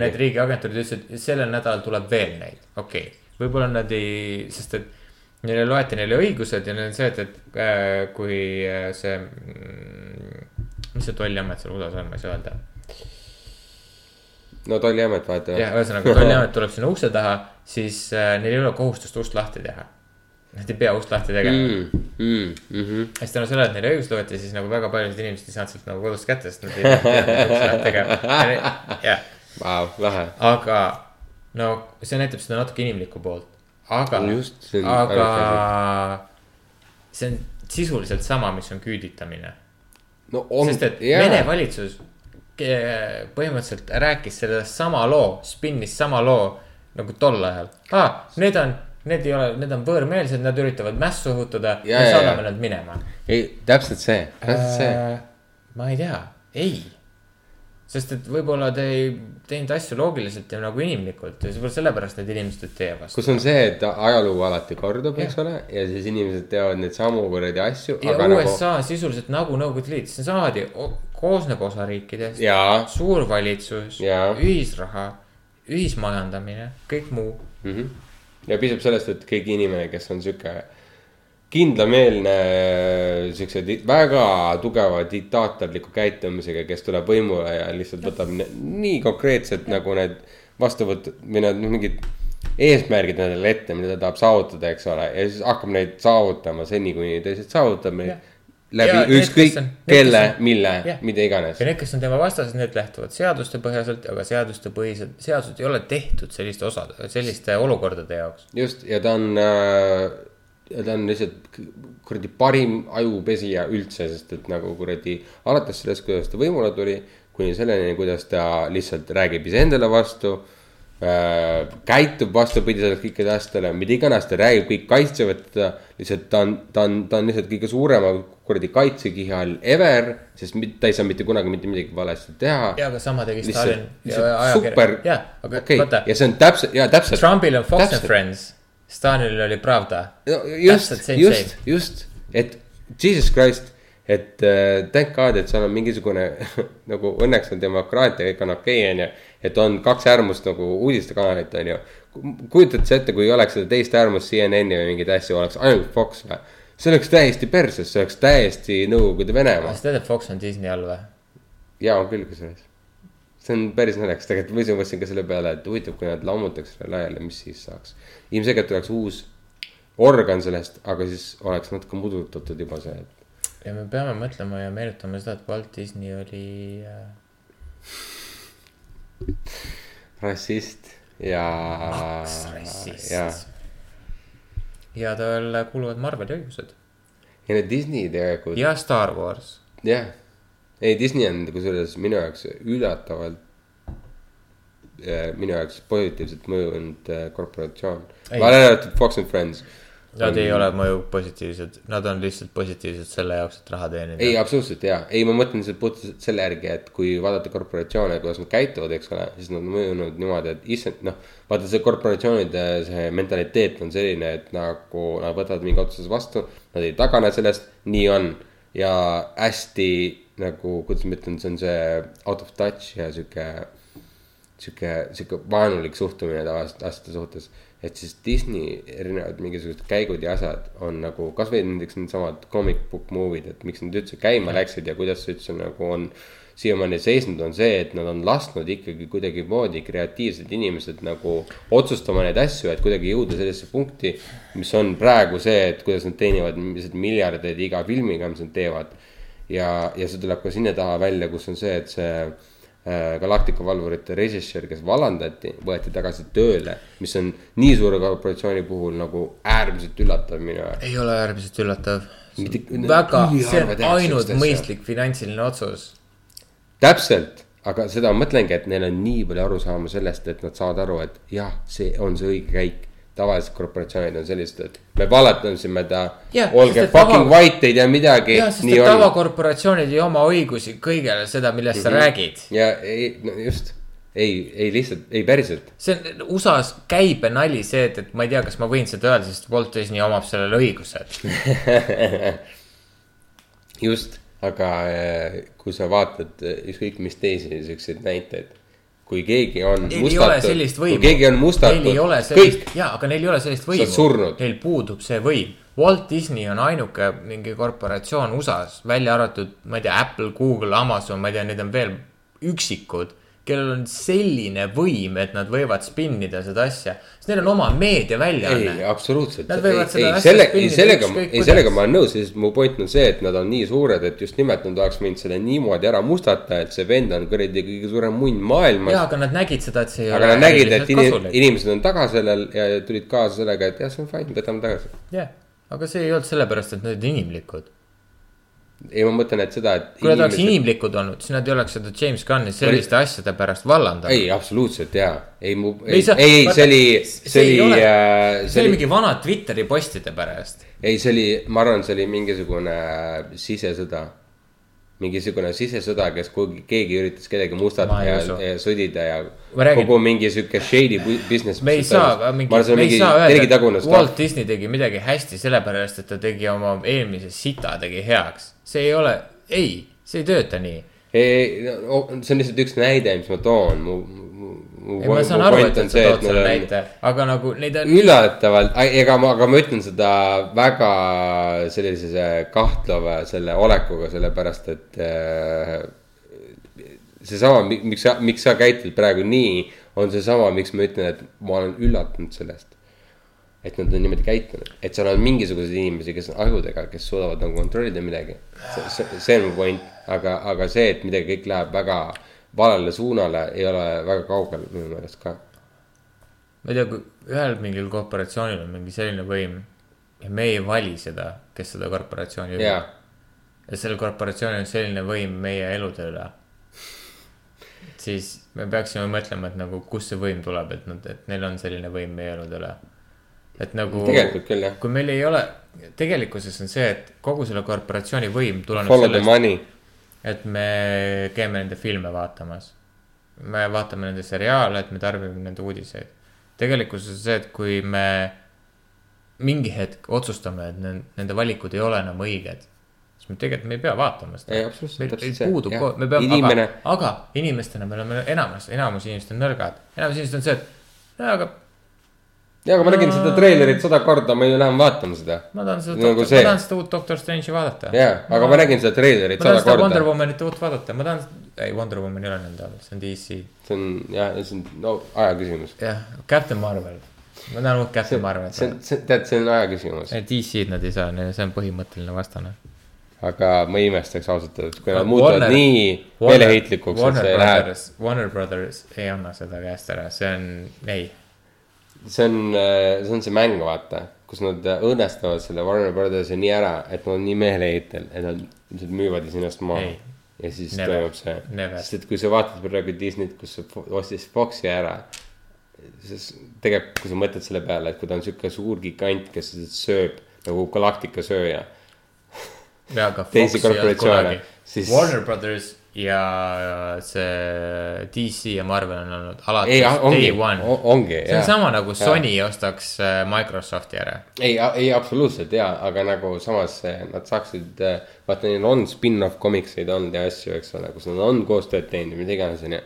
need riigiagentuurid ütlesid, et sellel nädalal tuleb veel neid, okei okay.. võib-olla nad ei, sest et neile loeti neile õigused ja neil on see, et, et äh, kui äh, see mm,, mis see tolliamet seal USA-s on, ma ei saa öelda no tolliamet vaata. jah, ühesõnaga tolliamet tuleb sinna ukse taha, siis äh, neil ei ole kohustust ust lahti teha. Nad ei pea ust lahti tegema mm.. mm,. Mm -hmm. hästi tänu sellele, et neile õigust loeti, siis nagu väga paljud inimesed ei saanud sealt nagu kodust kätte, sest nad ei teadnud ukse lahti tegema. jah, Vau, lahe. aga no see näitab seda natuke inimlikku poolt, aga, Just, see on aga see on sisuliselt sama, mis on küüditamine no sest et yeah. Vene valitsus põhimõtteliselt rääkis sellest sama loo, spinnis sama loo nagu tol ajal ah,. Need on, need ei ole, need on võõrmeelsed, nad üritavad mässu õhutada, Ja, me saadame ja. nad minema. ei, täpselt see, täpselt see. ma ei tea, ei. sest et võib-olla te ei teinud asju loogiliselt ja nagu inimlikult ja võib-olla sellepärast need inimesed olid teie vastu. kus on see, et ajalugu alati kordub, eks ole, ja siis inimesed teevad neid samu kuradi asju, ja aga USA nagu... sisuliselt nagu Nõukogude Liit, see samamoodi, koosneb osariikidest nagu. suur valitsus, ühisraha, ühismajandamine, kõik muu. mm. -hmm. Ja piisab sellest, et keegi inimene, kes on sihuke kindlameelne, siukse väga tugeva diktaatorliku käitumisega, kes tuleb võimule ja lihtsalt võtab nii konkreetselt nagu need vastuvõtt- või need noh, mingid eesmärgid endale ette, mida ta tahab saavutada, eks ole, ja siis hakkab neid saavutama seni, kuni lihtsalt saavutab neid. Läbi ükskõik kelle mille mida iganes ja. need, kes on tema vastased, need lähtuvad seaduste põhiselt, aga seaduste põhised, seadused ei ole tehtud selliste osade, selliste olukordade jaoks. just ja ta on äh,, ta on lihtsalt kuradi parim ajupesija üldse, sest et nagu kuradi alates sellest, kuidas ta võimule tuli, kuni selleni, kuidas ta lihtsalt räägib iseendale vastu äh,. käitub vastupidiselt kõikidele asjadele, mida iganes ta räägib, kõik kaitsevad teda. lihtsalt ta on, ta on, ta on lihtsalt kõige suurema kuradi kaitsekihi all ever, sest ta ei saa mitte kunagi mitte midagi valesti teha. ja, aga sama tegi Stalin super, okei ja see on täpselt, ja täpselt. Trumpil on Fox Täpselt. and Friends, Stalinil oli Pravda. no just just, just, et Jesus Christ, et äh, thank god, et seal on mingisugune nagu õnneks on demokraatia, kõik on okei okay,, onju. Et on kaks äärmust nagu uudistekanalit, onju. kujutad sa ette, kui oleks seda teist äärmust CNN-i või mingeid asju, oleks ainult Fox või? see oleks täiesti perses, see oleks täiesti Nõukogude Venemaa kas. tead, et Fox on Disney all või? ja on küll kusjuures. see on päris naljakas, tegelikult ma ise mõtlesin ka selle peale, et huvitav, kui nad lammutaks selle laiali, mis siis saaks. ilmselgelt tuleks uus organ sellest, aga siis oleks natuke mudutatud juba see, et ja me peame mõtlema ja meenutama seda, et Walt Disney oli äh, rassist ja. maks rassist ja, ja tal kuuluvad Marveli õigused ja need Disney tegelikult, ja Star Wars. jah. ei, Disney on kusjuures minu jaoks üllatavalt. minu jaoks positiivselt mõjunud äh, korporatsioon, välja arvatud Fox and Friends. Nad ei ole mõju positiivsed, nad on lihtsalt positiivsed selle jaoks, et raha teenida. ei, absoluutselt jaa, ei, ma mõtlen lihtsalt puhtalt selle järgi, et kui vaadata korporatsioone, kuidas nad käituvad, eks ole, siis nad on mõjunud niimoodi, et issand, noh. vaata see korporatsioonide see mentaliteet on selline, et nagu nad võtavad mingi otsuse vastu, nad ei tagane sellest, nii on. ja hästi nagu, kuidas ma ütlen, see on see out of touch ja sihuke, sihuke, sihuke vaenulik suhtumine tavaliselt asjade suhtes et siis Disney erinevad mingisugused käigud ja asjad on nagu kasvõi näiteks needsamad comic book movie'd, et miks nad üldse käima läksid ja kuidas see üldse nagu on siiamaani seisnud, on see, et nad on lasknud ikkagi kuidagimoodi kreatiivsed inimesed nagu otsustama neid asju, et kuidagi jõuda sellisesse punkti, mis on praegu see, et kuidas nad teenivad lihtsalt miljardeid iga filmiga, mis nad teevad. ja, ja see tuleb ka sinna taha välja, kus on see, et see Galactica valvurite režissöör, kes vallandati, võeti tagasi tööle, mis on nii suure korporatsiooni puhul nagu äärmiselt üllatav minu jaoks. ei ole äärmiselt üllatav. Väga, see on ainult mõistlik finantsiline otsus. täpselt, aga seda ma mõtlengi, et neil on nii palju arusaama sellest, et nad saavad aru, et jah, see on see õige käik. Tavalised korporatsioonid on sellised, et me vallatasime ta olge fucking tava- white, ei tea midagi jah, sest et on. tavakorporatsioonid ei oma õigusi kõigele seda, millest mm -hmm. sa räägid. ja ei, no just, ei, ei lihtsalt, ei päriselt. see on USA-s käibenali see, et, et ma ei tea, kas ma võin seda öelda, sest Walt Disney omab sellele õigused. just, aga eh, kui sa vaatad eh, ükskõik mis teisi siukseid näiteid, kui keegi on Neil mustatud, kui keegi on mustatud Neil ei ole, kõik jaa, aga neil ei ole sellist võimu. Neil puudub see võim. Walt Disney on ainuke mingi korporatsioon USA-s, välja arvatud, ma ei tea, Apple, Google, Amazon, ma ei tea, neid on veel üksikud, kellel on selline võim, et nad võivad spinnida seda asja, sest neil on oma ei, meediaväljaanne. absoluutselt. Nad võivad seda ei, asja selle, ei spinnida sellega, ükskõik ei kuidas. sellega ma olen nõus, sest mu point on see, et nad on nii suured, et just nimelt nad oleks võinud selle niimoodi ära mustata, et see vend on kuradi kõige suurem munn maailmas jaa, aga nad nägid seda, et see ei aga nad nägid, et inim, inimesed on taga sellel ja tulid kaasa sellega, et jah, see on fine, võtame tagasi. jah, aga see ei olnud sellepärast, et nad olid inimlikud. ei, ma mõtlen, et seda, et. kui nad oleks inimlikud olnud, siis nad ei oleks seda James Gunni selliste asjade pärast vallandanud. ei, absoluutselt jaa, ei mu, ei ei, ei, see oli, see oli ole-, see oli oli, mingi vana Twitteri postide pärast. ei, see oli, ma arvan, see oli mingisugune sisesõda. Mingisugune sisesõda, kes kuhugi, keegi üritas kedagi mustata ei ja, ja sõdida ja räägin- kogu mingi sihuke shady bu- business. me ei saa, mingi, me ei mingi saa kellegi öelda, et Walt. Disney tegi midagi hästi sellepärast, et ta tegi oma eelmise sita tegi heaks. see ei ole, ei, see ei tööta nii. ei, see on lihtsalt üks näide, mis ma toon, mu. ei, ma saan aru, et, et sa tood selle näite, aga nagu neid on, üllatavalt, ega ma, aga ma ütlen seda väga sellise kahtleva selle olekuga, sellepärast et äh, seesama, miks sa, miks sa käitud praegu nii, on seesama, miks ma ütlen, et ma olen üllatunud sellest. et nad on niimoodi käitunud, et seal on mingisuguseid inimesi, kes on ajudega, kes suudavad nagu kontrollida midagi. see, see on mu point, aga, aga see, et midagi kõik läheb väga valele suunale, ei ole väga kaugel minu meelest ka ma ei tea, kui ühel mingil korporatsioonil on mingi selline võim ja me ei vali seda, kes seda korporatsiooni juhib. ja sellel korporatsioonil on selline võim meie elude üle. siis me peaksime mõtlema, et nagu kust see võim tuleb, et nad, et neil on selline võim meie elude üle. et nagu. tegelikult küll jah, kui meil ei ole, tegelikkuses on see, et kogu selle korporatsiooni võim tuleneb follow the sellest, money et me käime nende filme vaatamas. me vaatame nende seriaale, et me tarbime nende uudiseid. tegelikkuses on see, et kui me mingi hetk otsustame, et ne- nende valikud ei ole enam õiged, siis me tegelikult me ei pea vaatama seda meil meil puudub me peame, Inimene- aga, aga inimestena me oleme enamus, enamus inimesed on nõrgad. enamus inimesed on see, et no aga ja, aga ma nägin seda treilerit sada korda, ma ju lähen vaatama seda. ma tahan seda Nagu ma tahan seda uut Doctor Strange'i vaadata. ja, aga ma nägin seda treilerit ma tahan sada seda Wonder korda. Womanit uut vaadata, ma tahan, ei Wonder Woman ei ole nende all, see on DC. see on jah, see on no aja küsimus. jah, Captain Marvel, ma tahan uut Captain Marvelit see on, see, tead, see on aja küsimus. DC-d nad ei saa, see on põhimõtteline vastane. aga ma ei imestaks ausalt öeldes, kui nad muutuvad nii meeleheitlikuks, et see läheb. Warner Brothers ei anna seda käest ära, see on, ei. See on, see on see mäng, vaata, kus nad õõnestavad selle Warner Brothersi nii ära, et nad on nii meeleheitel, et nad lihtsalt müüvad ennast maha ja siis Never. toimub see, sest et kui sa vaatad praegu Disneyt, kus ostis Foxi ära. siis tegelikult, kui sa mõtled selle peale, et kui ta on sihuke suur gigant, kes sööb nagu galaktika sööja. ja aga Teisi Fox ei olnud kunagi siis- Warner Brothers ja see DC ja Marvel on olnud ei, alates ongi day, one. ongi. see on sama nagu Sony ostaks äh, Microsofti ära. ei, ei absoluutselt ja, aga nagu samas eh, nad saaksid, vaata neil on spin-off komikseid olnud ja asju, eks ole, kus nad on koostööd teinud ja mida iganes, onju.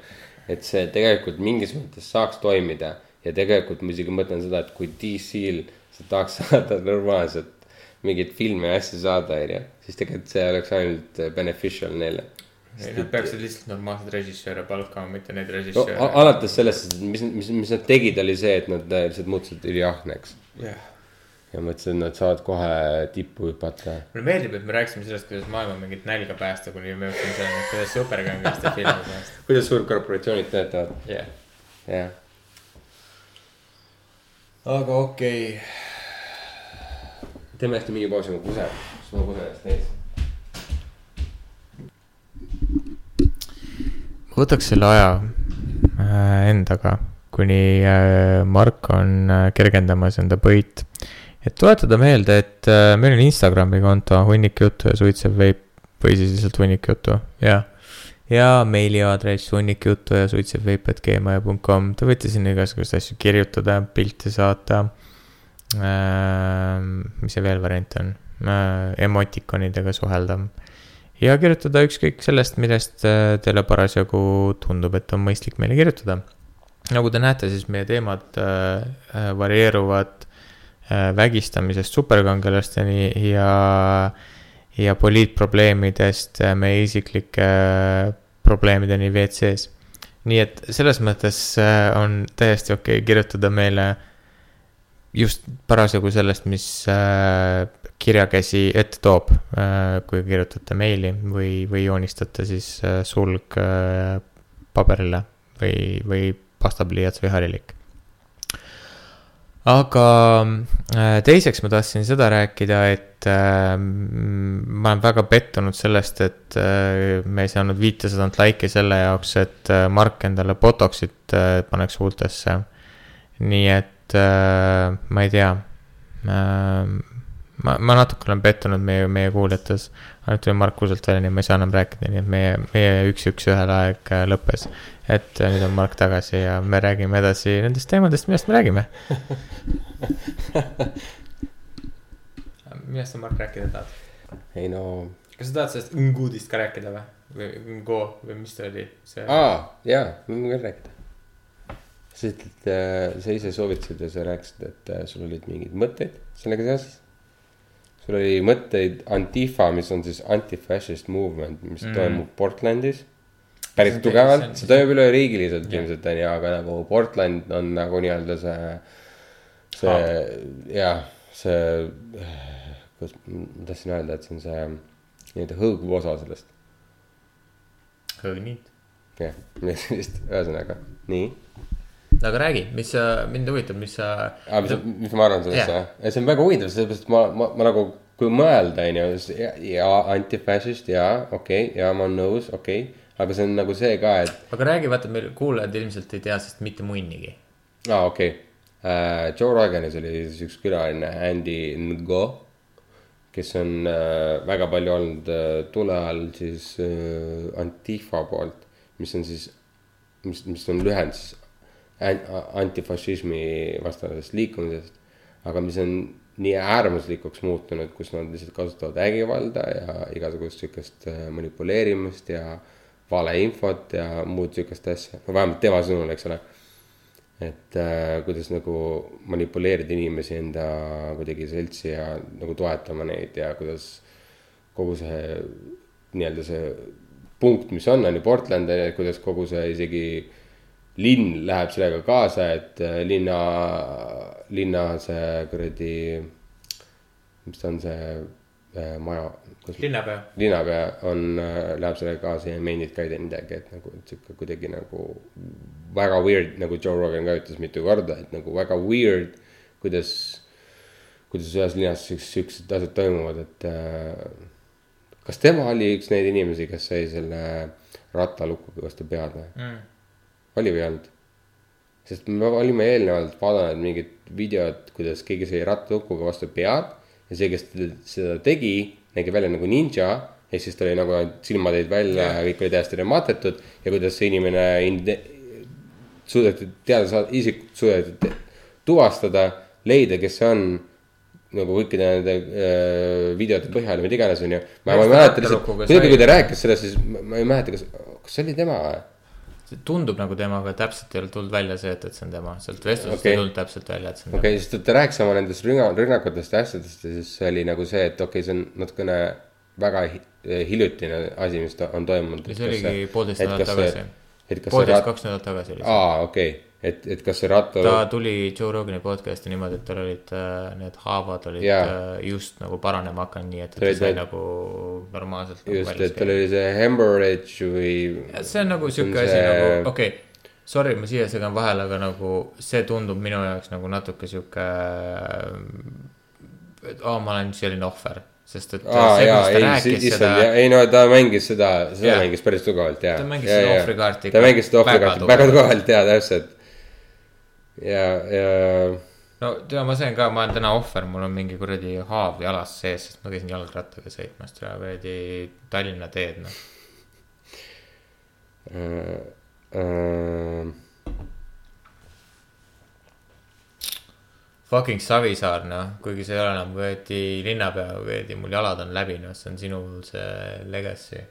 et see tegelikult mingis mõttes saaks toimida ja tegelikult ma isegi mõtlen seda, et kui DC-l sa tahaks saada normaalselt mingeid filme ja asju saada, onju, siis tegelikult see oleks ainult beneficial neile. Nad peaksid lihtsalt normaalseid režissööre palkama, mitte neid no režissööre a-. alates sellest, mis, mis, mis nad tegid, oli see, et nad lihtsalt muutusid üliahneks jah. ja mõtlesid, et nad saavad kohe tippu hüpata mulle meeldib, et me rääkisime sellest, kuidas maailma mingit nälga päästa, kuni me jõudsime selleni, et kuidas superkangelastest filmid päästa. kuidas suurkorporatsioonid töötavad, jah. jah. aga okei okay.. teeme hästi mingi pausi, ma kusen, siis ma kusen ennast ees. Võtaks selle aja äh, endaga, kuni äh, Mark on äh, kergendamas enda põit. et tuletada meelde, et äh, meil on Instagrami konto hunnik juttu ja suitsev veip või siis lihtsalt hunnik juttu, jah. ja meiliaadress hunnik juttu ja suitsev veip, et gmail.com, te võite sinna igasuguseid asju kirjutada, pilte saata äh,. mis see veel variant on äh,, emotikonidega suhelda ja kirjutada ükskõik sellest, millest äh, teile parasjagu tundub, et on mõistlik meile kirjutada. nagu te näete, siis meie teemad äh, äh, varieeruvad vägistamisest superkangelasteni ja, ja poliitprobleemidest meie isiklike probleemideni WC-s. nii et selles mõttes on täiesti okei okay kirjutada meile just parasjagu sellest, mis äh, kirjakäsi ette toob äh,, kui kirjutate meili või, või joonistate siis äh, sulg paberile või, või pastapliiats või harilik. aga teiseks ma tahtsin seda rääkida, et ma olen väga pettunud sellest, et me ei saanud viitesadat laiki selle jaoks, et Mark endale botox'it paneks huultesse. nii et äh, ma ei tea äh, ma, ma natuke olen pettunud meie, meie kuulajates. ainult tuli Mark Kuuselt välja, nii et ma ei saa enam rääkida, nii et meie, meie üks-üks ühel aeg äh, lõppes. et äh, nüüd on Mark tagasi ja me räägime edasi nendest teemadest, millest me räägime. millest sa, Mark, rääkida tahad? ei no, kas sa tahad sellest Ngudist ka rääkida või? või Ngo või mis ta oli, aa, jaa, ma võin küll rääkida. Sa ütled, sa ise soovitasid ja sa rääkisid, et äh, sul olid mingeid mõtteid sellega seoses. sul oli mõtteid Antifa, mis on siis anti-fascist movement, mis Mm. toimub Portlandis. päris tugevalt see toimub üleriigiliselt ilmselt on ju, aga nagu Portland on nagu nii-öelda see, see jah, see, kuidas ma tahtsin öelda, et see on see nii-öelda hõõguv osa sellest. Hõõgnid. jah, sellist, ühesõnaga, nii. Aga räägi, mis sa, mind huvitab, mis sa. mis, mis ma arvan sellest yeah., see on väga huvitav, sellepärast ma, ma, ma nagu, kui mõelda, on ju, ja, ja antifascist ja okei okay, ja ma olen nõus, okei okay,. aga see on nagu see ka, et, aga räägi, vaata, meil kuulajad ilmselt ei tea sest mitte munnigi. aa okei okay. uh,. Joe Roganis oli siis üks külaline, Andy Ngo, kes on uh, väga palju olnud uh, tule all siis uh, Antifa poolt, mis on siis, mis, mis on lühend siis antifašismi vastasest liikumisest. aga mis on nii äärmuslikuks muutunud, kus nad lihtsalt kasutavad vägivalda ja igasugust sihukest äh, manipuleerimist ja valeinfot ja muud sihukest asja, no vähemalt tema sõnul, eks ole. et äh, kuidas nagu manipuleerida inimesi enda kuidagi seltsi ja nagu toetama neid ja kuidas kogu see nii-öelda see punkt, mis on, on ju Portland, kuidas kogu see isegi linn läheb sellega kaasa, et äh, linna, linna see kuradi, mis ta on see äh, maja, linnapea. linnapea on, läheb sellega kaasa ja meenid ka ei tee midagi, et nagu sihuke kuidagi nagu väga weird, nagu Joe Rogan ka ütles mitu korda, et nagu väga weird, kuidas, kuidas ühes linnas siuksed asjad toimuvad, et äh, kas tema oli üks neid inimesi, kes sai selle rattalukuga vastu pead või mm.? Või ei olnud? sest me olime eelnevalt vaadanud mingit videot, kuidas keegi sai rattalukuga vastu pead ja see, kes seda tegi, nägi välja nagu ninja ehk siis ta oli nagu silmad jäid välja ja kõik oli täiesti rematetud ja kuidas see inimene inde- suudeti teada saada, isikut suudeti tuvastada, leida, kes see on. nagu kõikide nende äh, videote põhjal, mida iganes, onju. ma ma ei mäleta lihtsalt, kuidagi, kui ta rääkis sellest, siis ma, ma ei mäleta, kas, kas see oli tema või? See tundub nagu tema, aga täpselt ei ole tulnud välja see, et, et see on tema, sealt vestlusest Okei. ei tulnud täpselt välja, et see on okei okay,, sest et ta rääkis oma nendest rünna-, rünnakutest ja asjadest ja siis oli nagu see, et okei okay,, see on natukene väga hi- hiljutine asi, mis on toimunud. See oligi poolteist nädalat tagasi. poolteist, kaks nädalat tagasi oli see. aa, okei okay., et, et kas see ratta ta tuli Joe Rogani podcast'i niimoodi, et tal olid äh, need haavad olid Jaa. äh, just nagu paranema hakanud, nii et, et ta sai need- nagu normaalselt. just, et tal oli see hemorrhage või. see on nagu sihuke asi nagu, okei okay,, sorry, ma siia segan vahele, aga nagu see tundub minu jaoks nagu natuke sihuke. et aa, ma olen selline ohver, sest et aa see, kuidas ta ei, rääkis issand seda, ei no ta mängis seda, seda Jaa. mängis päris tugevalt ja. Ta mängis seda ohvrikaarti ta mängis seda väga ohvrikaarti väga tugevalt ja täpselt. ja, ja no tea, ma sain ka, ma olen täna ohver, mul on mingi kuradi haav jalas sees, sest ma käisin jalgrattaga sõitmas täna kuradi Tallinna teed, noh. äh,. Äh, Fucking Savisaar, noh, kuigi see ei ole enam kuradi linnapea, kuradi mul jalad on läbi, noh, see on sinu see legacy.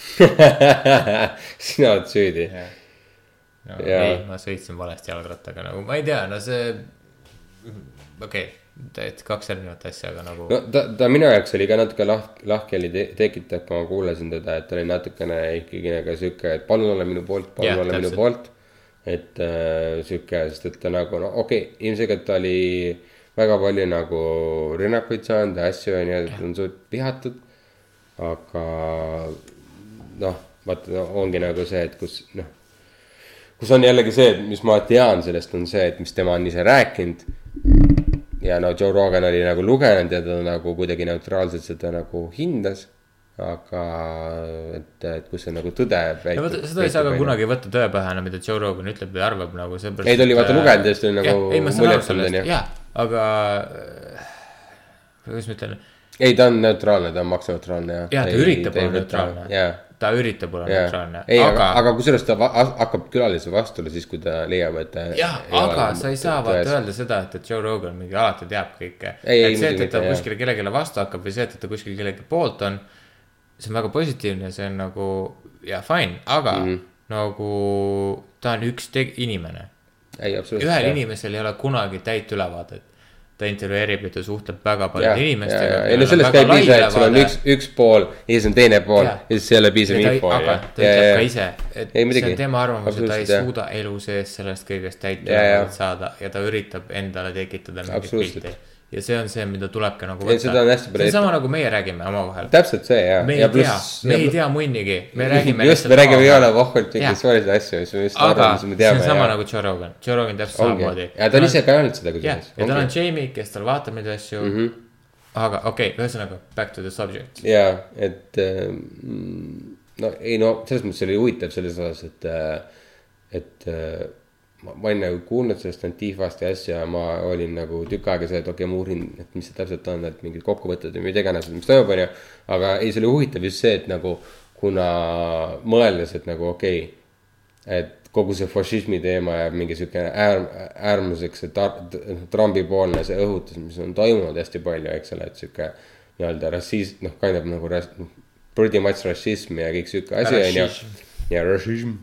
sina oled süüdi. Jaa. ei, ma sõitsin valesti jalgrattaga, nagu ma ei tea, no see, okei okay,, täiesti kaks erinevat asja, aga nagu no ta, ta minu jaoks oli ka natuke lahk-, lahkheli te tekitav, kui ma kuulasin teda, et ta oli natukene ikkagi nagu sihuke, et palun ole minu poolt, palun Jah, ole minu täpselt. poolt. et äh, sihuke, sest et ta nagu no okei okay,, ilmselgelt ta oli väga palju nagu rünnakuid saanud ja asju on ju, et on suht vihatud. aga noh, vaata no, ongi nagu see, et kus noh kus on jällegi see, et mis ma tean sellest, on see, et mis tema on ise rääkinud. ja no Joe Rogan oli nagu lugenud ja ta nagu kuidagi neutraalselt seda nagu hindas. aga et, et kus see nagu tõde. no vot, seda ei saa ka kunagi võtta tõe pähe, no mida Joe Rogan ütleb või arvab nagu seepärast. Ei, ta oli vaata lugenud ja siis ta oli nagu ei, ma saan aru sellest, jaa, aga äh, kuidas ma ütlen, ei, ta on neutraalne, ta on maksuneutraalne ja. jaa, ta üritab olla neutraalne jaa, ta üritab olla jaa neutraalne, ei, aga, aga aga kusjuures ta hakkab külalise vastule siis, kui ta leiab, et jah, aga sa ei saa vaata öelda seda, et, et Joe Rogan mingi alati teab kõike. Et see, et, ta jah. kuskile kellelegi vastu hakkab või see, et, ta kuskil kellegi poolt on. see on väga positiivne, see on nagu ja fine, aga mm. -hmm. nagu ta on üks inimene. ühel inimesel ei ole kunagi täit ülevaadet. Ta intervjueerib ja ta suhtleb väga paljude inimestega. ei no sellest käib ise, et sul on üks, üks pool ja siis on teine pool Jaa. ja siis ei ole piisav info. aga ta ütleb ka ise, et Ei, muidugi. see on tema arvamus, et ta ei jah. suuda elu sees sellest kõigest täit ülevaadet saada ja ta üritab endale tekitada mingit pilti. Ja see on see, mida tulebki nagu Ei, seda on hästi see palju sama nagu meie räägime omavahel. täpselt see ja. me ei tea, me ei tea munnigi, me räägime. just, me räägime jõle vohkult Jaa. mingeid suvalisi asju, mis me just arvame, mis me see teame on sama. nagu Joe Rogan, Joe Rogan täpselt samamoodi. ja ta on ise ka öelnud seda jah, kusjuures. ja tal on Jamie, kes tal vaatab neid asju mm. -hmm. aga okei okay,, ühesõnaga back to the subject. ja, et ähm, no ei no selles mõttes oli huvitav selles osas, et, et äh, ma, ma olin nagu kuulnud sellest Antifast ja asja, ma olin nagu tükk aega see, et okei okay,, ma uurin, et mis see täpselt on, et mingid kokkuvõtted või mida iganes, mis toimub, onju. aga ei, see oli huvitav just see, et nagu kuna mõeldes, et nagu okei okay, et kogu see fašismi teema jääb mingi sihuke äär, äärmuseks, see noh, Trumpi poolne see õhutus, mis on toimunud hästi palju, eks ole, et sihuke nii-öelda rassism, noh, kind of nagu ras-, pretty much rassism ja kõik sihuke asi on ju Rassism. ja rassism,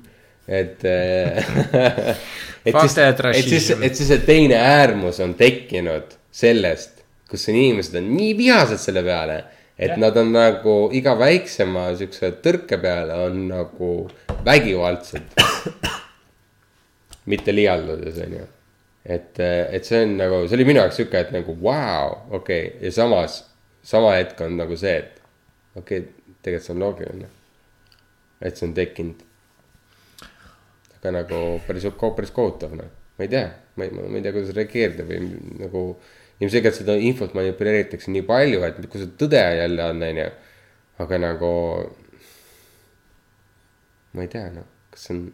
et äh, et siis, et siis, et siis see teine äärmus on tekkinud sellest, kus inimesed on nii vihased selle peale, et Jah. nad on nagu iga väiksema siukse tõrke peale on nagu vägivaldsed. mitte liialdades, onju. et, et see on nagu, see oli minu jaoks sihuke, et nagu vau wow,, okei okay., ja samas, sama hetk on nagu see, et okei okay,, tegelikult see on loogiline. et see on tekkinud. Aga nagu päris, päris kohutav noh, ma ei tea, ma ei, ma ei tea, kuidas reageerida või nagu. ilmselgelt seda infot manipuleeritakse nii palju, et kus see tõde jälle on, onju. aga nagu. ma ei tea noh, kas see on.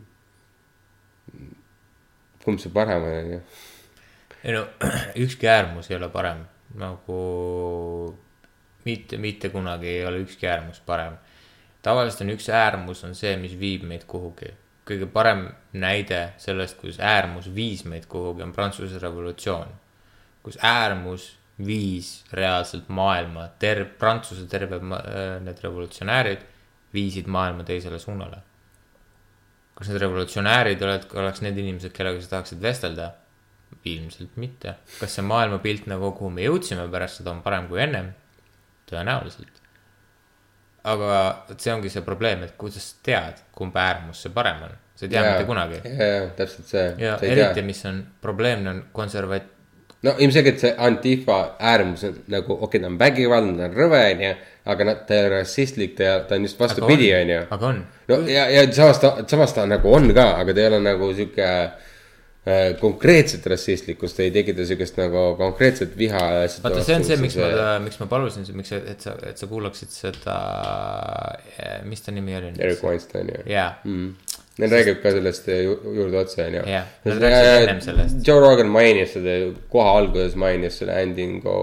kumb see parem on, onju. ei no ükski äärmus ei ole parem, nagu mitte, mitte kunagi ei ole ükski äärmus parem. tavaliselt on üks äärmus on see, mis viib meid kuhugi. Kõige parem näide sellest, kus äärmus viis meid kuhugi, on Prantsuse revolutsioon. kus äärmus viis reaalselt maailma, ter-, Prantsuse terve, need revolutsionäärid viisid maailma teisele suunale kas need revolutsionäärid oled, oleks need inimesed, kellega sa tahaksid vestelda? ilmselt mitte. kas see maailmapilt nagu, kuhu me jõudsime pärast seda, on parem kui ennem? tõenäoliselt. Aga vot see ongi see probleem, et kuidas sa tead, kumb äärmus see parem on, sa ei tea mitte kunagi. ja, ja täpselt see. ja eriti, mis on probleemne, on konservat-, no ilmselgelt see Antifa äärmus on nagu, okei okay,, ta on vägivaldne, ta on rõve, onju. aga noh, ta ei ole rassistlik, ta, ta on just vastupidi, onju. aga on. no ja, ja samas ta, samas ta nagu on ka, aga ta ei ole nagu sihuke äh, konkreetselt rassistlik, kus ta ei tekita siukest nagu konkreetset viha. vaata, see on see, miks ma, miks ma palusin, miks, et sa, et sa kuulaksid seda, mis ta nimi oli? Eric Weinstein ju jaa, mm.. Neil räägib ka sellest ju- juurde otsa, onju. Jah, nad rääkisid ennem sellest. Joe Rogan mainis seda, kohe alguses mainis selle endingu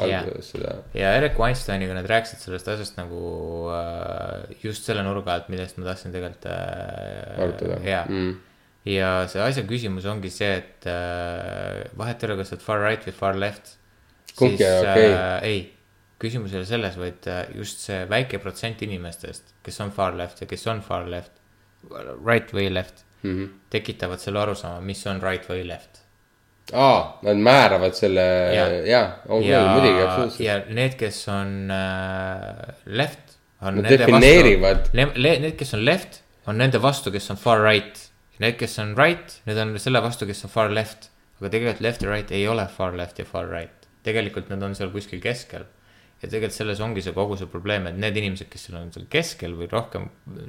alguses seda. ja Eric Weinsteiniga nad rääkisid sellest asjast nagu äh, just selle nurga alt, millest ma tahtsin tegelikult äh, arutada jaa mm.. Ja see asja küsimus ongi see, et äh, vahet ei ole, kas sa oled far right või far left. Ole okei. äh, ei, küsimus ei ole selles, vaid äh, just see väike protsent inimestest, kes on far left ja kes on far left, right või left Mm -hmm. tekitavad selle arusaama, mis on right või left. aa, nad määravad selle Jaa. ja, ja, on küll, muidugi, absoluutselt. ja need, kes on äh, left, on Nad nende vastu. Need, kes on left, on nende vastu, kes on far right. Need, kes on right, need on selle vastu, kes on far left. aga tegelikult left ja right ei ole far left ja far right. tegelikult nad on seal kuskil keskel. ja tegelikult selles ongi see kogu see probleem, et need inimesed, kes seal on seal keskel või rohkem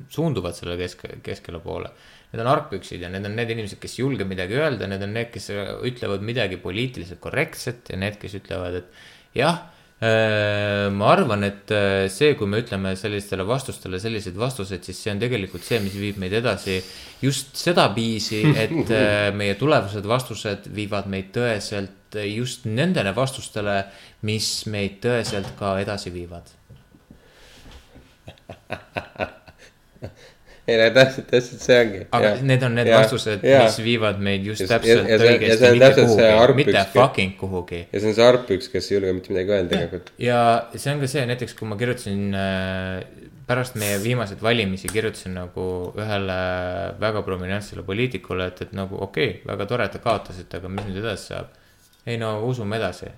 suunduvad selle kesk, keskele poole. Need on argpüksid ja need on need inimesed, kes ei julge midagi öelda, need on need, kes ütlevad midagi poliitiliselt korrektset ja need, kes ütlevad, et jah. Ma arvan, et äh, see, kui me ütleme sellistele vastustele selliseid vastuseid, siis see on tegelikult see, mis viib meid edasi just sedaviisi, et äh, meie tulevased vastused viivad meid tõeselt just nendele vastustele, mis meid tõeselt ka edasi viivad. ei no täpselt, täpselt see ongi. aga ja, need on need ja, vastused, mis viivad meid just täpselt ja- ja see- õigesti mitte kuhugi, mitte fucking kuhugi. ja see on see argpüks, kes ei julge mitte midagi öelda tegelikult. ja see on ka see, näiteks kui ma kirjutasin äh, pärast meie viimaseid valimisi kirjutasin nagu ühele väga prominentsele poliitikule, et, et nagu okei okay,, väga tore, et te kaotasite, aga mis nüüd edasi saab. ei no usume edasi.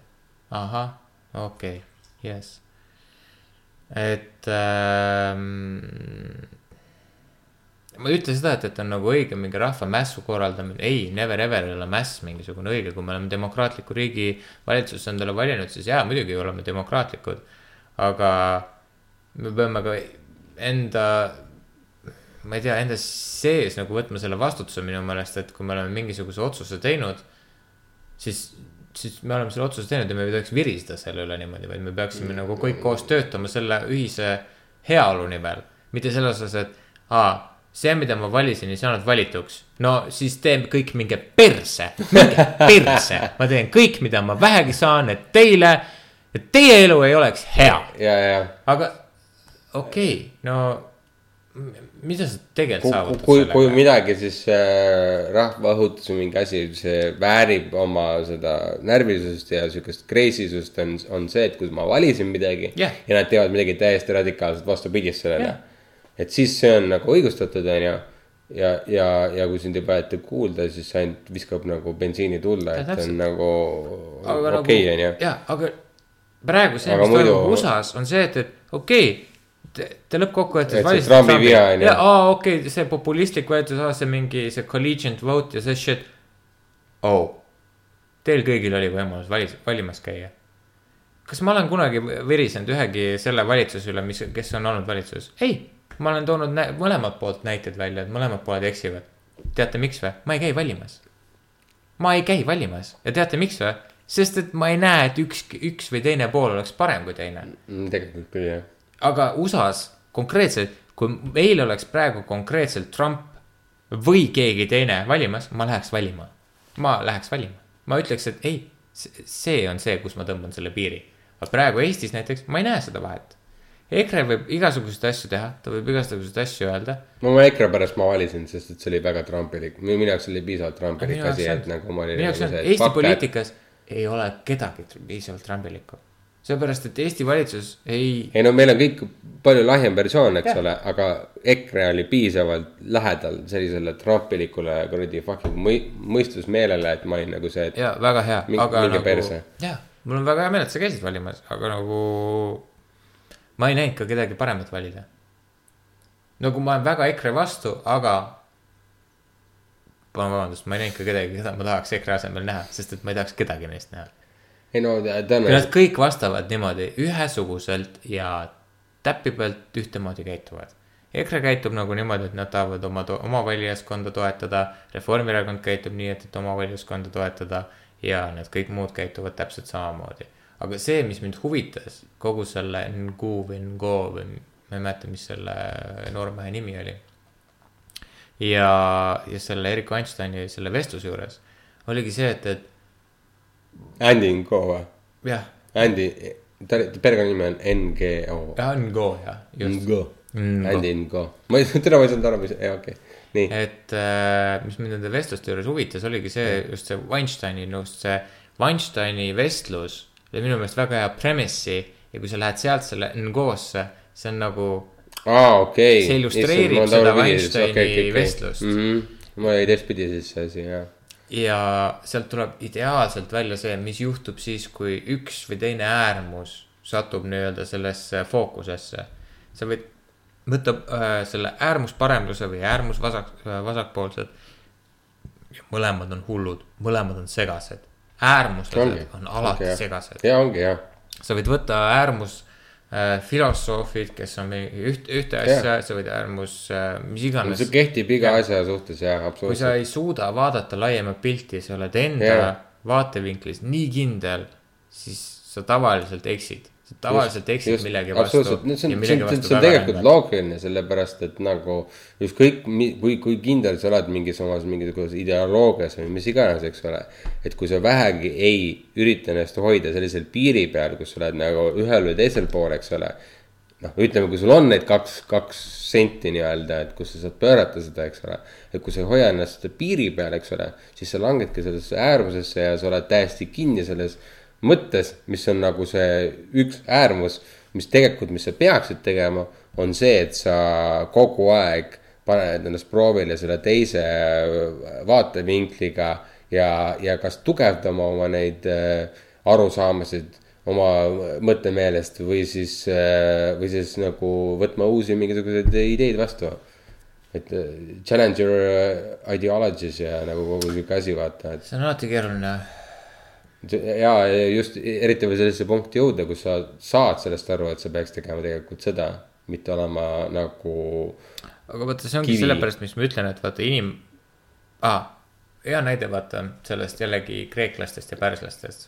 ahah, okei okay,, jess. et ähm, ma ei ütle seda, et, et on nagu õige mingi rahvamässu korraldamine, ei, never ever ei ole mäss mingisugune õige, kui me oleme demokraatliku riigi valitsuse endale valinud, siis jaa, muidugi oleme demokraatlikud. aga me peame ka enda, ma ei tea, enda sees nagu võtma selle vastutuse minu meelest, et kui me oleme mingisuguse otsuse teinud, siis, siis me oleme selle otsuse teinud ja me ei tohiks viriseda selle üle niimoodi, vaid me peaksime nagu kõik koos töötama selle ühise heaolu nimel. mitte selles osas, et aa, see, mida ma valisin, ei saanud valituks. no siis teen kõik minge perse, minge perse, ma teen kõik, mida ma vähegi saan, et teile, et teie elu ei oleks hea ja, ja, aga okei okay,, no mida sa tegelikult kui, saavutad kui, kui sellega? midagi, siis äh, rahvaõhutus või mingi asi, see väärib oma seda närvilisust ja siukest crazy sust on, on see, et kui ma valisin midagi Jah. ja nad teevad midagi täiesti radikaalselt vastupidist sellele Jah.. Et siis see on nagu õigustatud, onju. ja, ja, ja kui sind ei võeta kuulda, siis ainult viskab nagu bensiini tulla, et see on nagu okei, onju. jaa, aga praegu see, mis toimub USA-s on see, et, et okei okay,. Te, te lõppkokkuvõttes valisite Trumpi viha on ju. ja aa okei okay,, see populistlik võetus, see mingi see collegiate vote ja see shit. oh, teil kõigil oli võimalus valis, valimas käia. kas ma olen kunagi virisenud ühegi selle valitsuse üle, mis, kes on olnud valitsuses? ei, ma olen toonud mõlemalt poolt näited välja, et mõlemad pooled eksivad. teate, miks või? ma ei käi valimas ma ei käi valimas ja teate, miks või? sest et ma ei näe, et üks, üks või teine pool oleks parem kui teine. Mm, tegelikult küll jah. aga USA-s konkreetselt, kui meil oleks praegu konkreetselt Trump või keegi teine valimas, ma läheks valima. ma läheks valima, ma ütleks, et ei, see on see, kus ma tõmban selle piiri. aga praegu Eestis näiteks ma ei näe seda vahet. EKRE võib igasuguseid asju teha, ta võib igasuguseid asju öelda. no ma EKRE pärast ma valisin, sest et see oli väga trumpilik, minu jaoks oli piisavalt trumpilik minu asi, et nagu ma olin. minu jaoks on Eesti. poliitikas ei ole kedagi piisavalt trambilikku. seepärast, et Eesti valitsus ei, ei no meil on kõik palju lahjem versioon, eks Jah. ole, aga EKRE oli piisavalt lähedal sellisele trumpilikule kuradi fucking mõi- mõistusmeelele, et ma olin nagu see, et jaa, väga hea, aga nagu jaa, mul on väga hea meel, et sa käisid valimas, aga nagu ma ei näinud ka kedagi paremat valida. nagu ma olen väga EKRE vastu, aga palun vabandust, ma ei näinud ka kedagi, keda ma tahaks EKRE asemel näha, sest et ma ei tahaks kedagi neist näha. ei no kui nad tõenäoliselt, kõik vastavad niimoodi ühesuguselt ja täpipõelt ühtemoodi käituvad. EKRE käitub nagu niimoodi, et nad tahavad oma, oma valijaskonda toetada, Reformierakond käitub nii, et, et oma valijaskonda toetada ja need kõik muud käituvad täpselt samamoodi. Aga see, mis mind huvitas kogu selle Ngo või Ngo või ma ei mäleta, mis selle noormehe nimi oli. ja, ja selle Erik Einsteini selle vestluse juures oligi see, et, et Andy Ngo või? jah, Andy, ta, perekonnanimi on NGO. Ngo jah, just. Ngo. Andy Ngo. ma ei, täna ma ei saanud aru, mis, jaa okei okay., nii. et äh, mis mind nende vestluste juures huvitas, oligi see just see Weinsteini, just see Weinsteini vestlus oli minu meelest väga hea premissi ja kui sa lähed sealt selle Ngosse, see on nagu aa, okei. See illustreerib seda Weinsteini vestlust. mm. -hmm. mul oli teistpidi siis see asi, jah. ja sealt tuleb ideaalselt välja see, mis juhtub siis, kui üks või teine äärmus satub nii-öelda sellesse fookusesse. sa võid võtta äh, selle äärmusparemluse või äärmusvasak äh,, vasakpoolsed. mõlemad on hullud, mõlemad on segased. Äärmuslased on alati okay, segased. ja ongi jah, sa võid võtta äärmus äh, filosoofid, kes on üht, ühte asja, sa võid äärmus äh,, mis iganes see. kehtib iga Jah. asja suhtes jah, kui sa absoluutselt. ei suuda vaadata laiemat pilti, sa oled enda yeah. vaatevinklis nii kindel, siis sa tavaliselt eksid. Tavaliselt eksid millegi vastu. absoluutselt, see on, see on, see on tegelikult loogiline, sellepärast et nagu ükskõik, kui, kui kindel sa oled mingis omas mingisuguses ideoloogias või mis iganes, eks ole. et kui sa vähegi ei ürita ennast hoida sellisel piiri peal, kus sa oled nagu ühel või teisel pool, eks ole. noh, ütleme, kui sul on need kaks, kaks senti nii-öelda, et kus sa saad pöörata seda, eks ole. et kui sa ei hoia ennast piiri peal, eks ole, siis sa langedki sellesse äärmusesse ja sa oled täiesti kinni selles mõttes, mis on nagu see üks äärmus, mis tegelikult, mis sa peaksid tegema, on see, et sa kogu aeg paned ennast proovile selle teise vaatevinkliga ja, ja kas tugevdama oma neid äh, arusaamasid oma mõttemeelest või siis, või siis nagu võtma uusi mingisuguseid ideid vastu et äh, challenge your äh, ideologies ja nagu kogu sihuke asi, vaata, et see on alati keeruline. Ja just eriti veel sellisesse punkti jõuda, kus sa saad sellest aru, et sa peaks tegema tegelikult seda, mitte olema nagu aga vaata, see ongi sellepärast, mis ma ütlen, et vaata inim- ah,, hea näide, vaata sellest jällegi kreeklastest ja pärslastest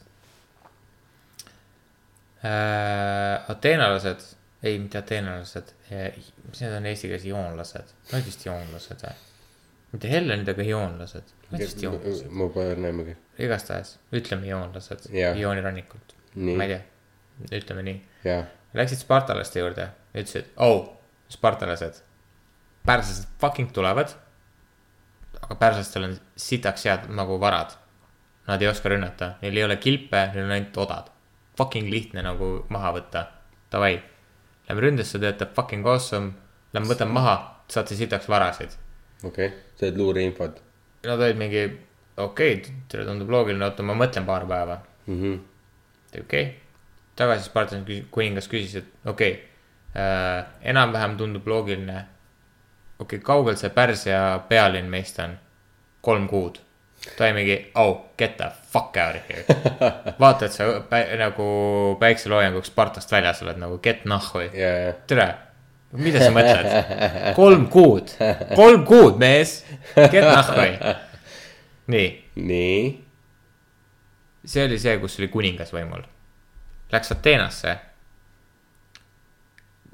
äh,. ateenalased, ei mitte ateenalased, mis need on eesti keeles, joonlased, nad vist joonlased või? mitte hellenid, aga joonlased, nad vist joonlased, ma pole näemegi. Igastahes ütleme joonlased Jah. joonirannikult, Nii. ma ei tea, ütleme nii jah, Läksid spartalaste juurde ütlesid, oh, spartalased. pärslased fucking tulevad. aga pärslastel on sitaks head nagu varad. Nad ei oska rünnata, neil ei ole kilpe, neil on ainult odad. Fucking lihtne nagu maha võtta, davai. Lähme ründesse, töötab fucking awesome, lähme võtame maha, saate sitaks varasid. okei okay., said luureinfot Nad olid mingi, okei okay,, teile tundub loogiline, oota, ma mõtlen paar päeva. mm. -hmm. okei okay., tagasi Spartani küs- kuningas küsis, et okei okay, äh,, enam-vähem tundub loogiline. okei okay,, kaugel see Pärsia pealinn meist on? kolm kuud. ta oli mingi, oh, get the fuck out of here. vaata, et sa pä nagu päikseloojanguks Spartast väljas oled nagu get nahhu. ja, tere, mida sa mõtled? kolm kuud, kolm kuud, mees, get nahhu. nii nii, see oli see, kus oli kuningas võimul. Läks Ateenasse.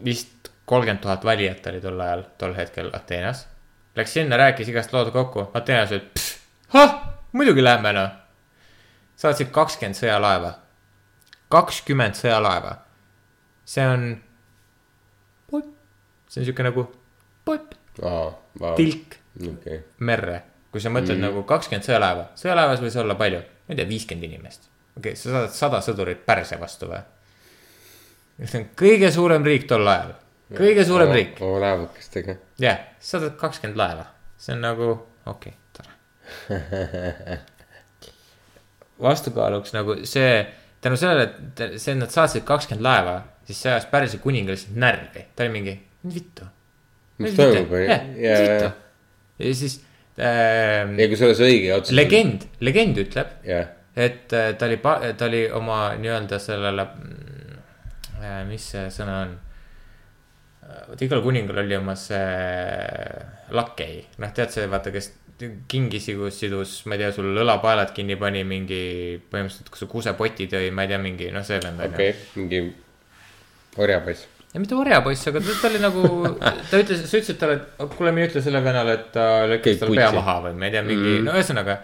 vist kolmkümmend tuhat valijat oli tol ajal, tol hetkel Ateenas. Läks sinna, rääkis igast lood kokku, Ateenas ütles, ah, muidugi lähme noh. saatsid kakskümmend sõjalaeva, kakskümmend sõjalaeva. see on, see on sihuke nagu vau, tilk okei, merre, kui sa mõtled mm. nagu kakskümmend sõjalaeva, sõjalaevas võis olla palju, ma ei tea, viiskümmend inimest. okei okay,, sa saadad sada sõdurit Pärsia vastu või? see on kõige suurem riik tol ajal, kõige suurem riik, oma laevukestega, jah saadad kakskümmend laeva, see on nagu okei okay,, tore. vastukaaluks nagu see, tänu sellele, et see, et nad saatsid kakskümmend laeva, siis see ajas Pärsia kuninga lihtsalt närvi, ta oli mingi, mis vittu. Mis toimub, vittu. ja siis ähm, ja oleks õige otsus. legend, legend ütleb, jah, et äh, ta oli, ta oli oma nii-öelda sellele, mis see sõna on? vot igal kuningal oli oma see lakei, noh, tead see, vaata, kes kingi sidus, sidus, ma ei tea, sul õlapaelad kinni pani mingi, põhimõtteliselt, kui sa kusepoti tõi, ma ei tea, mingi, noh, see vend on okei, mingi orjapoiss. Ja mitte orjapoiss, aga ta, ta oli nagu, ta ütles, sa ütlesid talle, et kuule, mine ütle sellele vennale, et ta Käib talle pea maha või ma ei tea, mingi mm., no ühesõnaga.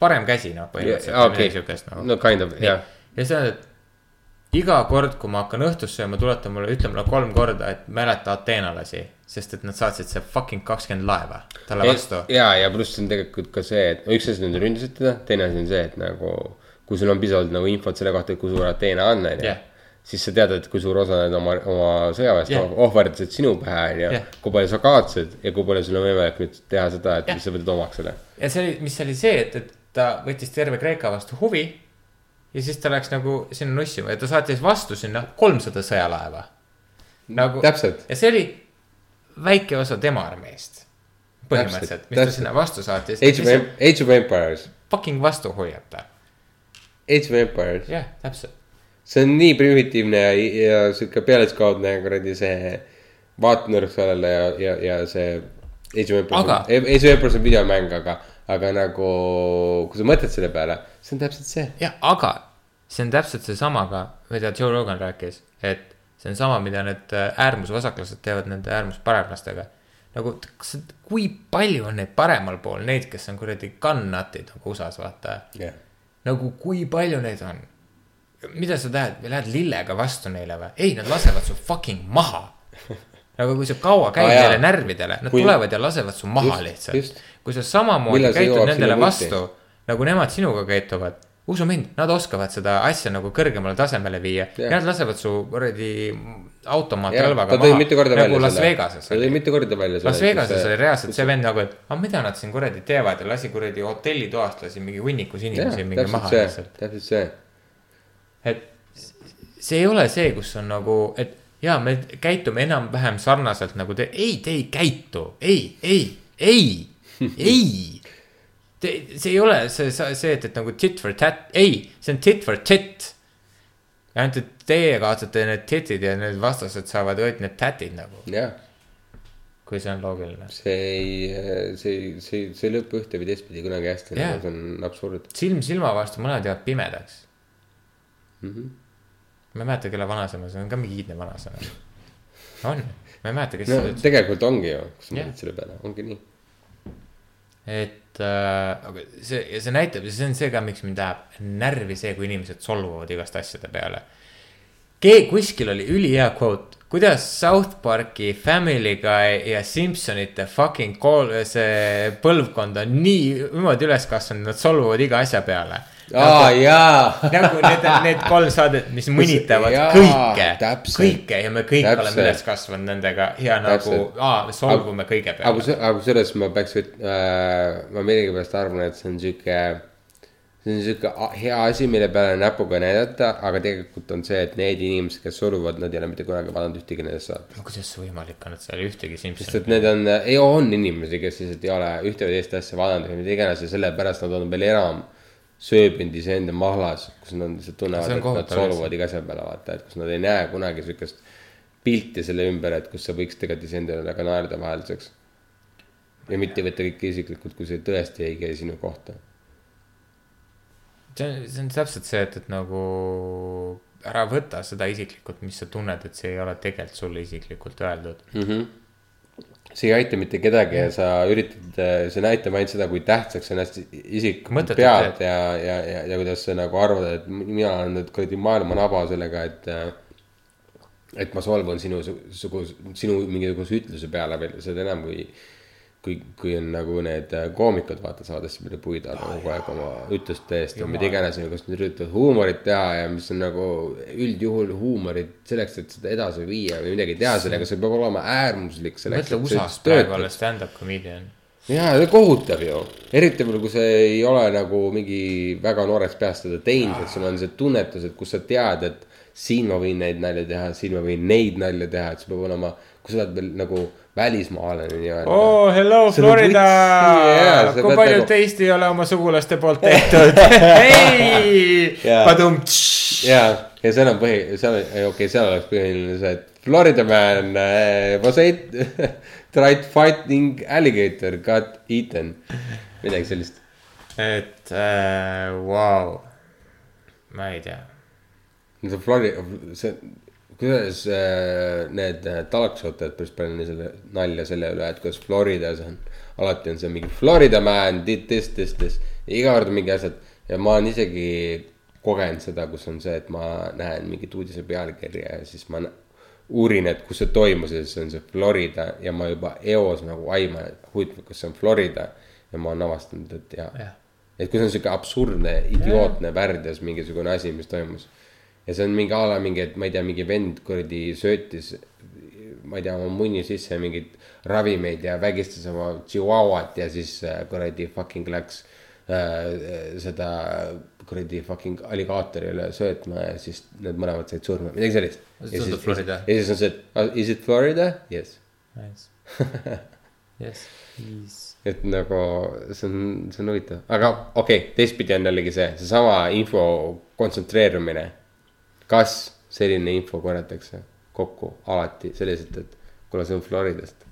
parem käsi, noh, põhimõtteliselt Jaa, okay. okei. siukest nagu. no kind of, jah. ja see on, et iga kord, kui ma hakkan õhtust sööma, tuleta mulle, ütle mulle kolm korda, et mäleta ateenalasi. sest et nad saatsid see fucking kakskümmend laeva talle vastu. ja, ja pluss on tegelikult ka see, et üks asi on ründasid teda, teine asi on see, et nagu. kui sul on piisavalt nagu infot selle kohta, et kui suur Ateena on, on ju. Siis sa tead, et kui suur osa need oma, oma sõjaväest yeah. ohverdasid sinu pähe, on ju kui palju sa kaotasid ja kui palju sul on võimalik nüüd teha seda, et Jah. sa võtad omaks selle. ja see oli, mis oli see, et, et ta võttis terve Kreeka vastu huvi. ja siis ta läks nagu sinna nussima ja ta saatis vastu sinna kolmsada sõjalaeva. nagu, ja see oli väike osa tema armeest. põhimõtteliselt, mis ta täpselt. sinna vastu saatis. Age of, Age of Empires, fucking vastu hoiata, Age of Empires, jah, täpselt. See on nii primitiivne ja, ja sihuke pealiskaudne kuradi see vaatenurk sellele ja, ja, ja see. Age of Empires Aga-, Age of Empires on videomäng, aga, aga nagu, kui sa mõtled selle peale, see on täpselt see. jah, aga see on täpselt seesama ka, mida Joe Rogan rääkis, et see on sama, mida need äh, äärmusvasaklased teevad nende äärmusparemlastega. nagu, kas, kui palju on neid paremal pool, neid, kes on kuradi gun-nut'id nagu USA-s, vaata. jah, nagu kui palju neid on? Mida sa tahad, lähed lillega vastu neile või? ei, nad lasevad su fucking maha. nagu kui sa kaua käid ah, neile närvidele, nad Kui- tulevad ja lasevad su maha Just, lihtsalt kui sa samamoodi käitud nendele vastu, nagu nemad sinuga käituvad, usu mind, nad oskavad seda asja nagu kõrgemale tasemele viia Jah. yeah.. Nad lasevad su kuradi ta automaatrelvaga korda nagu välja Las Vegases ta tõi mitu korda välja Las Vegases oli reaalselt see vend nagu, et aga mida nad siin kuradi teevad ja lasi kuradi hotellitoast lasi mingi hunnikus inimesi mingi maha lihtsalt., täpselt see. Et see ei ole see, kus on nagu, et jaa, me käitume enam-vähem sarnaselt nagu te, ei, te ei käitu, ei, ei, ei, ei. Te, see ei ole see, see, et, et nagu tit for tat, ei, see on tit for tit. ainult, et teie kaotate need titid ja need vastased saavad kõik need tatid nagu, jah, kui see on loogiline. see ei, see, see, see ei lõpe ühte või teistpidi kunagi hästi yeah., see on absurd. silm silma vastu, mõned jäävad pimedaks. mm. -hmm. ma ei mäleta, kelle vanasõna, see on ka mingi iidne vanasõna. on, ma ei mäleta, kes no seda ütles. tegelikult ongi ju, kui sa Jah. mõtled selle peale, ongi nii. et äh, see ja see näitab see on see ka, miks mind ajab närvi see, kui inimesed solvuvad igast asjade peale. keegi kuskil oli ülihea quote, kuidas South Park'i Family Guy ja Simpsonite fucking kool, see põlvkond on nii niimoodi üles kasvanud, nad solvuvad iga asja peale. Aa jaa. nagu need, need kolm saadet, mis mõnitavad Jaa, kõike, kõike ja me kõik Täpselt. oleme üles kasvanud nendega ja nagu Täpselt., aa, solvume kõige aga peale. kus, aga kusjuures ma peaks äh,, ma millegipärast arvan, et see on sihuke, see on sihuke hea asi, mille peale näpuga näidata, aga tegelikult on see, et need inimesed, kes solvuvad, nad ei ole mitte kunagi vaadanud ühtegi nendest saatest. kuidas see võimalik on, et seal ühtegi sest et need on, ei on inimesi, kes lihtsalt ei ole ühte või teist asja vaadanud või mida iganes ja sellepärast nad on veel enam sööbinud iseenda mahlas, kus nad lihtsalt tunnevad, et nad solvuvad iga asja peale, vaata, et kus nad ei näe kunagi sihukest pilti selle ümber, et kus sa võiks tegelikult iseenda üle ka naerda vahelduseks. ja mitte võtta kõike isiklikult, kui see tõesti ei käi sinu kohta. see on, see on täpselt see, et, et nagu ära võta seda isiklikult, mis sa tunned, et see ei ole tegelikult sulle isiklikult öeldud. mm. -hmm. See ei aita mitte kedagi ja sa üritad, see näitab ainult seda, kui tähtsaks sa ennast isiklikult pead ja, ja, ja, ja kuidas sa nagu arvad, et mina olen nüüd kuradi maailma naba sellega, et. et ma solvun sinu sinu mingisuguse ütluse peale veel, seda enam kui. kui, kui on nagu need koomikud, vaata saadesse, mille puid alla kogu aeg oma ütluste eest ja mida iganes, kus nad üritavad huumorit teha ja mis on nagu üldjuhul huumorit selleks, et seda edasi viia või midagi teha sellega, see peab olema äärmuslik selleks. mõtle USA-s praegu olla stand-up comedian. jaa, see kohutav ju, eriti veel, kui sa ei ole nagu mingi väga noorest peast seda teinud, et sul on see tunnetus, et kus sa tead, et siin ma võin neid nalju teha, siin ma võin neid nalju teha, et see peab olema, kui sa oled veel nagu välismaalane nii-öelda oo, hello See on Florida sa, kui palju nagu- teist ei ole oma sugulaste poolt tehtud? hei, Jaa. padum. ja, ja seal on põhi, seal okei okay,, seal oleks põhiline see, et Florida man uh, was eight, tried fighting alligator, got eaten. midagi sellist. et vau, ma ei tea. see Florida, see, kuidas äh, need äh, talkshow teevad päris palju selle nalja selle üle, et kuidas Floridas on. alati on see mingi Florida man this, this, this, iga kord mingi asjad ja ma olen isegi kogenud seda, kus on see, et ma näen mingit uudise pealkirja ja siis ma uurin, et kus see toimus ja siis on see Florida ja ma juba eos nagu aiman, et huvitav, kas see on Florida ja ma olen avastanud, et jaa Jah. et kui see on sihuke absurdne, idiootne värdjas mingisugune asi, mis toimus. Ja see on mingi a la mingi, et ma ei tea, mingi vend kuradi söötis, ma ei tea, oma munni sisse mingeid ravimeid ja vägistas oma tšihuahuat ja siis äh, kuradi fucking läks äh, seda kuradi fucking alligaatorile söötma ja siis need mõlemad said surma, midagi sellist. Ja siis on see, et is it Florida? Yes. Nice. Yes. et nagu see on, see on huvitav, aga okei okay,, teistpidi on jällegi see, seesama info kontsentreerumine. Kas selline info korjatakse kokku alati selliselt, et kuule, see on Floridast.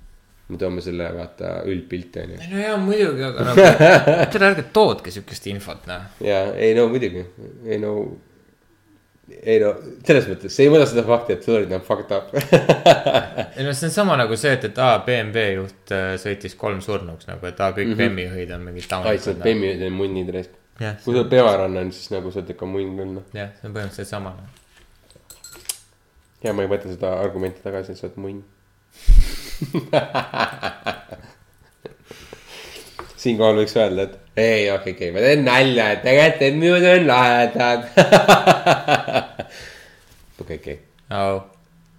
me toome selle vaata üldpilti on ju. no jaa, muidugi, aga nagu, tere ärge tootke siukest infot, noh. ja ei no muidugi, ei no. ei no selles mõttes, see ei mõõda seda fakti, et Florida on fucked up. ei no see on sama nagu see, et, et aa, BMW juht äh, sõitis kolm surnuks nagu, et aa, kõik mm -hmm. BMW juhid on mingid ai, sa oled taunid. Bemmi ja munnid raisk. kui sa pearanna on, siis nagu sa oled ikka munn küll noh. jah, see on põhimõtteliselt sama noh.. Ja ma ei võta seda argumenti tagasi, et sa oled munn. siinkohal võiks öelda, et ei, okei, okei, ma teen nalja, et tegelikult need minud on lahedad. okei, okei, au,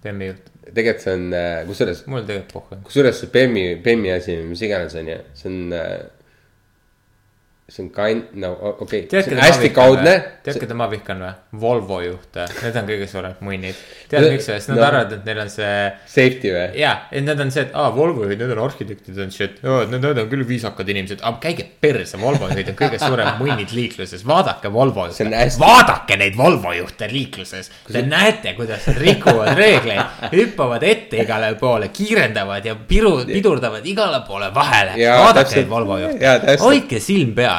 BMW juht, tegelikult see on, kusjuures, mul tegelikult pohhu. kusjuures see Bemmi, Bemmi asi, mis iganes on ju, see on. See on kind, no okei okay., see on hästi kaudne tead, keda ma vihkan või? Volvo juhte, need on kõige suuremad munnid. tead No- miks või? sest nad no. arvavad, et neil on see Safety või? jaa, et need on see, et aa, Volvo juhid, need on arhitektid on shit, need, need on küll viisakad inimesed, aga käige perse, Volvo juhid on kõige suuremad munnid liikluses, vaadake Volvo See juhte hästi-, vaadake neid Volvo juhte liikluses. Te näete, kuidas nad rikuvad reegleid, hüppavad ette igale poole, kiirendavad ja piru, pidurdavad igale poole vahele. Vaadake täpselt. neid Volvo juhte, hoidke silm peal.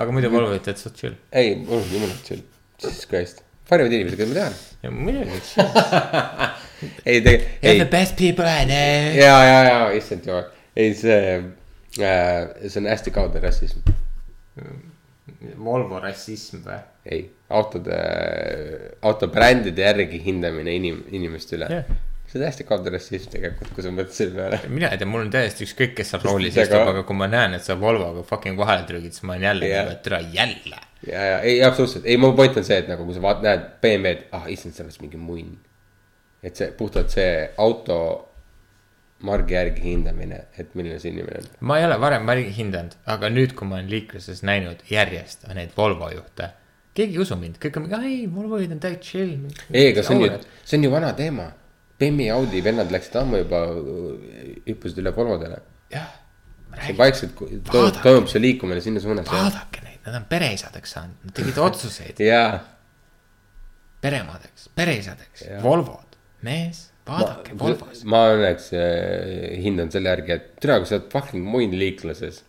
Aga muidu Volvo juht täitsa chill. ei, mul on jumala chill, jesus christ, parimad inimesed, keda ma tean. ja muidugi ei, tegelikult, You are the, best people I know. ja, ja, ja issand jumal, ei see äh,, see on hästi kaudne rassism. Volvo rassism või? ei, autode, autobrändide järgi hindamine inim-, inimeste üle Jah. See on täiesti kaude rassism tegelikult, kui sa mõtled selle peale. mina ei tea, mul on täiesti ükskõik, kes seal roolis Aga- istub, aga kui ma näen, et sa Volvoga fucking vahele trügid, siis ma olen jälle nagu, et türa jälle. ja, ja ei, absoluutselt, ei, mu point on see, et nagu kui sa vaat-, näed BMW-d, ah issand, see oleks mingi munn. et see puhtalt see auto margi järgi hindamine, et milline see inimene on. ma ei ole varem varem hindanud, aga nüüd, kui ma olen liikluses näinud järjest neid Volvo juhte, keegi ei usu mind, kõik on ei, Volvoid on täitsa chill. ei, aga see on ju, see on ju vana teema. Bemmi, Audi vennad läksid ammu juba, hüppasid üle Volvodele. jah, see vaikselt ku- to, Vaadake. toimub see liikumine sinna suunas. vaadake neid, nad on pereisadeks saanud, nad tegid otsuseid jaa peremadeks, pereisadeks Volvod, mees, vaadake Volvos. ma õnneks äh, hindan selle järgi, et tere, kui sa oled fucking munn liikluses.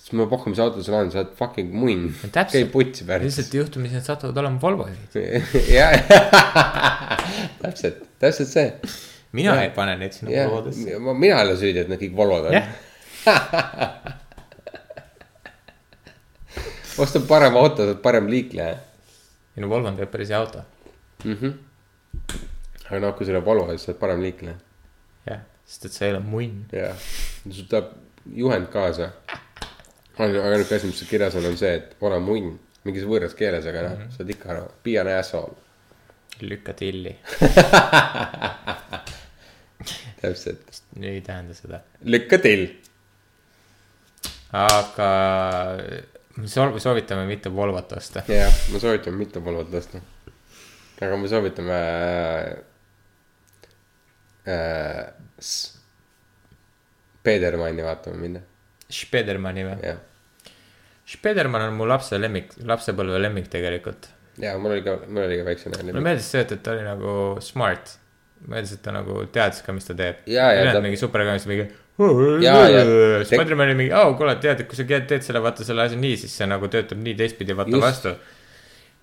Siis ma pakun, mis auto sul on, sa oled fucking munn. täpselt. käi putsi pärast. lihtsalt juhtumisi nad satuvad olema Volvosid. jah, täpselt, täpselt see. mina Jah. ei pane neid sinna Volvodesse. mina ei ole süüdi, et nad kõik Volvod on osta parem auto, sa oled parem liikleja. minu Volvo on tegelikult päris hea auto. aga noh, kui sul on Volvo, siis sa oled parem liikleja. jah, sest et sa ei ole munn. jah, sul tuleb juhend kaasa. Aga ainuke asi, mis seal kirjas on, on see, et ole munn, mingis võõras keeles, aga noh, sa oled ikka aru, be an asshole. lükka tilli, täpselt, ei tähenda seda. lükka till. aga me soov- soovitame mitte Volvot osta. jah, me soovitame mitte Volvot osta. aga me soovitame äh,. S- Petermanni vaatama minna, Spedermani või? jah. Spederman on mu lapse lemmik, lapsepõlve lemmik tegelikult. ja mul oli ka, mul oli ka väiksena. mulle meeldis see, et, et ta oli nagu smart. meeldis, et ta nagu teadis ka, mis ta teeb. Jaa, ja ta mingi superkangas mingi. Jaa, Spider-man oli mingi, aa kuule, tead, et kui sa teed selle, vaata selle asja nii, siis see nagu töötab nii teistpidi, vaata Just. vastu.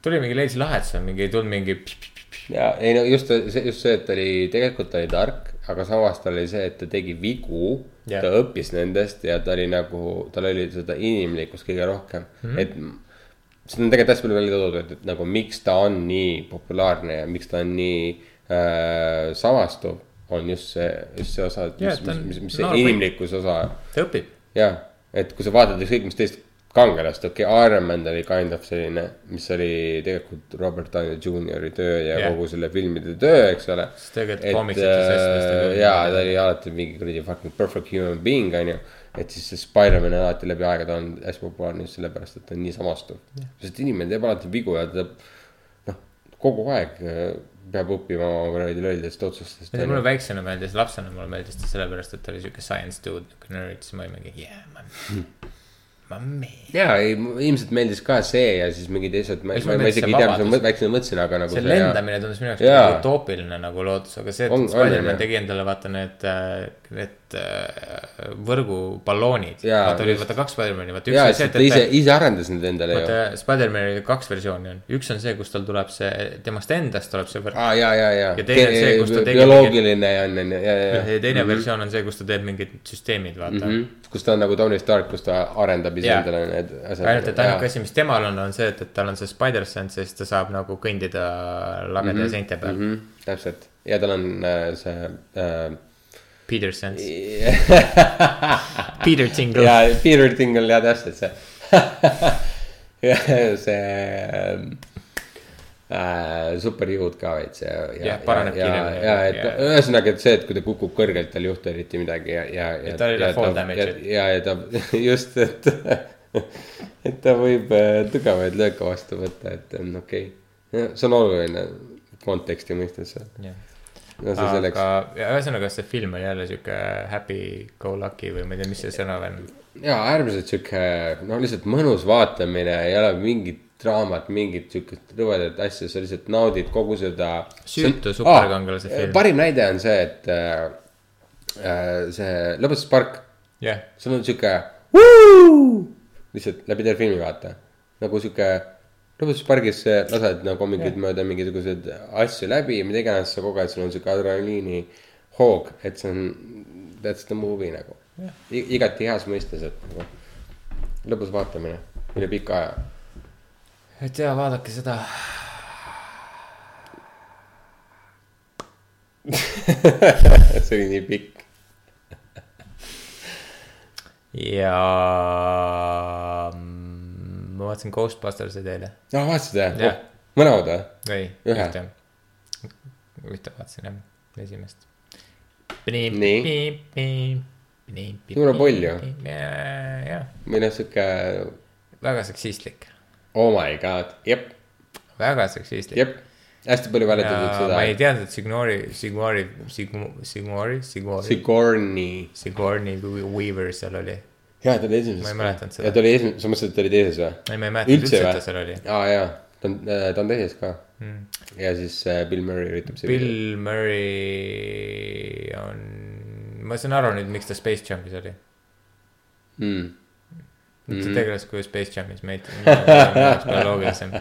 Tuli mingi leidis lahendus, mingi ei tulnud mingi. ja ei no just see, just see, et ta oli, tegelikult ta oli tark, aga samas tal oli see, et ta tegi vigu Jah. ta õppis nendest ja ta oli nagu, tal oli seda inimlikkust kõige rohkem mm, -hmm. et seda on tegelikult hästi palju välja toodud, et, et nagu miks ta on nii populaarne ja miks ta on nii äh, samastuv, on just see, just see osa, et mis ta, on mis, mis see poiss. inimlikkuse osa ta õpib. jah, et kui sa vaatad ükskõik mis teist kangelast, okei okay,, Ironman oli kind of selline, mis oli tegelikult Robert Downey Jr.'i töö ja yeah. kogu selle filmide töö, eks ole. Küll- jaa, ta oli alati mingi kuradi fucking perfect human being, on ju. et siis see Spider-man on alati läbi aegade olnud hästi populaarne just sellepärast, et ta on nii samastuv yeah.. sest inimene teeb alati vigu ja ta noh, kogu aeg äh, peab õppima oma kuradi lollidest otsustest. mulle väiksena meeldis, lapsena mulle meeldis ta sellepärast, et ta oli siuke science dude, niuke nerd, siis ma olin mingi yeah man. ja ei, ilmselt meeldis ka see ja siis mingid teised, ma, ma, ma isegi ei tea, mis ma väiksena mõtlesin, aga nagu see lendamine tundus minu jaoks nagu utoopiline nagu lootus, aga see, et Spider-man tegi endale vaata need, need äh, võrguballoonid. Vaata oli vaata kaks Spider-mani, vaata ja, üks oli et see, ta ise et, ise arendas need endale ju. Spider-manil kaks versiooni on, üks on see, kus tal tuleb see, temast endast tuleb see võrk. aa, ja, ja, ja. Ja teine on see, kus ta tegi bioloogiline on, on ju, ja, ja, ja ja. teine versioon on see, kus ta teeb mingid süsteemid, vaata mm. -hmm. kus ta on nagu Tony Stark, kus ta arendab ise Jaa. endale need asjad. ainult, et ainuke asi, mis temal on, on see, et, et tal on see spider sense ja siis ta saab nagu kõndida lagede mm -hmm. seinte peal mm. -hmm. täpselt ja tal on äh, see äh,. Peter sense, Peter tingle. ja Peter Tingle ja täpselt see see äh, superjõud ka veits ja, ja Jah,, ja, ja, kiiremini. ja, et Ja- ühesõnaga, et see, et kui ta kukub kõrgelt, tal ei juhtu eriti midagi ja, ja, ja. tal ei ole fall damage'it. ja, ja ta just, et, et ta võib äh, tugevaid lööke vastu võtta, et on okei okay.. see on oluline konteksti mõistes, no see selleks. aga ja ühesõnaga, see film oli jälle sihuke happy go lucky või ma ei tea, mis see sõna on. ja äärmiselt sihuke, no lihtsalt mõnus vaatamine, ei ole mingit draamat, mingit siukest rõvedat asja, sa lihtsalt naudid kogu seda. Süütu superkangelase film. parim näide on see, et äh, see Lõpetuspark, jah, sul on sihuke lihtsalt läbi terve filmi vaata, nagu sihuke lõpetuspargis lased nagu mingeid mööda mingisuguseid asju läbi, mida iganes sa koged, sul on sihuke adrenaliini hoog, et see on, that's the movie nagu. igati heas mõistes, et nagu lõbus vaatamine üle pika aja. Et jaa, vaadake seda. see oli nii pikk. ja mm, ma vaatasin Ghostbustersid eile. aa, vaatasid või Jah. oh,? mõlemad või? ei, Ühe? ühte. ühte vaatasin jah, esimest. Nii. Jumala palju. jah, või noh, sihuke väga seksistlik, oh my god, jep, väga seksistlik. jep. hästi palju väljendatud ja seda ma ei. teadnud, et Signori, Signori, Signori, Signori, Signori, Sigourney. Sigourney Weaver seal oli. jaa, ta oli esimeses. Ma ei mäletanud seda. ja ta oli esimeses, sa mõtlesid, et ta oli teises või? ei, ma ei mäleta Üldse et ta seal oli. aa jaa, ta on, ta on teises ka mm.. ja siis äh, Bill Murray üritab. Bill Murray on, ma saan aru nüüd, miks ta Space Jumpis oli. mm.. Ta tegeles kui Space ei tea, oleks palju loogilisem.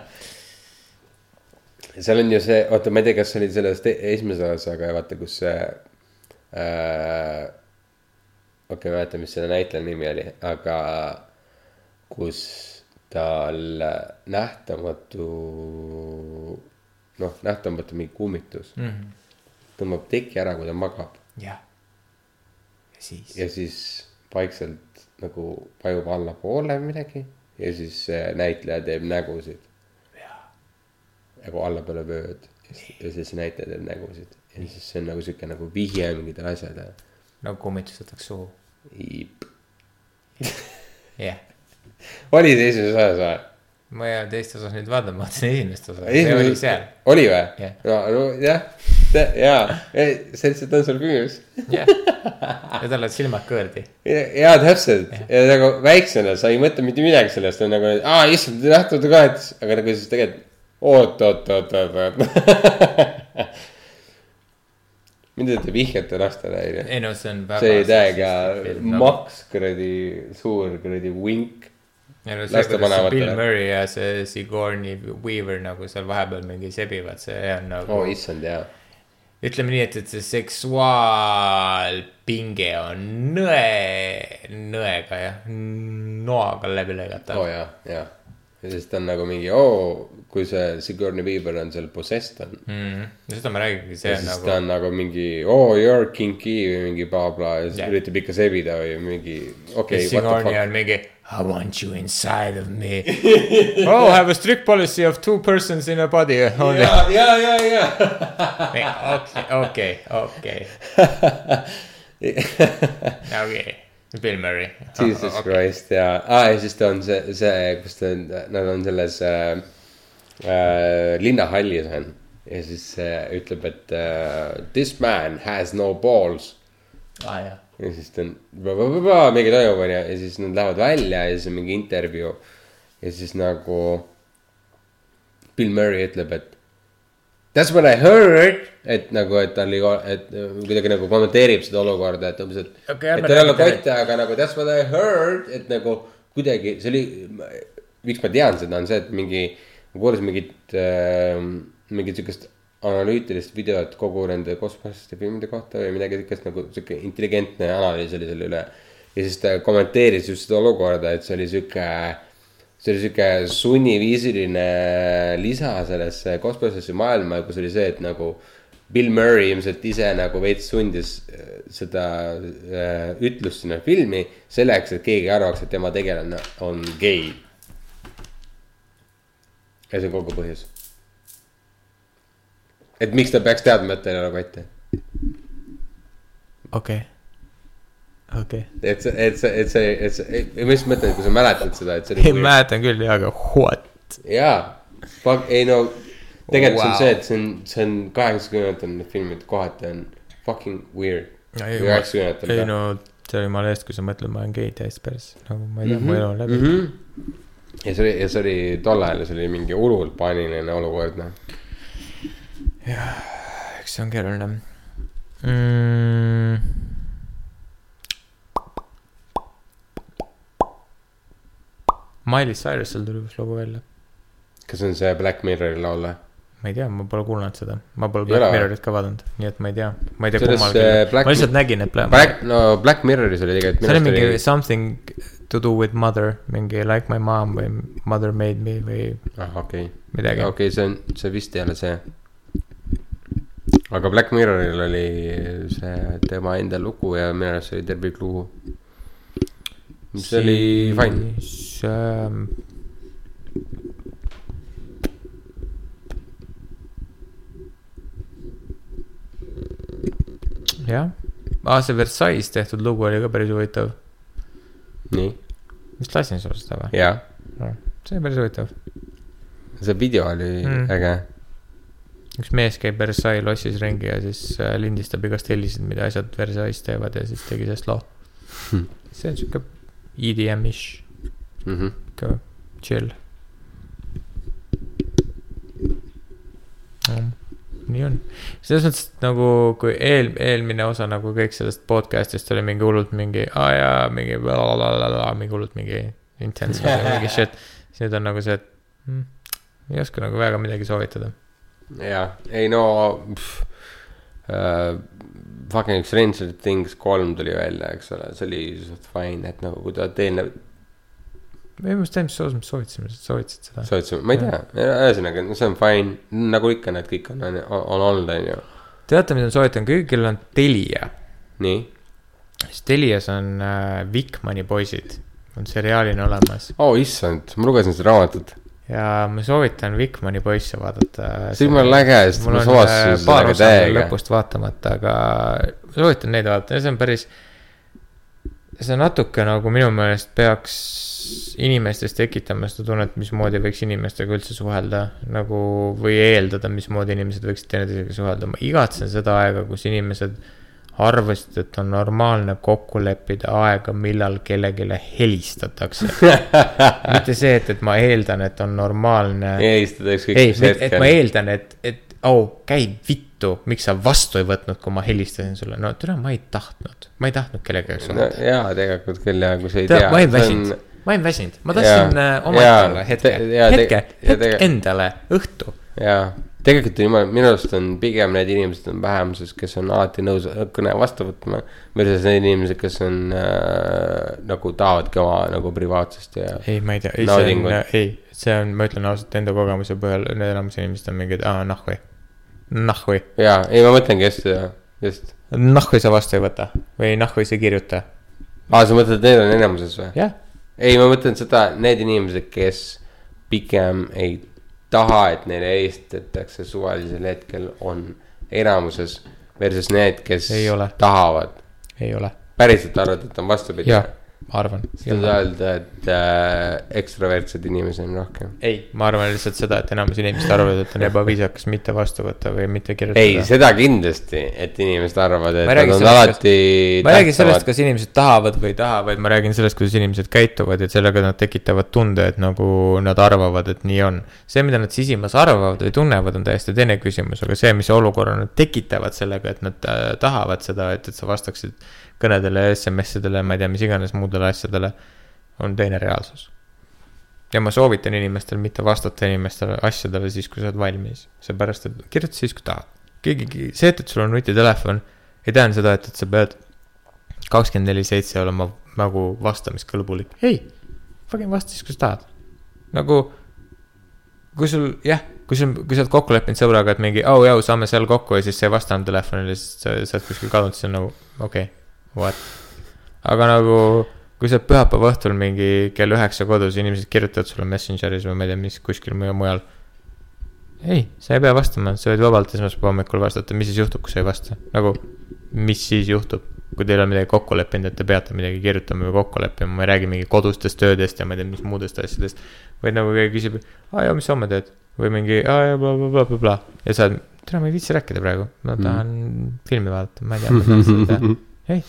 seal on ju see, oota, ma ei tea, kas see oli selles esimeses osas, aga vaata, kus see äh,. okei okay,, ma ei mäleta, mis selle näitleja nimi oli, aga kus tal nähtamatu, noh, nähtamatu mingi kummitus mm -hmm. tõmbab teki ära, kui ta magab jah. ja siis, ja siis vaikselt nagu vajub allapoole või midagi ja siis näitleja teeb nägusid. nagu allapoole vööd ja ja siis näitleja teeb nägusid. Ja siis see on nagu sihuke nagu vihje mingitele asjadele. nagu kummitus võtaks suhu, jah. oli see esimeses osas või? ma ei ole teist osas nüüd vaadanud, ma vaatasin esimest osa, see oli seal, oli või? No, no jah, jaa, see lihtsalt on seal filmis. jah. ja tal olid silmad kõõrdi. jaa, täpselt ja nagu väiksena sa ei mõtle mitte midagi sellest, on nagu, aa issand, nähtamatu kahetus, aga nagu siis tegelikult oot, oot, oot, oot, oot. mida te vihjate lastele, onju? ei no see on väga. see oli täiega maks kuradi suur kuradi vink. ja no see, kuidas. Bill Murray ja see Sigourney Weaver nagu seal vahepeal mingi sebivad, see on nagu oo oh,, issand jaa. Ütleme nii, et, et see seksuaalpinge on nõe, nõega jah, noaga läbi lõigatav oo oh,. jaa, jaa. Ja siis ta on nagu mingi oo, kui see Sigourney Weaver on seal possessed on. Mm, seda ma räägingi, see ja on nagu ta on nagu mingi oo, you are kinky või mingi blablabla ja siis Jah. üritab ikka sebida või mingi okei okay,, Sigourney on mingi I want you inside of me oh, have a strict policy of two persons in a body only. ja, ja, ja, ja. okei, okei, okei, Bill Murray. Jesus Christ ja ah,, ja siis ta on see, see, kus ta on, nad on selles äh, äh, linnahallis on. ja siis äh, ütleb, et äh, this man has no balls. aa jah, ja siis ta on, mingi toimub onju ja siis nad lähevad välja ja siis on mingi intervjuu. ja siis nagu Bill Murray ütleb, et that's what I heard, et nagu, et ta oli, et kuidagi nagu kommenteerib seda olukorda, et umbes, et Okei, et tal ei ole kotte, aga nagu that's what I heard, et nagu kuidagi see oli, miks ma tean seda, on see, et mingi, ma kuulasin mingit äh,, mingit siukest analüütilist videot kogu nende Ghostbusterite filmide kohta või midagi siukest nagu sihuke intelligentne analüüs oli selle üle. ja siis ta kommenteeris just seda olukorda, et see oli sihuke, see oli sihuke sunniviisiline lisa sellesse Ghostbusterite maailma, kus oli see, et nagu Bill Murray ilmselt ise nagu veits sundis äh, seda äh, ütlust sinna filmi selleks, et keegi arvaks, et tema tegelane on gei. ja see on kogu põhjus. et miks ta peaks teadma, et tal ei ole kotte. okei, okei. et see, et see, et see, et see, mõtlen, et kui sa mäletad seda, et see ei oli. mäletan küll jah, aga what? jaa, ei no tegelikult wow. see on see, et see on, see on kaheksakümnendatel need filmid kohati on fucking weird. ei no see oli jumala eest, kui sa mõtled, ma olen gei täiesti päris, nagu ma ei tea mm, -hmm. mu elu on läbi Mhm. mm. -hmm. ja see oli, ja see oli tol ajal, see oli mingi hullult paaniline olukord, noh. eks see on keeruline mm.. Miley Cyrusel tuli uus lugu välja, kas see on see Black Mirrori laul või? ma ei tea, ma pole kuulanud seda, ma pole Black või? Mirrorit ka vaadanud, nii et ma ei tea, ma ei tea kummalgi äh,, Black- ma lihtsalt nägin, et Black, Black, no Black Mirroris oli tegelikult. see oli mingi something to do with mother, mingi like my mom või mother made me või ah okei midagi okei okay,, see on, see vist ei ole see. aga Black Mirroril oli see tema enda lugu ja minu arust see oli tervik lugu. Mis oli fine. siis ähm, jah, aa see Versailles tehtud lugu oli ka päris huvitav, nii, vist lasin sulle seda või? ja see oli päris huvitav, see video oli Mm. äge. üks mees käib Versailles lossis ringi ja siis äh, lindistab igast helisid, mida asjad Versailles teevad ja siis tegi sellest loo. see on siuke EDM-ish, Mm -hmm. ikka chill. nii on, selles mõttes nagu kui eel, eelmine osa nagu kõik sellest podcast'ist oli mingi hullult mingi, aa jaa, mingi blablabla, mingi hullult mingi intense mingi shit. siis nüüd on nagu see, et mm, ei oska nagu väga midagi soovitada. ja, ei no pff, uh,. Fucking Stranger Things kolm tuli välja, eks ole, see oli suht fine, et nagu kui ta eelnev, või minu arust eelmises osas me soovitasime, soovitasid seda. soovitasime, ma ei tea, ühesõnaga, see on fine, nagu ikka need kõik on, on, on olnud, on ju. teate, mida ma soovitan kõigil, kellel on Telia, nii, siis Telias on äh, Vikmani poisid, on seriaalina olemas oo oh, issand, ma lugesin seda raamatut. Ja ma soovitan Vikmani poisse vaadata. see on jumala äge, sest ma on soovastasin äh, sellega osa veel täiega. lõpust vaatamata, aga ma soovitan neid vaadata, see on päris. see natuke nagu minu meelest peaks inimestes tekitama seda tunnet, mismoodi võiks inimestega üldse suhelda. nagu või eeldada, mismoodi inimesed võiksid teineteisega suhelda, ma igatsen seda aega, kus inimesed arvasid, et on normaalne kokku leppida aega, millal kellelegi helistatakse. mitte see, et, et ma eeldan, et on normaalne helistada ükskõik ei, mis et hetkel ma. eeldan, et, et au oh,, käi vittu, miks sa vastu ei võtnud, kui ma helistasin sulle, no tere, ma ei tahtnud, ma ei tahtnud kellegagi no suhelda. jaa, tegelikult küll ja kui sa ei tea,. ma olin väsinud, ma olin väsinud, ma tahtsin Jaa, äh, jaa, olla hetke jaa, hetke, hetk endale, õhtu. jaa, tegelikult on jumala, minu arust on pigem need inimesed on vähemuses, kes on alati nõus kõne vastu võtma. Versus need inimesed, kes on äh, nagu tahavadki oma nagu privaatsust ja. ei, ma ei tea, ei see on ei, see on, ma ütlen ausalt enda kogemuse põhjal, need enamus inimesed on mingid, aa nahhui, nahhui, jaa, ei ma mõtlengi just seda, just. nahhui sa vastu ei võta või nahhui sa ei kirjuta, aa, sa mõtled, et need on enamuses või? jah. ei, ma mõtlen seda, need inimesed, kes pigem ei taha, et neile helistatakse suvalisel hetkel, on enamuses. Versus need, kes Ei ole. tahavad. ei ole, päriselt arvad, et on vastupidi? jah, arvan. sa tahad öelda, et äh, ekstravertseid inimesi on rohkem? ei, ma arvan lihtsalt seda, et enamus inimesed arvavad, et on ebaviisakas mitte vastu võtta või mitte kirjutada. ei, seda kindlasti, et inimesed arvavad, et Ma nad on sellest, alati ma ei räägi sellest, kas inimesed tahavad või ei taha, vaid ma räägin sellest, kuidas inimesed käituvad ja sellega nad tekitavad tunde, et nagu nad arvavad, et nii on. see, mida nad sisimas arvavad või tunnevad, on täiesti teine küsimus, aga see, mis olukorra nad tekitavad sellega, et nad äh, tahavad seda, et, et sa vastaksid kõnedele, SMS-idele, ma ei tea, mis iganes muudele asjadele, on teine reaalsus. ja ma soovitan inimestel mitte vastata inimestele asjadele siis, kui sa oled valmis, seepärast et kirjuta siis, kui tahad. keegi, see, et sul on nutitelefon, ei tähenda seda, et, et sa pead kakskümmend neli seitse olema nagu vastamiskõlbulik. ei, fucking vasta siis, kui sa tahad. nagu, kui sul jah, kui sul, kui sa oled kokku leppinud sõbraga, et mingi oh jõu, saame seal kokku ja siis sa ei vastanud telefonile, siis sa, sa oled kuskil kadunud, siis on nagu okei okay,, what. aga nagu, kui sa oled pühapäeva õhtul mingi kell üheksa kodus, inimesed kirjutavad sulle Messengeris või ma ei tea, mis kuskil mu- mujal. ei, sa ei pea vastama, sa võid vabalt esmaspäeva hommikul vastata, mis siis juhtub, kui sa ei vasta, nagu, mis siis juhtub kui teil on midagi kokku leppinud, et te peate midagi kirjutama või kokku leppima, ma ei räägi mingi kodustest töödest ja ma ei tea, mis muudest asjadest. vaid nagu keegi küsib, aa jaa, mis sa homme teed või mingi aa jaa blablabla ja sa oled, tere, ma ei viitsi rääkida praegu, ma tahan mm. filmi vaadata, ma ei tea, ma tahan seda teha. ei,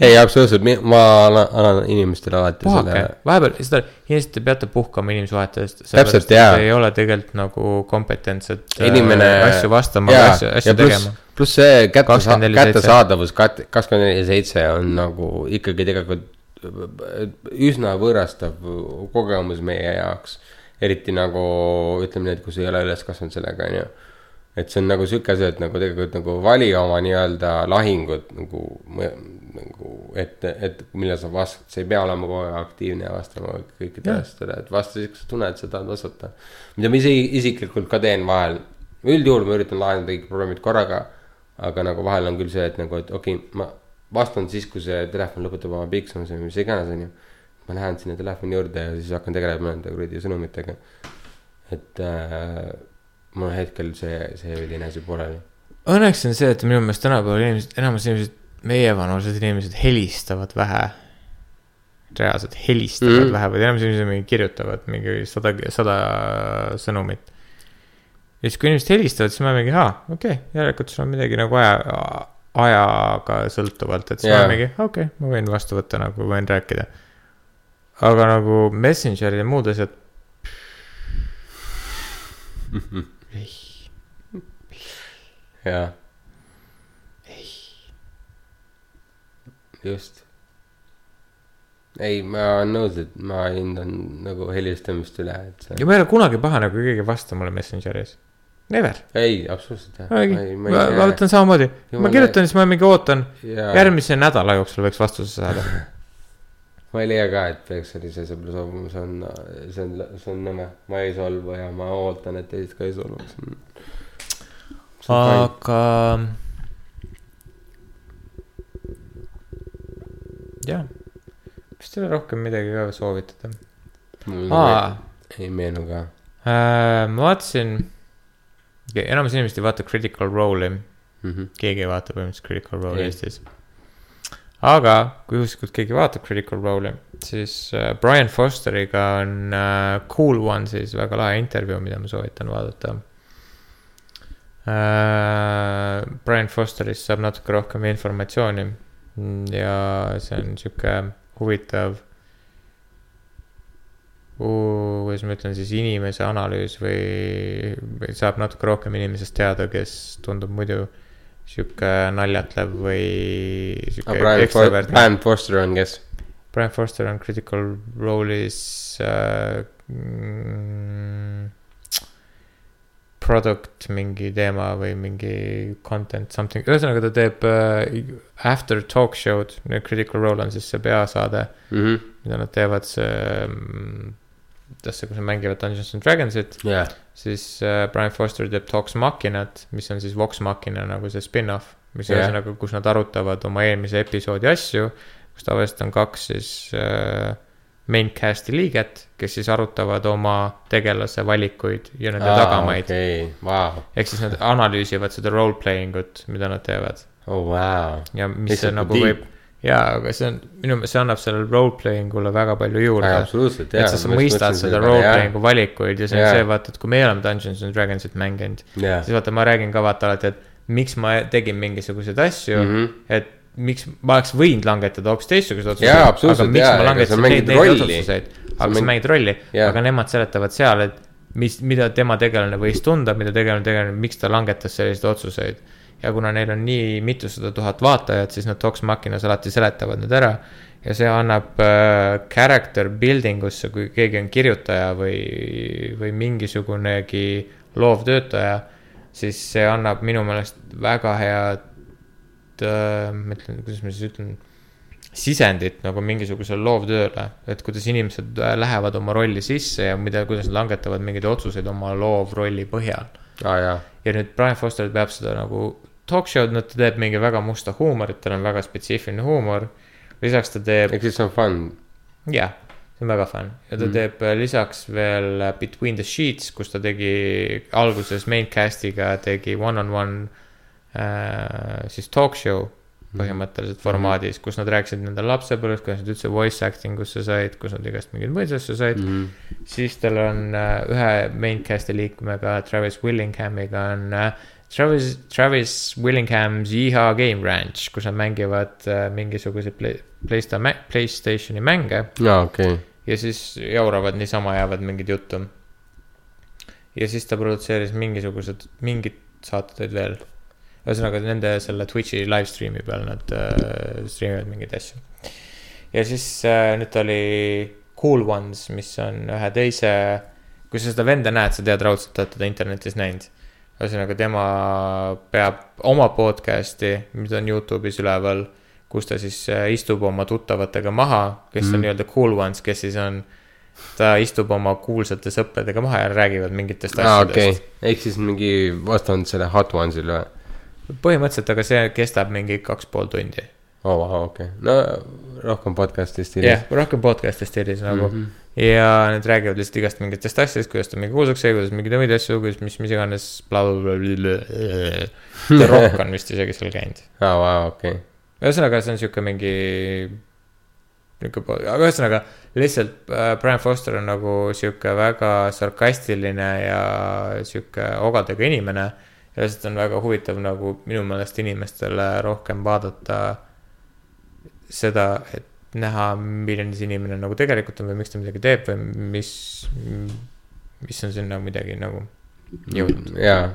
ei, absoluutselt, ma annan, inimestele alati puhake selle, vahepeal seda, inimesed te peate puhkama inimsuhetest. Täpselt, jaa. ei ole tegelikult nagu kompetentsed äh, Inimene- asju vastama, asju, asju tegema., pluss see 24/7. kättesaadavus kakskümmend neli seitse on nagu ikkagi tegelikult üsna võõrastav kogemus meie jaoks. eriti nagu ütleme kui sa ei ole üles kasvanud sellega, on ju. et see on nagu sihuke asi, et nagu tegelikult nagu vali oma nii-öelda lahingud nagu, nagu et, et millal sa vastad, sa ei pea olema kogu aeg aktiivne ja vastama kõikidele asjadele, et vasta siis, kui sa tunned, sa tahad vastata. mida ma ise isiklikult ka teen vahel, üldjuhul ma üritan lahendada kõik probleemid korraga. aga nagu vahel on küll see, et nagu, et okei okay,, ma vastan siis, kui see telefon lõpetab oma piiksumise või mis iganes, onju. ma lähen sinna telefoni juurde ja siis hakkan tegelema nende kuradi sõnumitega. et äh, mul hetkel see, see veidi enese pooleli. õnneks on see, et minu meelest tänapäeval inimesed, enamus inimesed, meievanused inimesed helistavad vähe. reaalselt helistavad mm. Mhm. vähe, vaid enamus inimesed mingi kirjutavad mingi sada, sada sõnumit. ja siis, kui inimesed helistavad, siis ma mingi, aa, okei okay,, järelikult sul on midagi nagu aja, ajaga sõltuvalt, et siis yeah. Ma mingi, okei okay,, ma võin vastu võtta nagu, võin rääkida. aga nagu Messengeril ja muud asjad. jah. just. ei, ma olen nõus, et ma hindan nagu helistamist üle, et see ja. ma ei ole kunagi pahane, kui keegi ei vasta mulle Messengeris. Never. ei, absoluutselt jah. ma, ma, ma võtan samamoodi, ma kirjutan, siis ma mingi ootan, Jaa. järgmise nädala jooksul võiks vastuse saada. ma ei leia ka, et peaks sellise sõbra soovima, see on, see on, see on nõme. ma ei solvu ja ma ootan, et teised ka ei solvuks. aga. jah, vist ei ole rohkem midagi ka soovitada. aa, ei meenu ka. ma vaatasin, enamus inimesed ei vaata Critical Role'i, Mhm. keegi ei vaata põhimõtteliselt Critical Role'i Ei. Eestis. aga kui juhuslikult keegi vaatab Critical Role'i, siis äh, Brian Fosteriga on äh, Cool Ones'is väga lahe intervjuu, mida ma soovitan vaadata äh,. Brian Fosterist saab natuke rohkem informatsiooni ja see on sihuke huvitav kuidas ma ütlen siis inimese analüüs või, või saab natuke rohkem inimesest teada, kes tundub muidu sihuke naljatlev või sihuke ekstrovert. Brian Forster on kes? Brian Foster on Critical Role'is äh,. Mm, product mingi teema või mingi content something, ühesõnaga ta teeb äh, after talk show'd, Critical Role on siis see peasaade, Mhm. mida nad teevad, see mm, kuidas see, kus nad mängivad Dungeons and Dragonsit, jah, siis äh, Brian Foster teeb Talks Machinat, mis on siis Vox Machina nagu see spin-off, mis Jah. ühesõnaga, kus nad arutavad oma eelmise episoodi asju, kus tavaliselt on kaks siis äh, main cast'i liiget, kes siis arutavad oma tegelase valikuid ja nende tagamaid. okei, vau, ehk siis nad analüüsivad seda role playing ut, mida nad teevad oh vau. ja mis see Lihtsalt nagu deep. võib, jaa, aga see on, minu meelest see annab sellele role playing ule väga palju juurde. absoluutselt, et sa, sa mõistad seda role playing'u valikuid ja see on Jaa. see, vaata, et kui meie oleme Dungeons and Dragonsit mänginud, jah, siis vaata, ma räägin ka vaata alati, et miks ma tegin mingisuguseid asju mm. -hmm. et miks ma oleks võinud langetada hoopis teistsuguseid otsuseid. Aga miks jaa, ma langetasin neid, neid otsuseid, aga sa mäng- mängid rolli, aga nemad seletavad seal, et mis, mida tema tegelane võis tunda, mida tegelane tegelane, miks ta langetas selliseid otsuseid. ja kuna neil on nii mitusada tuhat vaatajat, siis nad Talks Machinas alati seletavad need ära. Ja see annab äh, character building usse, kui keegi on kirjutaja või, või mingisugunegi loovtöötaja, siis see annab minu meelest väga head äh,, ma ütlen, kuidas ma siis ütlen, sisendit nagu mingisugusele loovtööle, et kuidas inimesed äh, lähevad oma rolli sisse ja mida, kuidas nad langetavad mingeid otsuseid oma loovrolli põhjal. jaa, ja nüüd Brian Foster peab seda nagu talk show'd, no ta teeb mingi väga musta huumorit, tal on väga spetsiifiline huumor. lisaks ta teeb, ehk siis see on fun. jah, see on väga fun ja ta mm. teeb äh, lisaks veel äh, Between the Sheets, kus ta tegi alguses main cast'iga tegi one-on-one äh, siis talk show põhimõtteliselt formaadis, kus nad rääkisid nende lapsepõlvest, kuidas nad üldse voice acting usse said, kus nad igast mingeid muid asju said mm. Mhm. -hmm. siis tal on äh, ühe main cast'i liikmega, Travis Willinghamiga on äh, Travis, Travis Willingham's Yeehaw Game Ranch, kus nad mängivad äh, mingisuguseid play, Playsta-, Playstationi mänge aa okei, ja siis jauravad niisama, ajavad mingit juttu. ja siis ta produtseeris mingisugused, mingid saated veel. Ühesõnaga nende selle Twitch'i live stream'i peal nad äh, striimivad mingeid asju. ja siis äh, nüüd oli Cool Ones, mis on ühe teise, kui sa seda venda näed, sa tead raudselt, oled teda internetis näinud. ühesõnaga, tema peab oma podcast'i, mis on Youtube'is üleval, kus ta siis äh, istub oma tuttavatega maha, kes Mhm. on nii-öelda cool ones, kes siis on, ta istub oma kuulsate sõpradega maha ja räägivad mingitest aa, okei asjadest. ehk siis mingi vastand selle Hot Ones'ile või? põhimõtteliselt, aga see kestab mingi kaks pool tundi. oo, vau, okei, no rohkem podcast'i stiilis jah, rohkem podcast'i stiilis nagu mm. -hmm. ja nad räägivad lihtsalt igast mingitest asjadest, kuidas ta mingi kuulsaks sai, kuidas mingeid muid asju, kuidas, mis, mis iganes, blablabla. The Rock on vist isegi seal käinud. aa, vau, okei. ühesõnaga, see on sihuke mingi, nihuke, aga ühesõnaga lihtsalt äh, Brian Foster on nagu sihuke väga sarkastiline ja sihuke ogadega inimene. Ja lihtsalt on väga huvitav nagu minu meelest inimestele rohkem vaadata seda, et näha, milline see inimene nagu tegelikult on või miks ta midagi teeb või mis, mis on sinna midagi nagu jõudnud. jaa,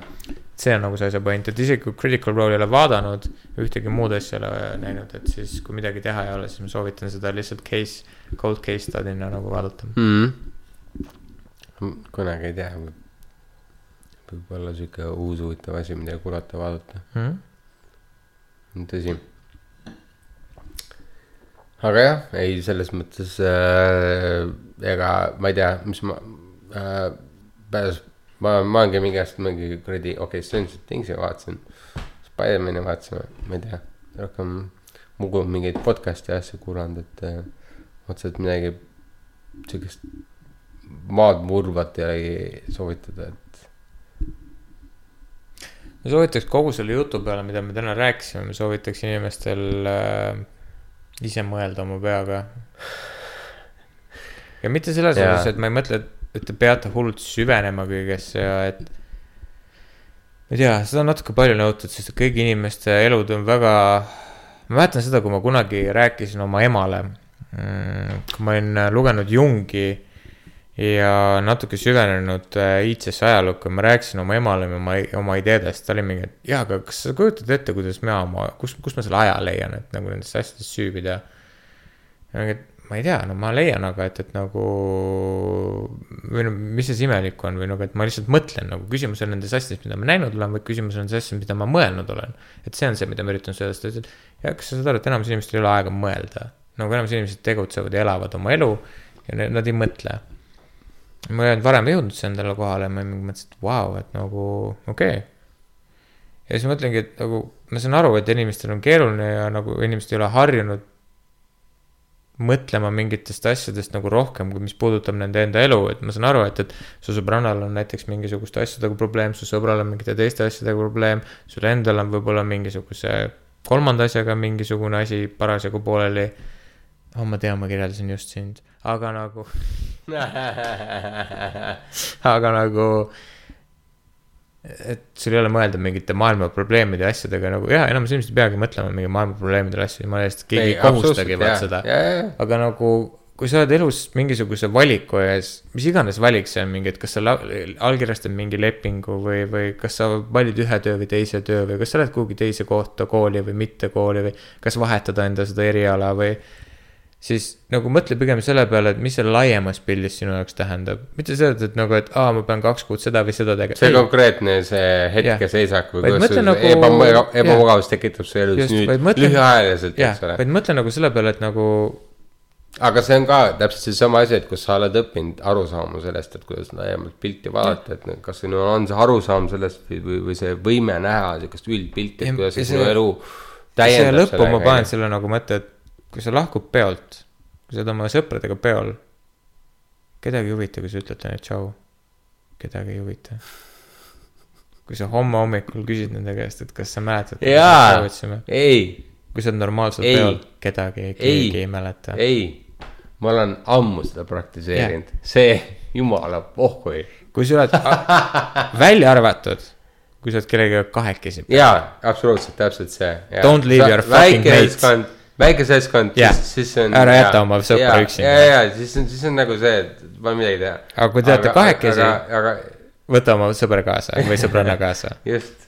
see on nagu see asja point, et isegi kui Critical Role ei ole vaadanud, ühtegi muud asja ei ole näinud, et siis kui midagi teha ei ole, siis ma soovitan seda lihtsalt case, cold case study'na nagu vaadata mm.. kunagi ei tea, võib olla sihuke uus huvitav asi, mida kuulata, vaadata, mm. tõsi. aga jah, ei selles mõttes äh, ega ma ei tea, mis ma äh,, pääses, ma, ma olengi mingi aasta mingi kuradi, okei okay,, Stranger Things'i vaatasin. Spider-man'i vaatasime, ma ei tea, rohkem mugu mingeid podcast'e ja asju kuulanud, et äh, otseselt midagi sihukest maad murdvat ei soovitada, et ma soovitaks kogu selle jutu peale, mida me täna rääkisime, ma soovitaks inimestel äh, ise mõelda oma peaga. ja mitte selles Jaa. osas, et ma ei mõtle, et te peate hullult süvenema kõigesse ja et. ma ei tea, seda on natuke palju nõutud, sest kõigi inimeste elud on väga. ma mäletan seda, kui ma kunagi rääkisin oma emale, kui ma olin lugenud Jungi ja natuke süvenenud äh, iidsesse ajalukku ja ma rääkisin oma emale oma, oma ideedest, ta oli mingi, et jaa, aga kas sa kujutad ette, kuidas mina oma, kus, kus ma selle aja leian, et nagu nendest asjadest süübida. ma ei tea, no ma leian, aga et, et nagu või no mis siis imelikku on või nagu, et ma lihtsalt mõtlen nagu küsimus on nendes asjades, mida ma näinud olen, vaid küsimus on nendes asjades, mida ma mõelnud olen. et see on see, mida ma üritan öelda, ta ütles, et ja kas sa saad aru, et enamus inimestel ei ole aega mõelda. nagu enamus inimesed tegutsevad ja elavad oma elu ja nad ei mõtle ma ei olnud varem jõudnud endale kohale ma mõtlesin, et vau, et nagu okei okay.. ja siis mõtlengi, et nagu ma saan aru, et inimestel on keeruline ja nagu inimesed ei ole harjunud mõtlema mingitest asjadest nagu rohkem, mis puudutab nende enda elu, et ma saan aru, et, et su sõbrannal on näiteks mingisuguste asjadega probleem, su sõbral on mingite teiste asjadega probleem, sul endal on võib-olla mingisuguse kolmanda asjaga mingisugune asi parasjagu pooleli. oh, ma tean, ma kirjeldasin just sind, aga nagu aga nagu, et sul ei ole mõelda mingite maailma probleemide ja asjadega nagu jah, enamus inimesed ei peagi mõtlema mingi maailma probleemidele asju, jumala eest, keegi ei kohustagi vaat seda. aga nagu, kui sa oled elus mingisuguse valiku ees, mis iganes valik see on mingi, et kas sa allkirjastad mingi lepingu või, või kas sa valid ühe töö või teise töö või kas sa lähed kuhugi teise kohta kooli või mitte kooli või kas vahetada enda seda eriala või siis nagu mõtle pigem selle peale, et mis see laiemas pildis sinu jaoks tähendab. mitte seda, et nagu, et aa, ma pean kaks kuud seda või seda tegema. see konkreetne see hetkeseisak või kuidas see nagu- ebamugavus tekitab su elus Just, nüüd mõtle- lühiajaliselt, eks, ole. vaid mõtle nagu selle peale, et nagu aga see on ka täpselt seesama asi, et kus sa oled õppinud aru saama sellest, et kuidas laiemat pilti vaadata, et kas sinul on see arusaam sellest või, või, või see võime näha sihukest üldpilti, et kuidas ja sinu see- elu siia täiendab lõppu ma panen. selle nagu mõtte, et kui sa lahkud peolt, kui sa oled oma sõpradega peol, kedagi ei huvita, kui sa ütled neile tšau. kedagi ei huvita. kui sa homme hommikul küsid nende käest, et kas sa mäletad, jaa, ei, kui sa oled normaalselt Ei. peol, kedagi, keegi ei mäleta. ei, ma olen ammu seda praktiseerinud, see jumala pohhui. kui sa oled välja arvatud, kui sa oled kellegagi kahekesi. jaa, absoluutselt, täpselt see. Don't leave your fucking mates. Väike seltskond, Jah. siis, siis on. Ära jäta oma sõpra üksinda. ja, ja, ja siis on, siis on nagu see, et pole midagi teha. Aga kui te olete kahekesi- võta oma sõber kaasa või sõbranna kaasa. just,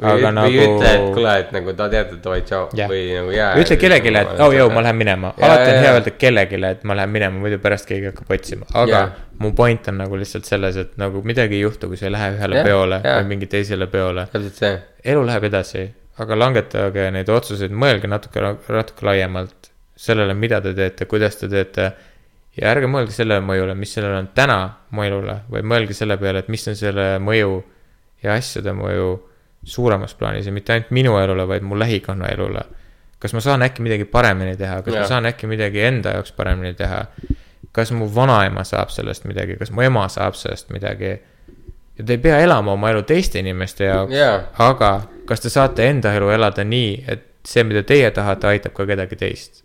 või, aga või nagu ütle, et kuule, et nagu ta teab, et davai, tšau Jah. või nagu jää. ütle kellelegi, et oh jõu, ma lähen minema, alati on hea öelda kellelegi, et ma lähen minema, muidu pärast keegi hakkab otsima, aga Jaa. mu point on nagu lihtsalt selles, et nagu midagi ei juhtu, kui sa ei lähe ühele Jah, peole jaa. või mingi teisele peole. elu läheb edasi, aga langetage neid otsuseid, mõelge natuke, natuke laiemalt sellele, mida te teete, kuidas te teete. ja ärge mõelge selle mõjule, mis sellel on täna mu elule, vaid mõelge selle peale, et mis on selle mõju ja asjade mõju suuremas plaanis ja mitte ainult minu elule, vaid mu lähikonna elule. kas ma saan äkki midagi paremini teha, kas ja. Ma saan äkki midagi enda jaoks paremini teha? kas mu vanaema saab sellest midagi, kas mu ema saab sellest midagi? Ja te ei pea elama oma elu teiste inimeste jaoks Jaa. aga kas te saate enda elu elada nii, et see, mida teie tahate, aitab ka kedagi teist?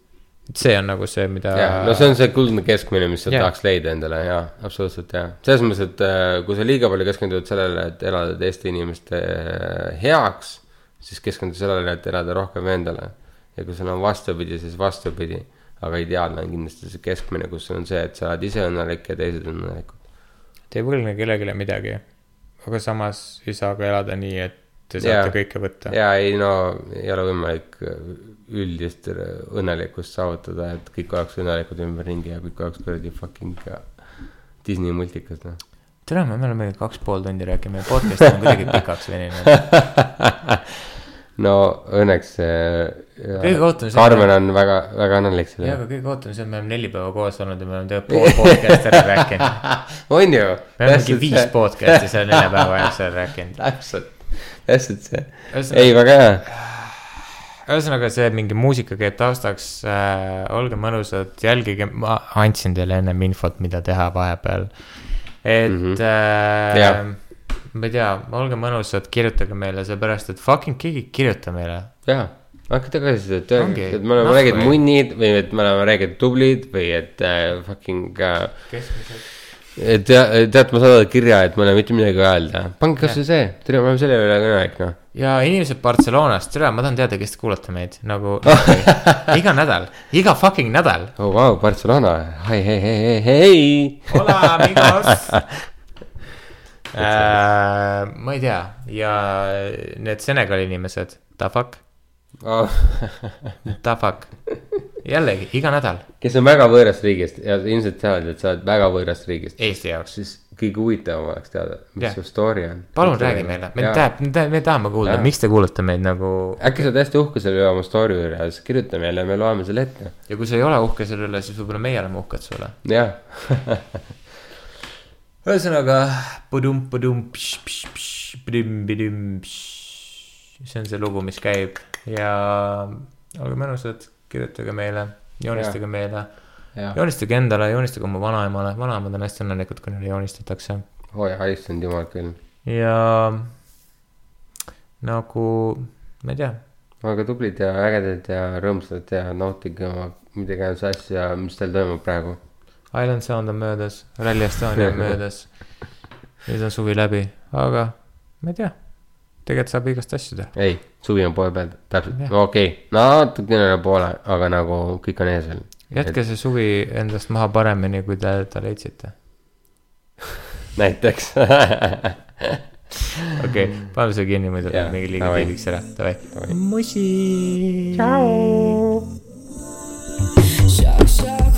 et see on nagu see, mida. jaa, no see on see kuldne keskmine, mis sa Jaa. tahaks leida endale, jaa, absoluutselt jaa. selles mõttes, et äh, kui sa liiga palju keskendud sellele, et elada teiste inimeste äh, heaks, siis keskendu sellele, et elada rohkem endale. ja kui sul on vastupidi, siis vastupidi. aga ideaalne on kindlasti see keskmine, kus on see, et sa oled ise õnnelik ja teised on õnnelikud. Te ei võlgne kellelegi midagi, aga samas ei saa ka elada nii, et te saate Jaa. kõike võtta. ja ei no ei ole võimalik üldist õnnelikkust saavutada, et kõik oleks õnnelikud ümberringi ja kõik oleks kuradi fucking Disney multikas noh. tere, me oleme kaks pool tundi rääkinud, meie podcast on kuidagi pikaks veninud. no õnneks see. Ootam see- Karmen on väga, väga õnnelik ja, selle. aga kõige ootam see, et me oleme neli päeva koos olnud ja me oleme tegelikult pool podcast'i ära rääkinud. on ju? me oleme mingi viis podcast'i selle nelja päeva jooksul rääkinud. täpselt, täpselt see. Ei, väga hea. ühesõnaga see mingi muusika käib taustaks äh,, olge mõnusad, jälgige, ma andsin teile ennem infot, mida teha vahepeal. et mm. -hmm. äh, Jah. Ma ei tea, olge mõnusad, kirjutage meile, seepärast et fucking keegi ei kirjuta meile. jaa, hakka tagasisidet, et me oleme räägitud munnid või et me oleme räägitud tublid või et äh, fucking äh,. keskmiselt. et tea- tead, ma saadan kirja, et mul ei ole mitte midagi öelda, pange kasvõi see, tere, me oleme selle üle kõnelik noh. ja inimesed Barcelonast, tere, ma tahan teada, kes te kuulate meid nagu iga nädal, iga fucking nädal. oh vau, Barcelona, hei, hei, hei, hei, hei. Hola amigos äh,. ma ei tea ja need Senegali inimesed, the fuck, Oh. the fuck, jällegi iga nädal kes on väga võõrast riigist ja ilmselt teavad, et sa oled väga võõrast riigist, Eesti jaoks. siis kõige huvitavam oleks teada, mis Jah. su story on. palun räägi meile, me tahame, me tahame kuulda, miks te kuulate meid nagu äkki sa oled hästi uhke selle üle oma story üle ja siis kirjuta meile ja me loeme selle ette. ja kui sa ei ole uhke selle üle, siis võib-olla meie oleme uhked sulle. jah, ühesõnaga, see on see lugu, mis käib. Ja olge mõnusad, kirjutage meile, joonistage Jaa. meile, joonistage endale, joonistage oma vanaemale, vanaemad on hästi õnnelikud, kui neile joonistatakse. Oi, issand jumal küll. ja nagu, ma ei tea, olge tublid ja ägedad ja rõõmsad ja nautige oma mida iganes asja, mis teil toimub praegu. Island Sound on möödas, Rally Estonia on möödas. nüüd on suvi läbi, aga ma ei tea, tegelikult saab igast asju teha. ei, suvi on poole peal, täpselt, okei okay., natukene üle poole, aga nagu kõik on ees veel. jätke see suvi endast maha paremini, kui te ta leidsite. näiteks. okei, paneme selle kinni, muidu läheb mingi liiga tiiviks ära, davai musi. Shock,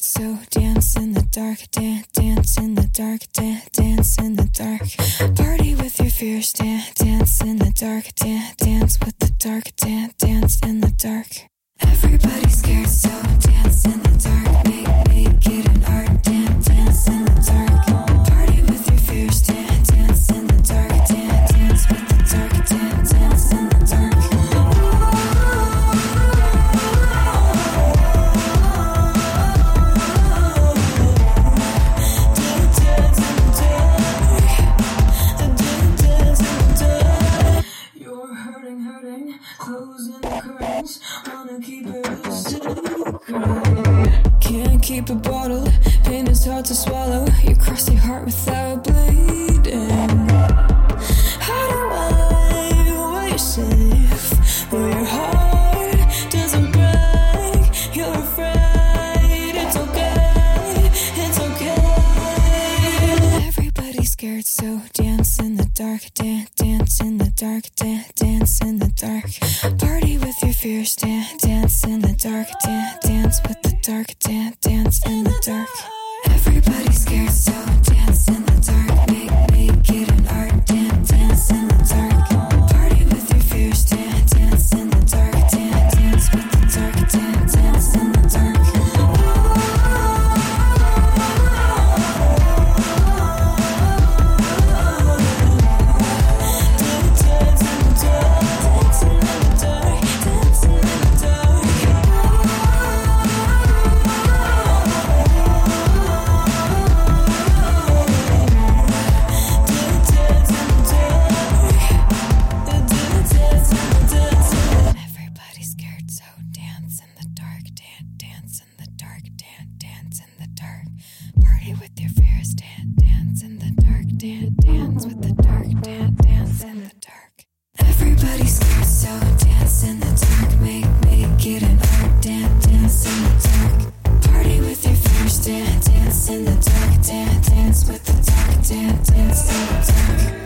Scared, so dance in the dark, dance, dance in the dark, dance, dance in the dark. Party with your fears, dance, dance in the dark, dance, dance with the dark, dance, dance in the dark. Everybody's scared, so dance in the dark, make, make it an art, dance, dance in the dark. Can't keep it bottled, pain is hard to swallow. You cross your heart without bleeding. How do I? know you're safe. We're scared, so dance in the dark, dance, dance in the dark, dance, dance in the dark. Party with your fears, dance, dance in the dark, dance, dance with the dark, dance, dance in the dark. Everybody's scared, so dance in the dark, make make it an art, dance, dance in the dark. Dance, dance in the dark, dance, dance with the dark, dance, dance in the dark.